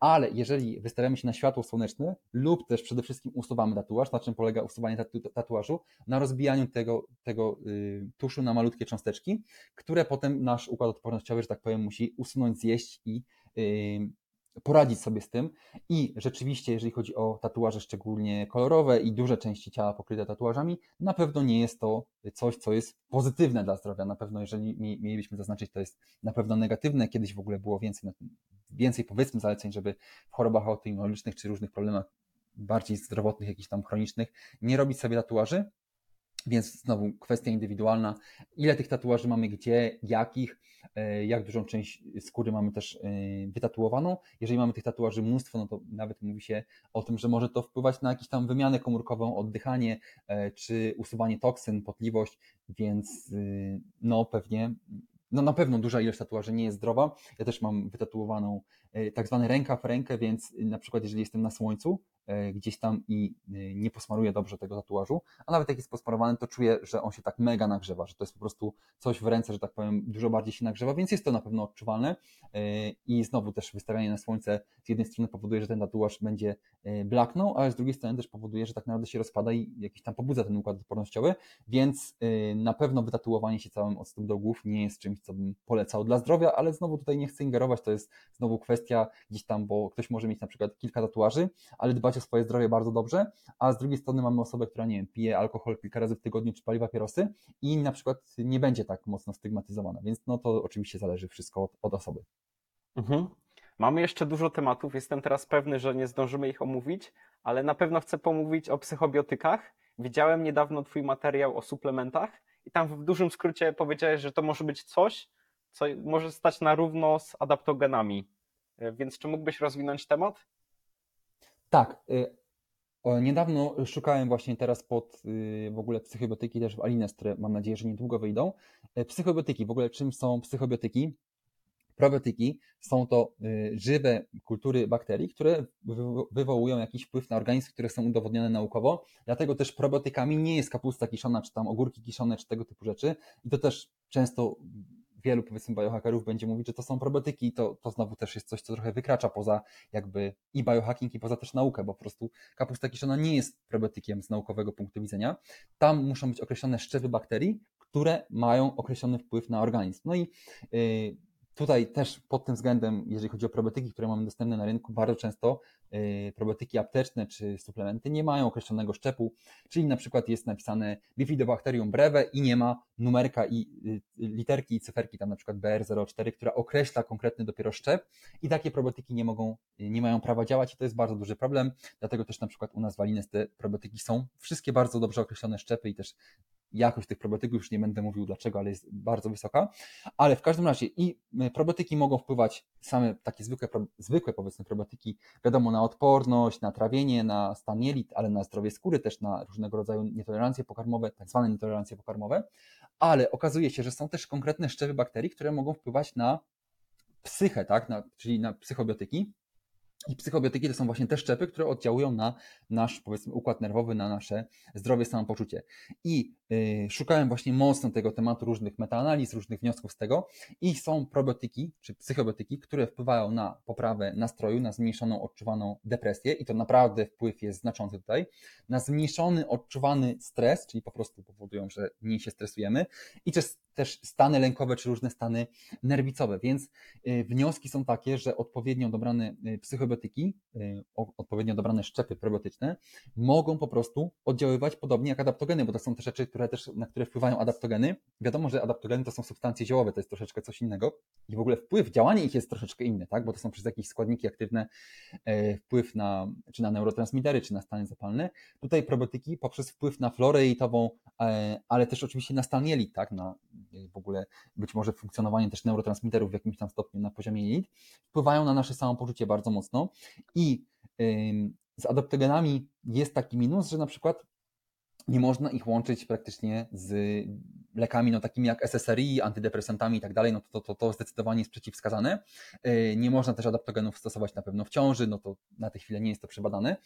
Ale jeżeli wystawiamy się na światło słoneczne lub też przede wszystkim usuwamy tatuaż, na czym polega usuwanie tatu tatuażu? Na rozbijaniu tego, tego y, tuszu na malutkie cząsteczki, które potem nasz układ odpornościowy, że tak powiem, musi usunąć, zjeść i y, poradzić sobie z tym. I rzeczywiście, jeżeli chodzi o tatuaże szczególnie kolorowe i duże części ciała pokryte tatuażami, na pewno nie jest to coś, co jest pozytywne dla zdrowia. Na pewno, jeżeli mielibyśmy zaznaczyć, to jest na pewno negatywne. Kiedyś w ogóle było więcej, więcej powiedzmy zaleceń, żeby w chorobach autoimmunologicznych czy różnych problemach bardziej zdrowotnych, jakichś tam chronicznych, nie robić sobie tatuaży. Więc znowu kwestia indywidualna. Ile tych tatuaży mamy gdzie, jakich, E, jak dużą część skóry mamy też e, wytatuowaną. Jeżeli mamy tych tatuaży mnóstwo, no to nawet mówi się o tym, że może to wpływać na jakąś tam wymianę komórkową, oddychanie, e, czy usuwanie toksyn, potliwość, więc no pewnie no na pewno duża ilość tatuaży nie jest zdrowa. Ja też mam wytatuowaną tak zwany ręka w rękę, więc na przykład jeżeli jestem na słońcu, E, gdzieś tam i e, nie posmaruje dobrze tego tatuażu, a nawet jak jest posmarowany, to czuję, że on się tak mega nagrzewa, że to jest po prostu coś w ręce, że tak powiem, dużo bardziej się nagrzewa, więc jest to na pewno odczuwalne. E, i znowu też wystawianie na słońce z jednej strony powoduje, że ten tatuaż będzie blaknął, ale z drugiej strony też powoduje, że tak naprawdę się rozpada i jakiś tam pobudza ten układ odpornościowy, więc na pewno wytatuowanie się całym od stóp do głów nie jest czymś, co bym polecał dla zdrowia, ale znowu tutaj nie chcę ingerować, to jest znowu kwestia gdzieś tam, bo ktoś może mieć na przykład kilka tatuaży, ale dbać o swoje zdrowie bardzo dobrze, a z drugiej strony mamy osobę, która nie wiem, pije alkohol kilka razy w tygodniu czy pali papierosy i na przykład nie będzie tak mocno stygmatyzowana, więc no to oczywiście zależy wszystko od, od osoby. Mhm. Mamy jeszcze dużo tematów, jestem teraz pewny, że nie zdążymy ich omówić, ale na pewno chcę pomówić o psychobiotykach. Widziałem niedawno Twój materiał o suplementach i tam w dużym skrócie powiedziałeś, że to może być coś, co może stać na równo z adaptogenami. Więc czy mógłbyś rozwinąć temat? Tak. Y, niedawno szukałem właśnie teraz pod y, w ogóle psychobiotyki też w Alines, które mam nadzieję, że niedługo wyjdą. E, Psychobiotyki, w ogóle czym są psychobiotyki? Probiotyki są to y, żywe kultury bakterii, które wywo- wywołują jakiś wpływ na organizm, które są udowodnione naukowo. Dlatego też probiotykami nie jest kapusta kiszona, czy tam ogórki kiszone, czy tego typu rzeczy. I to też często wielu powiedzmy biohackerów będzie mówić, że to są probiotyki i to, to znowu też jest coś, co trochę wykracza poza jakby i biohacking i poza też naukę, bo po prostu kapusta kiszona nie jest probiotykiem z naukowego punktu widzenia. Tam muszą być określone szczepy bakterii, które mają określony wpływ na organizm. No i yy, tutaj też pod tym względem, jeżeli chodzi o probiotyki, które mamy dostępne na rynku, bardzo często yy, probiotyki apteczne czy suplementy nie mają określonego szczepu, czyli na przykład jest napisane Bifidobacterium breve i nie ma numerka i yy, literki i cyferki, tam na przykład BR04, która określa konkretny dopiero szczep i takie probiotyki nie mogą, nie mają prawa działać i to jest bardzo duży problem, dlatego też na przykład u nas w Alines te probiotyki są. Wszystkie bardzo dobrze określone szczepy i też jakość tych probiotyków, już nie będę mówił dlaczego, ale jest bardzo wysoka, ale w każdym razie i probiotyki mogą wpływać, same takie zwykłe, zwykłe powiedzmy probiotyki, wiadomo, na odporność, na trawienie, na stan jelit, ale na zdrowie skóry, też na różnego rodzaju nietolerancje pokarmowe, tak zwane nietolerancje pokarmowe, ale okazuje się, że są też konkretne szczepy bakterii, które mogą wpływać na psychę, tak, na, czyli na psychobiotyki, i psychobiotyki to są właśnie te szczepy, które oddziałują na nasz, powiedzmy, układ nerwowy, na nasze zdrowie, samopoczucie. I yy, szukałem właśnie mocno tego tematu, różnych metaanaliz, różnych wniosków z tego. I są probiotyki, czy psychobiotyki, które wpływają na poprawę nastroju, na zmniejszoną odczuwaną depresję. I to naprawdę wpływ jest znaczący tutaj, na zmniejszony odczuwany stres, czyli po prostu powodują, że mniej się stresujemy. I też, też stany lękowe, czy różne stany nerwicowe, więc yy, wnioski są takie, że odpowiednio dobrane yy, psychobiotyki probiotyki, odpowiednio dobrane szczepy probiotyczne, mogą po prostu oddziaływać podobnie jak adaptogeny, bo to są te rzeczy, które też, na które wpływają adaptogeny. Wiadomo, że adaptogeny to są substancje ziołowe, to jest troszeczkę coś innego i w ogóle wpływ, działanie ich jest troszeczkę inne, tak? bo to są przez jakieś składniki aktywne wpływ na, czy na neurotransmitery, czy na stany zapalne. Tutaj probiotyki poprzez wpływ na florę jelitową, ale też oczywiście na stan jelit, tak? na w ogóle być może funkcjonowanie też neurotransmiterów w jakimś tam stopniu na poziomie jelit, wpływają na nasze samopoczucie bardzo mocno i z adaptogenami jest taki minus, że na przykład nie można ich łączyć praktycznie z lekami no, takimi jak SSRI, antydepresantami i tak dalej, no to, to, to zdecydowanie jest przeciwwskazane. E, nie można też adaptogenów stosować na pewno w ciąży, no to na tę chwilę nie jest to przebadane,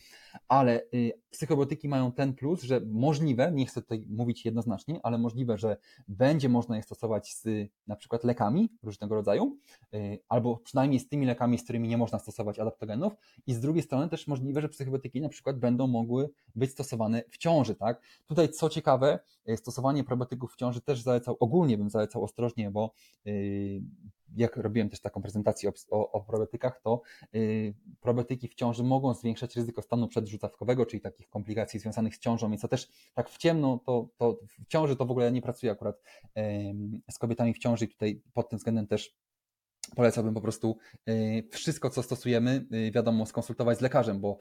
ale y, psychobiotyki mają ten plus, że możliwe, nie chcę tutaj mówić jednoznacznie, ale możliwe, że będzie można je stosować z na przykład lekami różnego rodzaju, y, albo przynajmniej z tymi lekami, z którymi nie można stosować adaptogenów i z drugiej strony też możliwe, że psychobiotyki na przykład będą mogły być stosowane w ciąży, tak? Tutaj co ciekawe, y, stosowanie probiotyków w ciąży też zalecał, ogólnie bym zalecał ostrożnie, bo jak robiłem też taką prezentację o, o, probiotykach, to yy, probiotyki w ciąży mogą zwiększać ryzyko stanu przedrzucawkowego, czyli takich komplikacji związanych z ciążą i co też tak w ciemno, to, to w ciąży to w ogóle nie pracuje akurat z kobietami w ciąży i tutaj pod tym względem też polecałbym po prostu wszystko, co stosujemy, wiadomo, skonsultować z lekarzem, bo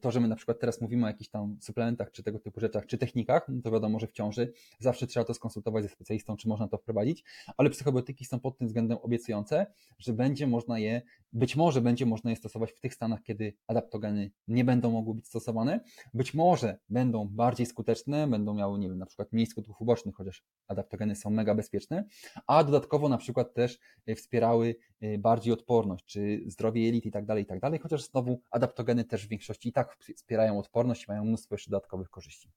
to, że my na przykład teraz mówimy o jakichś tam suplementach, czy tego typu rzeczach, czy technikach, no to wiadomo, że w ciąży zawsze trzeba to skonsultować ze specjalistą, czy można to wprowadzić, ale psychobiotyki są pod tym względem obiecujące, że będzie można je, być może będzie można je stosować w tych stanach, kiedy adaptogeny nie będą mogły być stosowane, być może będą bardziej skuteczne, będą miały, nie wiem, na przykład mniej skutków ubocznych, chociaż adaptogeny są mega bezpieczne, a dodatkowo na przykład też wspierały Y, bardziej odporność, czy zdrowie jelit i tak dalej, i tak dalej, chociaż znowu adaptogeny też w większości i tak wspierają odporność i mają mnóstwo jeszcze dodatkowych korzyści.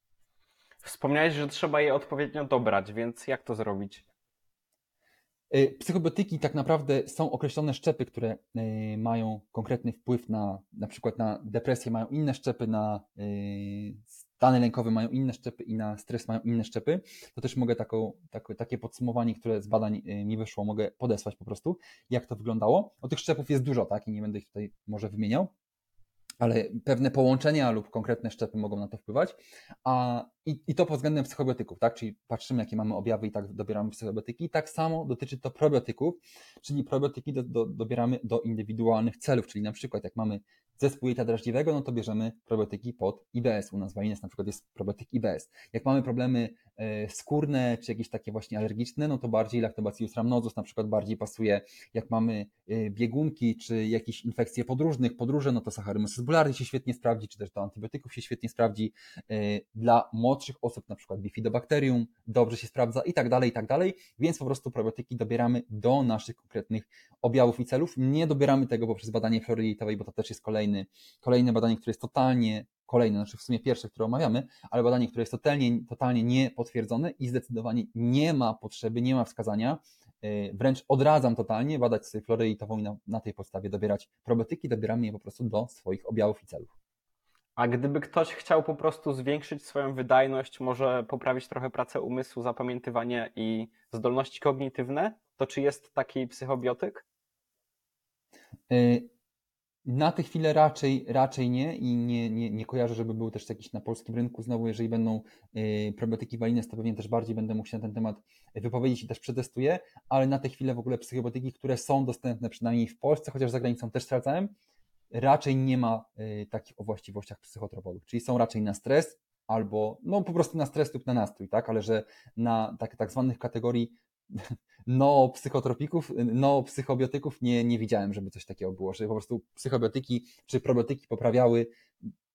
Wspomniałeś, że trzeba je odpowiednio dobrać, więc jak to zrobić? Y, psychobiotyki tak naprawdę są określone szczepy, które y, mają konkretny wpływ na na przykład na depresję, mają inne szczepy, na stany lękowe mają inne szczepy i na stres mają inne szczepy, to też mogę taką, takie, takie podsumowanie, które z badań y, mi wyszło, mogę podesłać po prostu, jak to wyglądało. O tych szczepów jest dużo, tak, i nie będę ich tutaj może wymieniał, ale pewne połączenia lub konkretne szczepy mogą na to wpływać. A, i, I to pod względem psychobiotyków, tak? Czyli patrzymy, jakie mamy objawy i tak dobieramy psychobiotyki. Tak samo dotyczy to probiotyków, czyli probiotyki do, do, dobieramy do indywidualnych celów, czyli na przykład jak mamy zespół jelita drażliwego, no to bierzemy probiotyki pod IBS. U nas w Alines na przykład jest probiotyk IBS. Jak mamy problemy e, skórne, czy jakieś takie właśnie alergiczne, no to bardziej Lactobacillus rhamnosus na przykład bardziej pasuje. Jak mamy e, biegunki, czy jakieś infekcje podróżnych, podróże, no to Saccharomyces boulardii się świetnie sprawdzi, czy też do antybiotyków się świetnie sprawdzi. E, dla młodszych osób na przykład bifidobakterium dobrze się sprawdza i tak dalej, i tak dalej, więc po prostu probiotyki dobieramy do naszych konkretnych objawów i celów. Nie dobieramy tego poprzez badanie flory jelitowej, bo to też jest kolejny, kolejne badanie, które jest totalnie kolejne, znaczy w sumie pierwsze, które omawiamy, ale badanie, które jest totalnie, totalnie niepotwierdzone i zdecydowanie nie ma potrzeby, nie ma wskazania, yy, wręcz odradzam totalnie badać sobie florę jelitową i na, na tej podstawie dobierać probiotyki, dobieramy je po prostu do swoich objawów i celów. A gdyby ktoś chciał po prostu zwiększyć swoją wydajność, może poprawić trochę pracę umysłu, zapamiętywanie i zdolności kognitywne, to czy jest taki psychobiotyk? Yy, na tę chwilę raczej, raczej nie i nie, nie, nie kojarzę, żeby był też jakiś na polskim rynku. Znowu, jeżeli będą yy, probiotyki walines, to pewnie też bardziej będę mógł się na ten temat wypowiedzieć i też przetestuję, ale na tę chwilę w ogóle psychobiotyki, które są dostępne przynajmniej w Polsce, chociaż za granicą też sprawdzałem, raczej nie ma y, takich o właściwościach psychotropowych, czyli są raczej na stres albo no po prostu na stres lub na nastrój, tak, ale że na tak, tak zwanych kategorii no psychotropików, no psychobiotyków nie, nie widziałem, żeby coś takiego było, że po prostu psychobiotyki czy probiotyki poprawiały,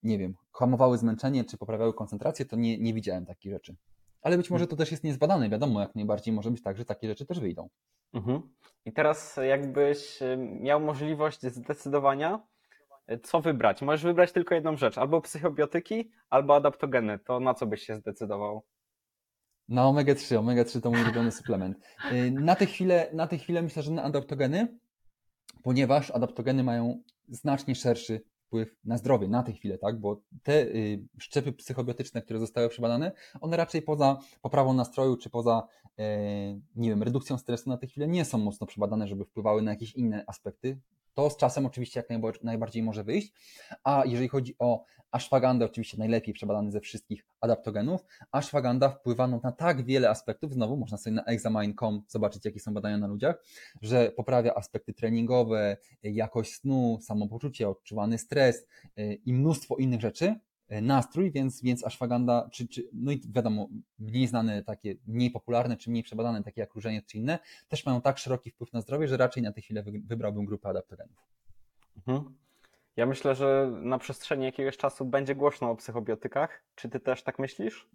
nie wiem, hamowały zmęczenie czy poprawiały koncentrację, to nie, nie widziałem takich rzeczy. Ale być może to też jest niezbadane, wiadomo, jak najbardziej może być tak, że takie rzeczy też wyjdą. Mhm. I teraz jakbyś miał możliwość zdecydowania, co wybrać? Możesz wybrać tylko jedną rzecz, albo psychobiotyki, albo adaptogeny. To na co byś się zdecydował? Na omega-3. Omega-3 to mój ulubiony suplement. Y, na tę chwilę, na tę chwilę myślę, że na adaptogeny, ponieważ adaptogeny mają znacznie szerszy wpływ na zdrowie na tę chwilę, tak? Bo te y, szczepy psychobiotyczne, które zostały przebadane, one raczej poza poprawą nastroju, czy poza, e, nie wiem, redukcją stresu na tę chwilę nie są mocno przebadane, żeby wpływały na jakieś inne aspekty to z czasem oczywiście jak najbardziej może wyjść. A jeżeli chodzi o ashwagandę, oczywiście najlepiej przebadany ze wszystkich adaptogenów, ashwaganda wpływa na tak wiele aspektów, znowu można sobie na examine.com zobaczyć, jakie są badania na ludziach, że poprawia aspekty treningowe, jakość snu, samopoczucie, odczuwany stres y, i mnóstwo innych rzeczy, nastrój, więc, więc ashwagandha, czy, czy, no i wiadomo, mniej znane, takie mniej popularne, czy mniej przebadane, takie jak różenie, czy inne, też mają tak szeroki wpływ na zdrowie, że raczej na tę chwilę wybrałbym grupę adaptogenów. Mhm. Ja myślę, że na przestrzeni jakiegoś czasu będzie głośno o psychobiotykach. Czy ty też tak myślisz?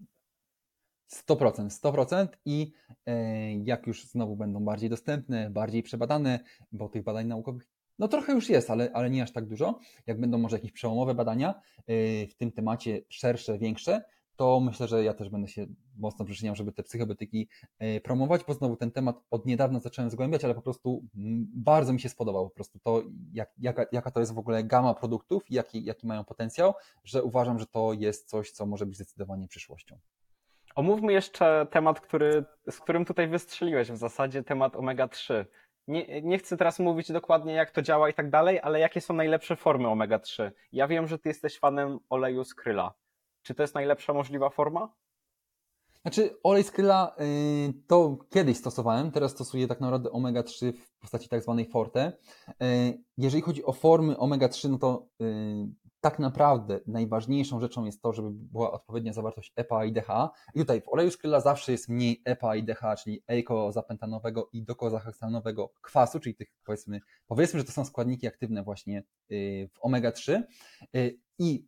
100%, 100% i e, jak już znowu będą bardziej dostępne, bardziej przebadane, bo tych badań naukowych no trochę już jest, ale, ale nie aż tak dużo. Jak będą może jakieś przełomowe badania yy, w tym temacie szersze, większe, to myślę, że ja też będę się mocno przyczyniał, żeby te psychobiotyki yy, promować, bo znowu ten temat od niedawna zacząłem zgłębiać, ale po prostu mm, bardzo mi się spodobał po prostu to, jak, jaka, jaka to jest w ogóle gama produktów i jaki, jaki mają potencjał, że uważam, że to jest coś, co może być zdecydowanie przyszłością. Omówmy jeszcze temat, który, z którym tutaj wystrzeliłeś w zasadzie, temat omega-3 nie, nie chcę teraz mówić dokładnie, jak to działa i tak dalej, ale jakie są najlepsze formy omega-3? Ja wiem, że ty jesteś fanem oleju z kryla. Czy to jest najlepsza możliwa forma? Znaczy, olej z kryla yy, to kiedyś stosowałem, teraz stosuję tak naprawdę omega-3 w postaci tak zwanej forte. Yy, jeżeli chodzi o formy omega-3, no to yy, tak naprawdę najważniejszą rzeczą jest to, żeby była odpowiednia zawartość EPA i DHA. I tutaj w oleju skryla zawsze jest mniej EPA i DHA, czyli eikozapentanowego i dokozaheksanowego kwasu, czyli tych powiedzmy, powiedzmy, że to są składniki aktywne właśnie y, w omega-3. Y, I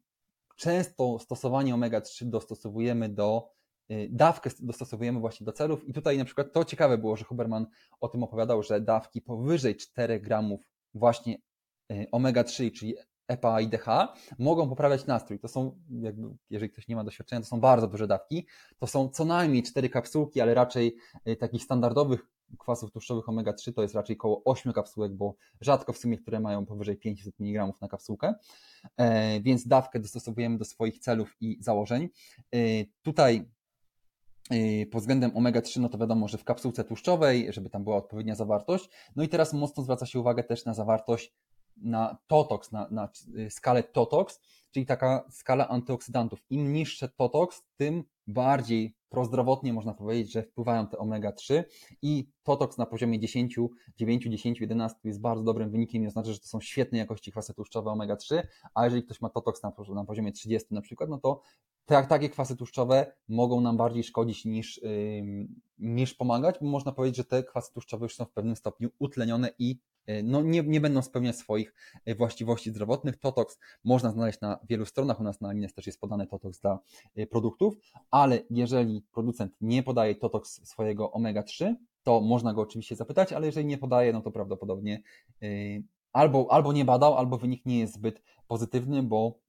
często stosowanie omega-3 dostosowujemy do y, dawkę dostosowujemy właśnie do celów i tutaj na przykład to ciekawe było, że Huberman o tym opowiadał, że dawki powyżej 4 gramów właśnie omega-3, czyli EPA i DHA mogą poprawiać nastrój. To są, jakby, jeżeli ktoś nie ma doświadczenia, to są bardzo duże dawki. To są co najmniej cztery kapsułki, ale raczej y, takich standardowych kwasów tłuszczowych omega-3 to jest raczej około 8 kapsułek, bo rzadko w sumie, które mają powyżej 500 mg na kapsułkę, e, więc dawkę dostosowujemy do swoich celów i założeń. E, tutaj e, pod względem omega-3, no to wiadomo, że w kapsułce tłuszczowej, żeby tam była odpowiednia zawartość. No i teraz mocno zwraca się uwagę też na zawartość na TOTOX, na, na y, skalę TOTOX, czyli taka skala antyoksydantów. Im niższe TOTOX, tym bardziej prozdrowotnie można powiedzieć, że wpływają te omega-3 i Totox na poziomie 10, 9, 10, 11 jest bardzo dobrym wynikiem i oznacza, że to są świetnej jakości kwasy tłuszczowe omega-3, a jeżeli ktoś ma Totox na, na poziomie 30 na przykład, no to tak, takie kwasy tłuszczowe mogą nam bardziej szkodzić niż, yy, niż pomagać, bo można powiedzieć, że te kwasy tłuszczowe już są w pewnym stopniu utlenione i no, nie, nie będą spełniać swoich yy, właściwości zdrowotnych. Totox można znaleźć na wielu stronach, u nas na Alines też jest podany Totox dla yy, produktów, ale jeżeli producent nie podaje Totox swojego omega-3, to można go oczywiście zapytać, ale jeżeli nie podaje, no to prawdopodobnie albo, albo nie badał, albo wynik nie jest zbyt pozytywny, bo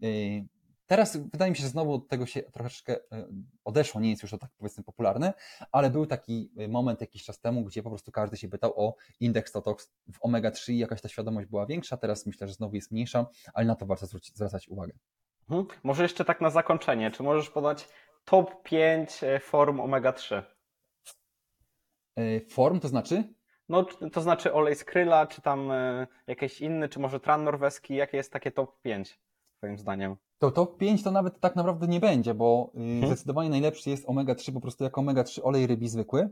Teraz wydaje mi się, że znowu od tego się troszeczkę e, odeszło, nie jest już to tak powiedzmy popularne, ale był taki e, moment jakiś czas temu, gdzie po prostu każdy się pytał o indeks Totox w omega-3 i jakaś ta świadomość była większa, teraz myślę, że znowu jest mniejsza, ale na to warto zwrócić, zwracać uwagę. Mhm. Może jeszcze tak na zakończenie, czy możesz podać top 5 e, form omega-3? Form to znaczy? No, to znaczy olej z kryla, czy tam jakiś inny, czy może tran norweski, jakie jest takie top 5 twoim zdaniem? To top 5 to nawet tak naprawdę nie będzie, bo hmm. zdecydowanie najlepszy jest omega-3 po prostu jako omega-3 olej rybi zwykły.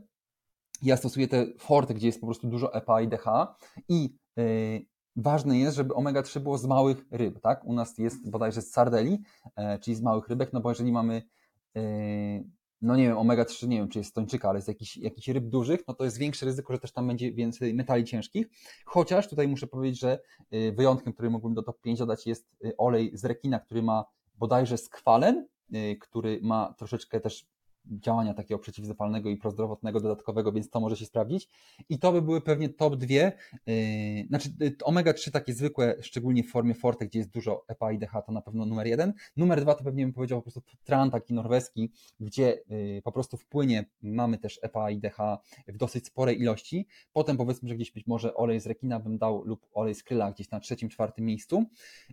Ja stosuję te forty, gdzie jest po prostu dużo EPA i DHA i yy, ważne jest, żeby omega-3 było z małych ryb, tak? U nas jest bodajże z sardeli, yy, czyli z małych rybek, no bo jeżeli mamy yy, no nie wiem, omega-3, nie wiem, czy jest tończyka, ale z jakichś, jakichś ryb dużych, no to jest większe ryzyko, że też tam będzie więcej metali ciężkich. Chociaż tutaj muszę powiedzieć, że y, wyjątkiem, który mógłbym do top 5 dodać jest y, olej z rekina, który ma bodajże skwalen, y, który ma troszeczkę też działania takiego przeciwzapalnego i prozdrowotnego dodatkowego, więc to może się sprawdzić. I to by były pewnie top dwie, yy, znaczy yy, omega-3 takie zwykłe, szczególnie w formie forte, gdzie jest dużo EPA i DH, to na pewno numer jeden. Numer dwa to pewnie bym powiedział po prostu tran taki norweski, gdzie yy, po prostu w płynie mamy też EPA i DH w dosyć sporej ilości. Potem powiedzmy, że gdzieś być może olej z rekina bym dał lub olej z kryla gdzieś na trzecim, czwartym miejscu.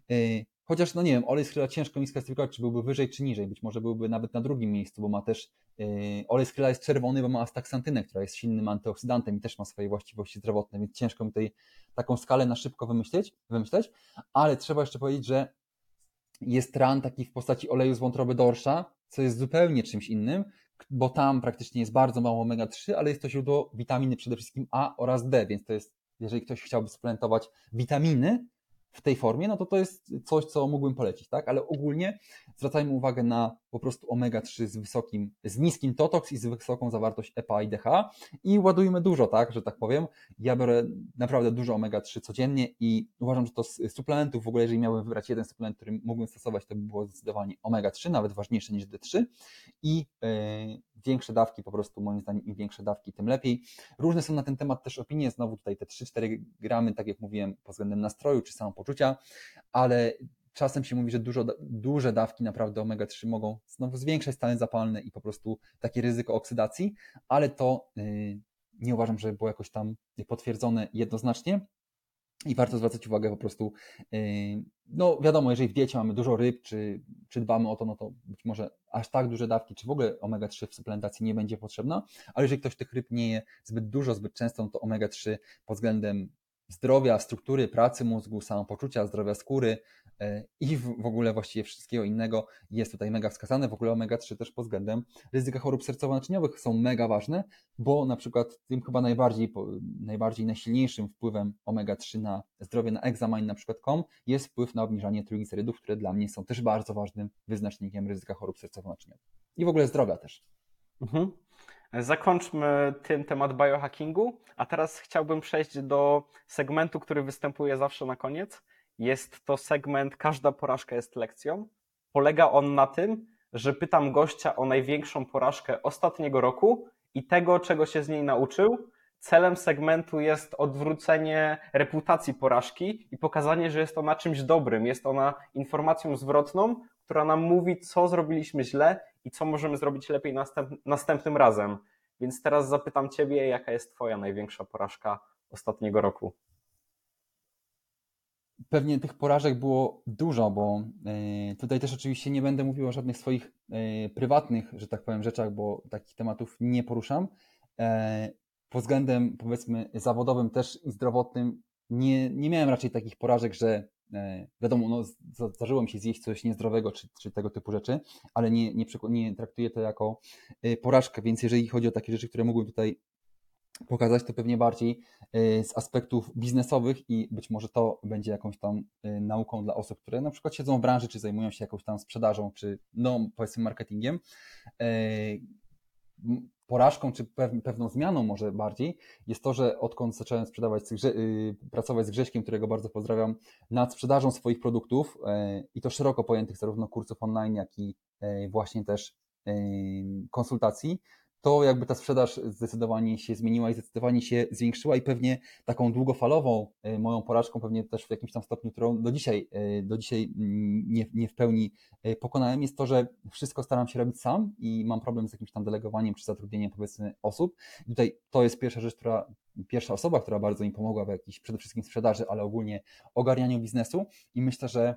Yy, Chociaż, no nie wiem, olej z kryla ciężko mi sklasyfikować, czy byłby wyżej, czy niżej. Być może byłby nawet na drugim miejscu, bo ma też yy, olej z kryla jest czerwony, bo ma astaksantynę, która jest silnym antyoksydantem i też ma swoje właściwości zdrowotne, więc ciężko mi tutaj taką skalę na szybko wymyślić, wymyśleć. Ale trzeba jeszcze powiedzieć, że jest ran taki w postaci oleju z wątroby dorsza, co jest zupełnie czymś innym, bo tam praktycznie jest bardzo mało omega-3, ale jest to źródło witaminy przede wszystkim A oraz D, więc to jest, jeżeli ktoś chciałby suplementować witaminy, w tej formie, no to to jest coś, co mógłbym polecić, tak? Ale ogólnie zwracajmy uwagę na po prostu omega-3 z wysokim, z niskim totox i z wysoką zawartość EPA i DHA i ładujmy dużo, tak, że tak powiem. Ja biorę naprawdę dużo omega-3 codziennie i uważam, że to z suplementów, w ogóle jeżeli miałbym wybrać jeden suplement, który mógłbym stosować, to by było zdecydowanie omega-3, nawet ważniejsze niż D3 i yy, większe dawki, po prostu moim zdaniem im większe dawki, tym lepiej. Różne są na ten temat też opinie, znowu tutaj te 3-4 gramy, tak jak mówiłem, pod względem nastroju czy samopoczucia, ale czasem się mówi, że dużo, duże dawki naprawdę omega-3 mogą znowu zwiększać stany zapalne i po prostu takie ryzyko oksydacji, ale to yy, nie uważam, że było jakoś tam potwierdzone jednoznacznie. I warto zwracać uwagę po prostu, yy, no wiadomo, jeżeli w diecie mamy dużo ryb, czy, czy dbamy o to, no to być może aż tak duże dawki, czy w ogóle omega-3 w suplementacji nie będzie potrzebna, ale jeżeli ktoś tych ryb nie je zbyt dużo, zbyt często, no to omega-3 pod względem zdrowia, struktury pracy mózgu, samopoczucia, zdrowia skóry e, i w ogóle właściwie wszystkiego innego jest tutaj mega wskazane. W ogóle omega-3 też pod względem ryzyka chorób sercowo-naczyniowych są mega ważne, bo na przykład tym chyba najbardziej, najbardziej najsilniejszym wpływem omega-3 na zdrowie na examine na przykład com jest wpływ na obniżanie triglicerydów, które dla mnie są też bardzo ważnym wyznacznikiem ryzyka chorób sercowo-naczyniowych i w ogóle zdrowia też. Mhm. Zakończmy tym temat biohackingu, a teraz chciałbym przejść do segmentu, który występuje zawsze na koniec. Jest to segment Każda porażka jest lekcją. Polega on na tym, że pytam gościa o największą porażkę ostatniego roku i tego, czego się z niej nauczył. Celem segmentu jest odwrócenie reputacji porażki i pokazanie, że jest ona czymś dobrym, jest ona informacją zwrotną, która nam mówi, co zrobiliśmy źle i co możemy zrobić lepiej następ, następnym razem. Więc teraz zapytam Ciebie, jaka jest Twoja największa porażka ostatniego roku? Pewnie tych porażek było dużo, bo e, tutaj też oczywiście nie będę mówił o żadnych swoich e, prywatnych, że tak powiem, rzeczach, bo takich tematów nie poruszam. E, pod względem powiedzmy zawodowym też i zdrowotnym nie, nie miałem raczej takich porażek, że wiadomo, no, zdarzyło mi się zjeść coś niezdrowego, czy, czy tego typu rzeczy, ale nie, nie, nie traktuję to jako e, porażkę, więc jeżeli chodzi o takie rzeczy, które mógłbym tutaj pokazać to pewnie bardziej z aspektów biznesowych i być może to będzie jakąś tam nauką dla osób, które na przykład siedzą w branży, czy zajmują się jakąś tam sprzedażą, czy no powiedzmy marketingiem porażką, czy pewną zmianą może bardziej, jest to, że odkąd zacząłem sprzedawać, y, pracować z Grześkiem, którego bardzo pozdrawiam, nad sprzedażą swoich produktów e, i to szeroko pojętych zarówno kursów online, jak i e, właśnie też konsultacji, to jakby ta sprzedaż zdecydowanie się zmieniła i zdecydowanie się zwiększyła i pewnie taką długofalową e, moją porażką, pewnie też w jakimś tam stopniu, którą do dzisiaj, e, do dzisiaj mm, nie, nie w pełni e, pokonałem, jest to, że wszystko staram się robić sam i mam problem z jakimś tam delegowaniem czy zatrudnieniem powiedzmy osób. I tutaj to jest pierwsza rzecz, która, pierwsza osoba, która bardzo mi pomogła w jakiejś przede wszystkim sprzedaży, ale ogólnie ogarnianiu biznesu i myślę, że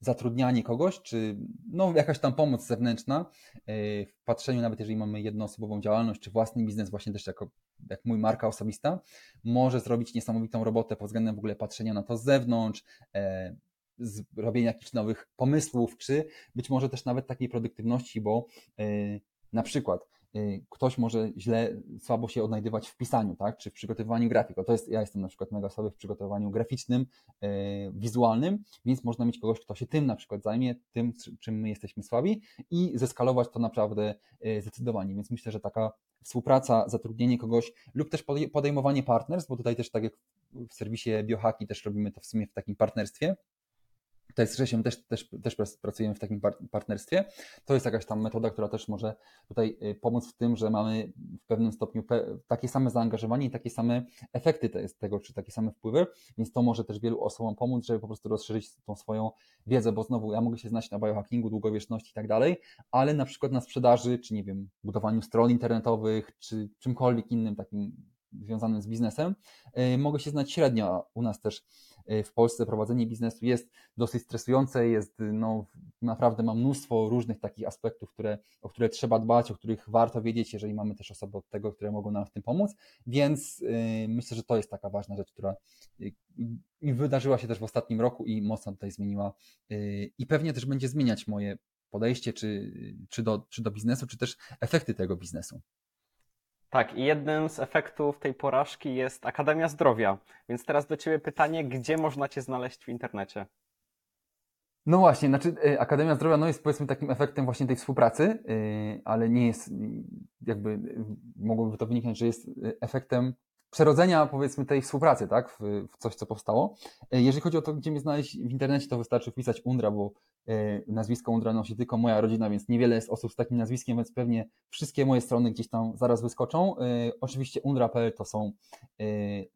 zatrudnianie kogoś, czy no, jakaś tam pomoc zewnętrzna e, w patrzeniu, nawet jeżeli mamy jednoosobową działalność, czy własny biznes, właśnie też jako jak mój marka osobista, może zrobić niesamowitą robotę pod względem w ogóle patrzenia na to z zewnątrz, e, robienia jakichś nowych pomysłów, czy być może też nawet takiej produktywności, bo e, na przykład ktoś może źle, słabo się odnajdywać w pisaniu, tak? czy w przygotowywaniu grafik. to jest, ja jestem na przykład mega słaby w przygotowaniu graficznym, yy, wizualnym, więc można mieć kogoś, kto się tym na przykład zajmie, tym, czym my jesteśmy słabi i zeskalować to naprawdę yy, zdecydowanie. Więc myślę, że taka współpraca, zatrudnienie kogoś lub też podejmowanie partnerstw, bo tutaj też tak jak w serwisie Biohaki też robimy to w sumie w takim partnerstwie, tutaj z Grzesiem też, też, też pracujemy w takim partnerstwie. To jest jakaś tam metoda, która też może tutaj y, pomóc w tym, że mamy w pewnym stopniu takie same zaangażowanie i takie same efekty tego, czy takie same wpływy, więc to może też wielu osobom pomóc, żeby po prostu rozszerzyć tą swoją wiedzę, bo znowu ja mogę się znać na biohackingu, długowieczności i tak dalej, ale na przykład na sprzedaży, czy nie wiem, budowaniu stron internetowych, czy czymkolwiek innym takim związanym z biznesem, y, mogę się znać średnio. U nas też w Polsce prowadzenie biznesu jest dosyć stresujące, jest, no, naprawdę ma mnóstwo różnych takich aspektów, które, o które trzeba dbać, o których warto wiedzieć, jeżeli mamy też osoby od tego, które mogą nam w tym pomóc, więc yy, myślę, że to jest taka ważna rzecz, która wydarzyła się też w ostatnim roku i mocno tutaj zmieniła i pewnie też będzie zmieniać moje podejście czy, czy, do, czy do biznesu, czy też efekty tego biznesu. Tak, i jednym z efektów tej porażki jest Akademia Zdrowia. Więc teraz do Ciebie pytanie, gdzie można Cię znaleźć w internecie? No właśnie, znaczy y, Akademia Zdrowia no jest powiedzmy takim efektem właśnie tej współpracy, y, ale nie jest jakby, mogłoby to wyniknąć, że jest efektem przerodzenia powiedzmy tej współpracy, tak, w, coś, co powstało. Jeżeli chodzi o to, gdzie mnie znaleźć w internecie, to wystarczy wpisać Undra, bo nazwisko Undra nosi tylko moja rodzina, więc niewiele jest osób z takim nazwiskiem, więc pewnie wszystkie moje strony gdzieś tam zaraz wyskoczą. E, oczywiście undra.pl to są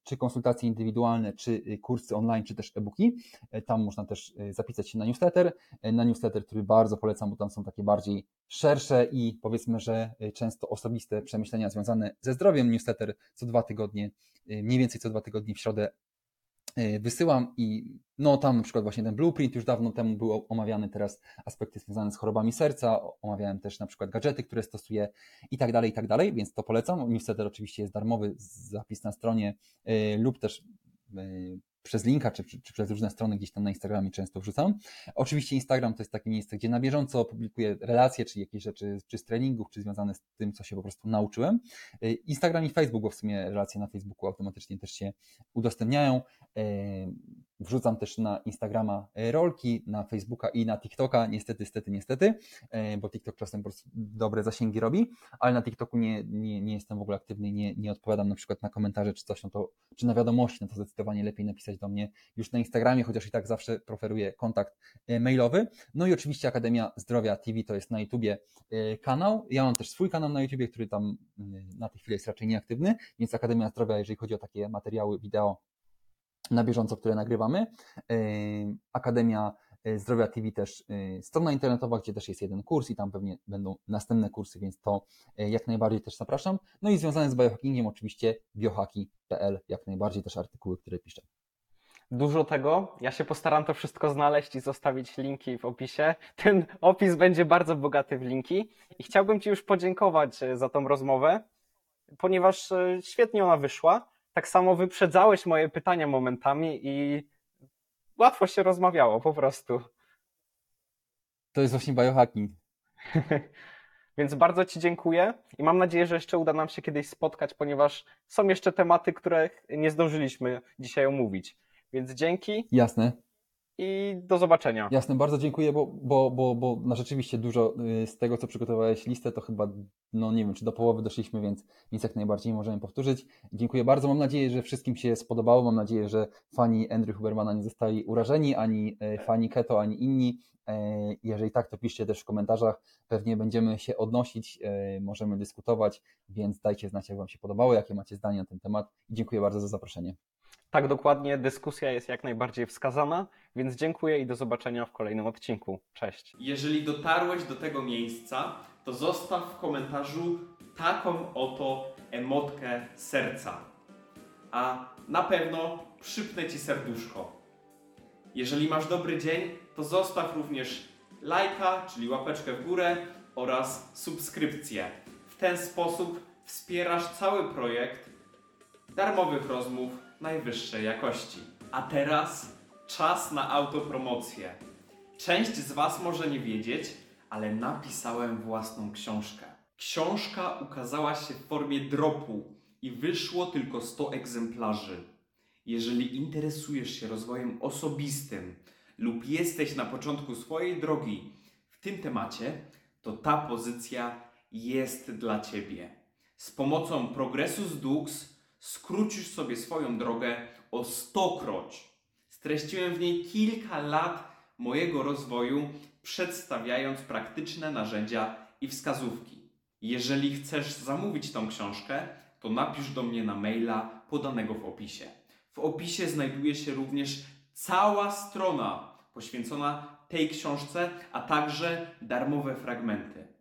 czy konsultacje indywidualne, czy kursy online, czy też e-booki. Tam można też zapisać się na newsletter, na newsletter, który bardzo polecam, bo tam są takie bardziej szersze i powiedzmy, że często osobiste przemyślenia związane ze zdrowiem. Newsletter co dwa tygodnie, y, mniej więcej co dwa tygodnie w środę y, wysyłam i no tam na przykład właśnie ten blueprint już dawno temu był omawiany, teraz aspekty związane z chorobami serca, omawiałem też na przykład gadżety, które stosuję i tak dalej, i tak dalej, więc to polecam. Newsletter oczywiście jest darmowy, zapis na stronie yy, lub też yy, przez linka, czy, czy, czy, przez różne strony gdzieś tam na Instagramie często wrzucam. Oczywiście Instagram to jest takie miejsce, gdzie na bieżąco publikuję relacje, czy jakieś rzeczy, czy z treningów, czy związane z tym, co się po prostu nauczyłem. Y, Instagram i Facebook, bo w sumie relacje na Facebooku automatycznie też się udostępniają. Wrzucam też na Instagrama e, rolki, na Facebooka i na TikToka. Niestety, niestety, niestety, e, bo TikTok czasem po prostu dobre zasięgi robi, ale na TikToku nie, nie, nie jestem w ogóle aktywny, nie, nie odpowiadam na przykład na komentarze czy coś, no to, czy na wiadomości, no to zdecydowanie lepiej napisać do mnie już na Instagramie, chociaż i tak zawsze preferuję kontakt e, mailowy. No i oczywiście Akademia Zdrowia TV to jest na YouTubie kanał. Ja mam też swój kanał na YouTubie, który tam na tej chwili jest raczej nieaktywny, więc Akademia Zdrowia, jeżeli chodzi o takie materiały wideo, na bieżąco, które nagrywamy. Akademia e, Zdrowia TV też e, strona internetowa, gdzie też jest jeden kurs i tam pewnie będą następne kursy, więc to e, jak najbardziej też zapraszam. No i związane z biohackingiem oczywiście biohaki.pl, jak najbardziej też artykuły, które piszę. Dużo tego. Ja się postaram to wszystko znaleźć i zostawić linki w opisie. Ten opis będzie bardzo bogaty w linki i chciałbym Ci już podziękować za tą rozmowę, ponieważ świetnie ona wyszła tak samo wyprzedzałeś moje pytania momentami i łatwo się rozmawiało po prostu. To jest właśnie biohacking. Więc bardzo Ci dziękuję i mam nadzieję, że jeszcze uda nam się kiedyś spotkać, ponieważ są jeszcze tematy, które nie zdążyliśmy dzisiaj omówić. Więc dzięki Jasne. I do zobaczenia. Jasne, bardzo dziękuję, bo, bo, bo, bo rzeczywiście dużo y, z tego, co przygotowałeś listę, to chyba, no nie wiem, czy do połowy doszliśmy, więc, więc jak najbardziej możemy powtórzyć. Dziękuję bardzo. Mam nadzieję, że wszystkim się spodobało. Mam nadzieję, że fani Andrew Hubermana nie zostali urażeni, ani y, fani Keto, ani inni. Y, Jeżeli tak, to piszcie też w komentarzach. Pewnie będziemy się odnosić, y, możemy dyskutować, więc dajcie znać, jak Wam się podobało, jakie macie zdanie na ten temat. Dziękuję bardzo za zaproszenie. Tak dokładnie, dyskusja jest jak najbardziej wskazana, więc dziękuję i do zobaczenia w kolejnym odcinku. Cześć. Jeżeli dotarłeś do tego miejsca, to zostaw w komentarzu taką oto emotkę serca. A na pewno przypnę Ci serduszko. Jeżeli masz dobry dzień, to zostaw również lajka, czyli łapeczkę w górę oraz subskrypcję. W ten sposób wspierasz cały projekt darmowych rozmów najwyższej jakości. A teraz czas na autopromocję. Część z Was może nie wiedzieć, ale napisałem własną książkę. Książka ukazała się w formie dropu i wyszło tylko 100 egzemplarzy. Jeżeli interesujesz się rozwojem osobistym lub jesteś na początku swojej drogi w tym temacie, to ta pozycja jest dla Ciebie. Z pomocą Progressus Dux skrócisz sobie swoją drogę o stokroć. Streściłem w niej kilka lat mojego rozwoju, przedstawiając praktyczne narzędzia i wskazówki. Jeżeli chcesz zamówić tą książkę, to napisz do mnie na maila podanego w opisie. W opisie znajduje się również cała strona poświęcona tej książce, a także darmowe fragmenty.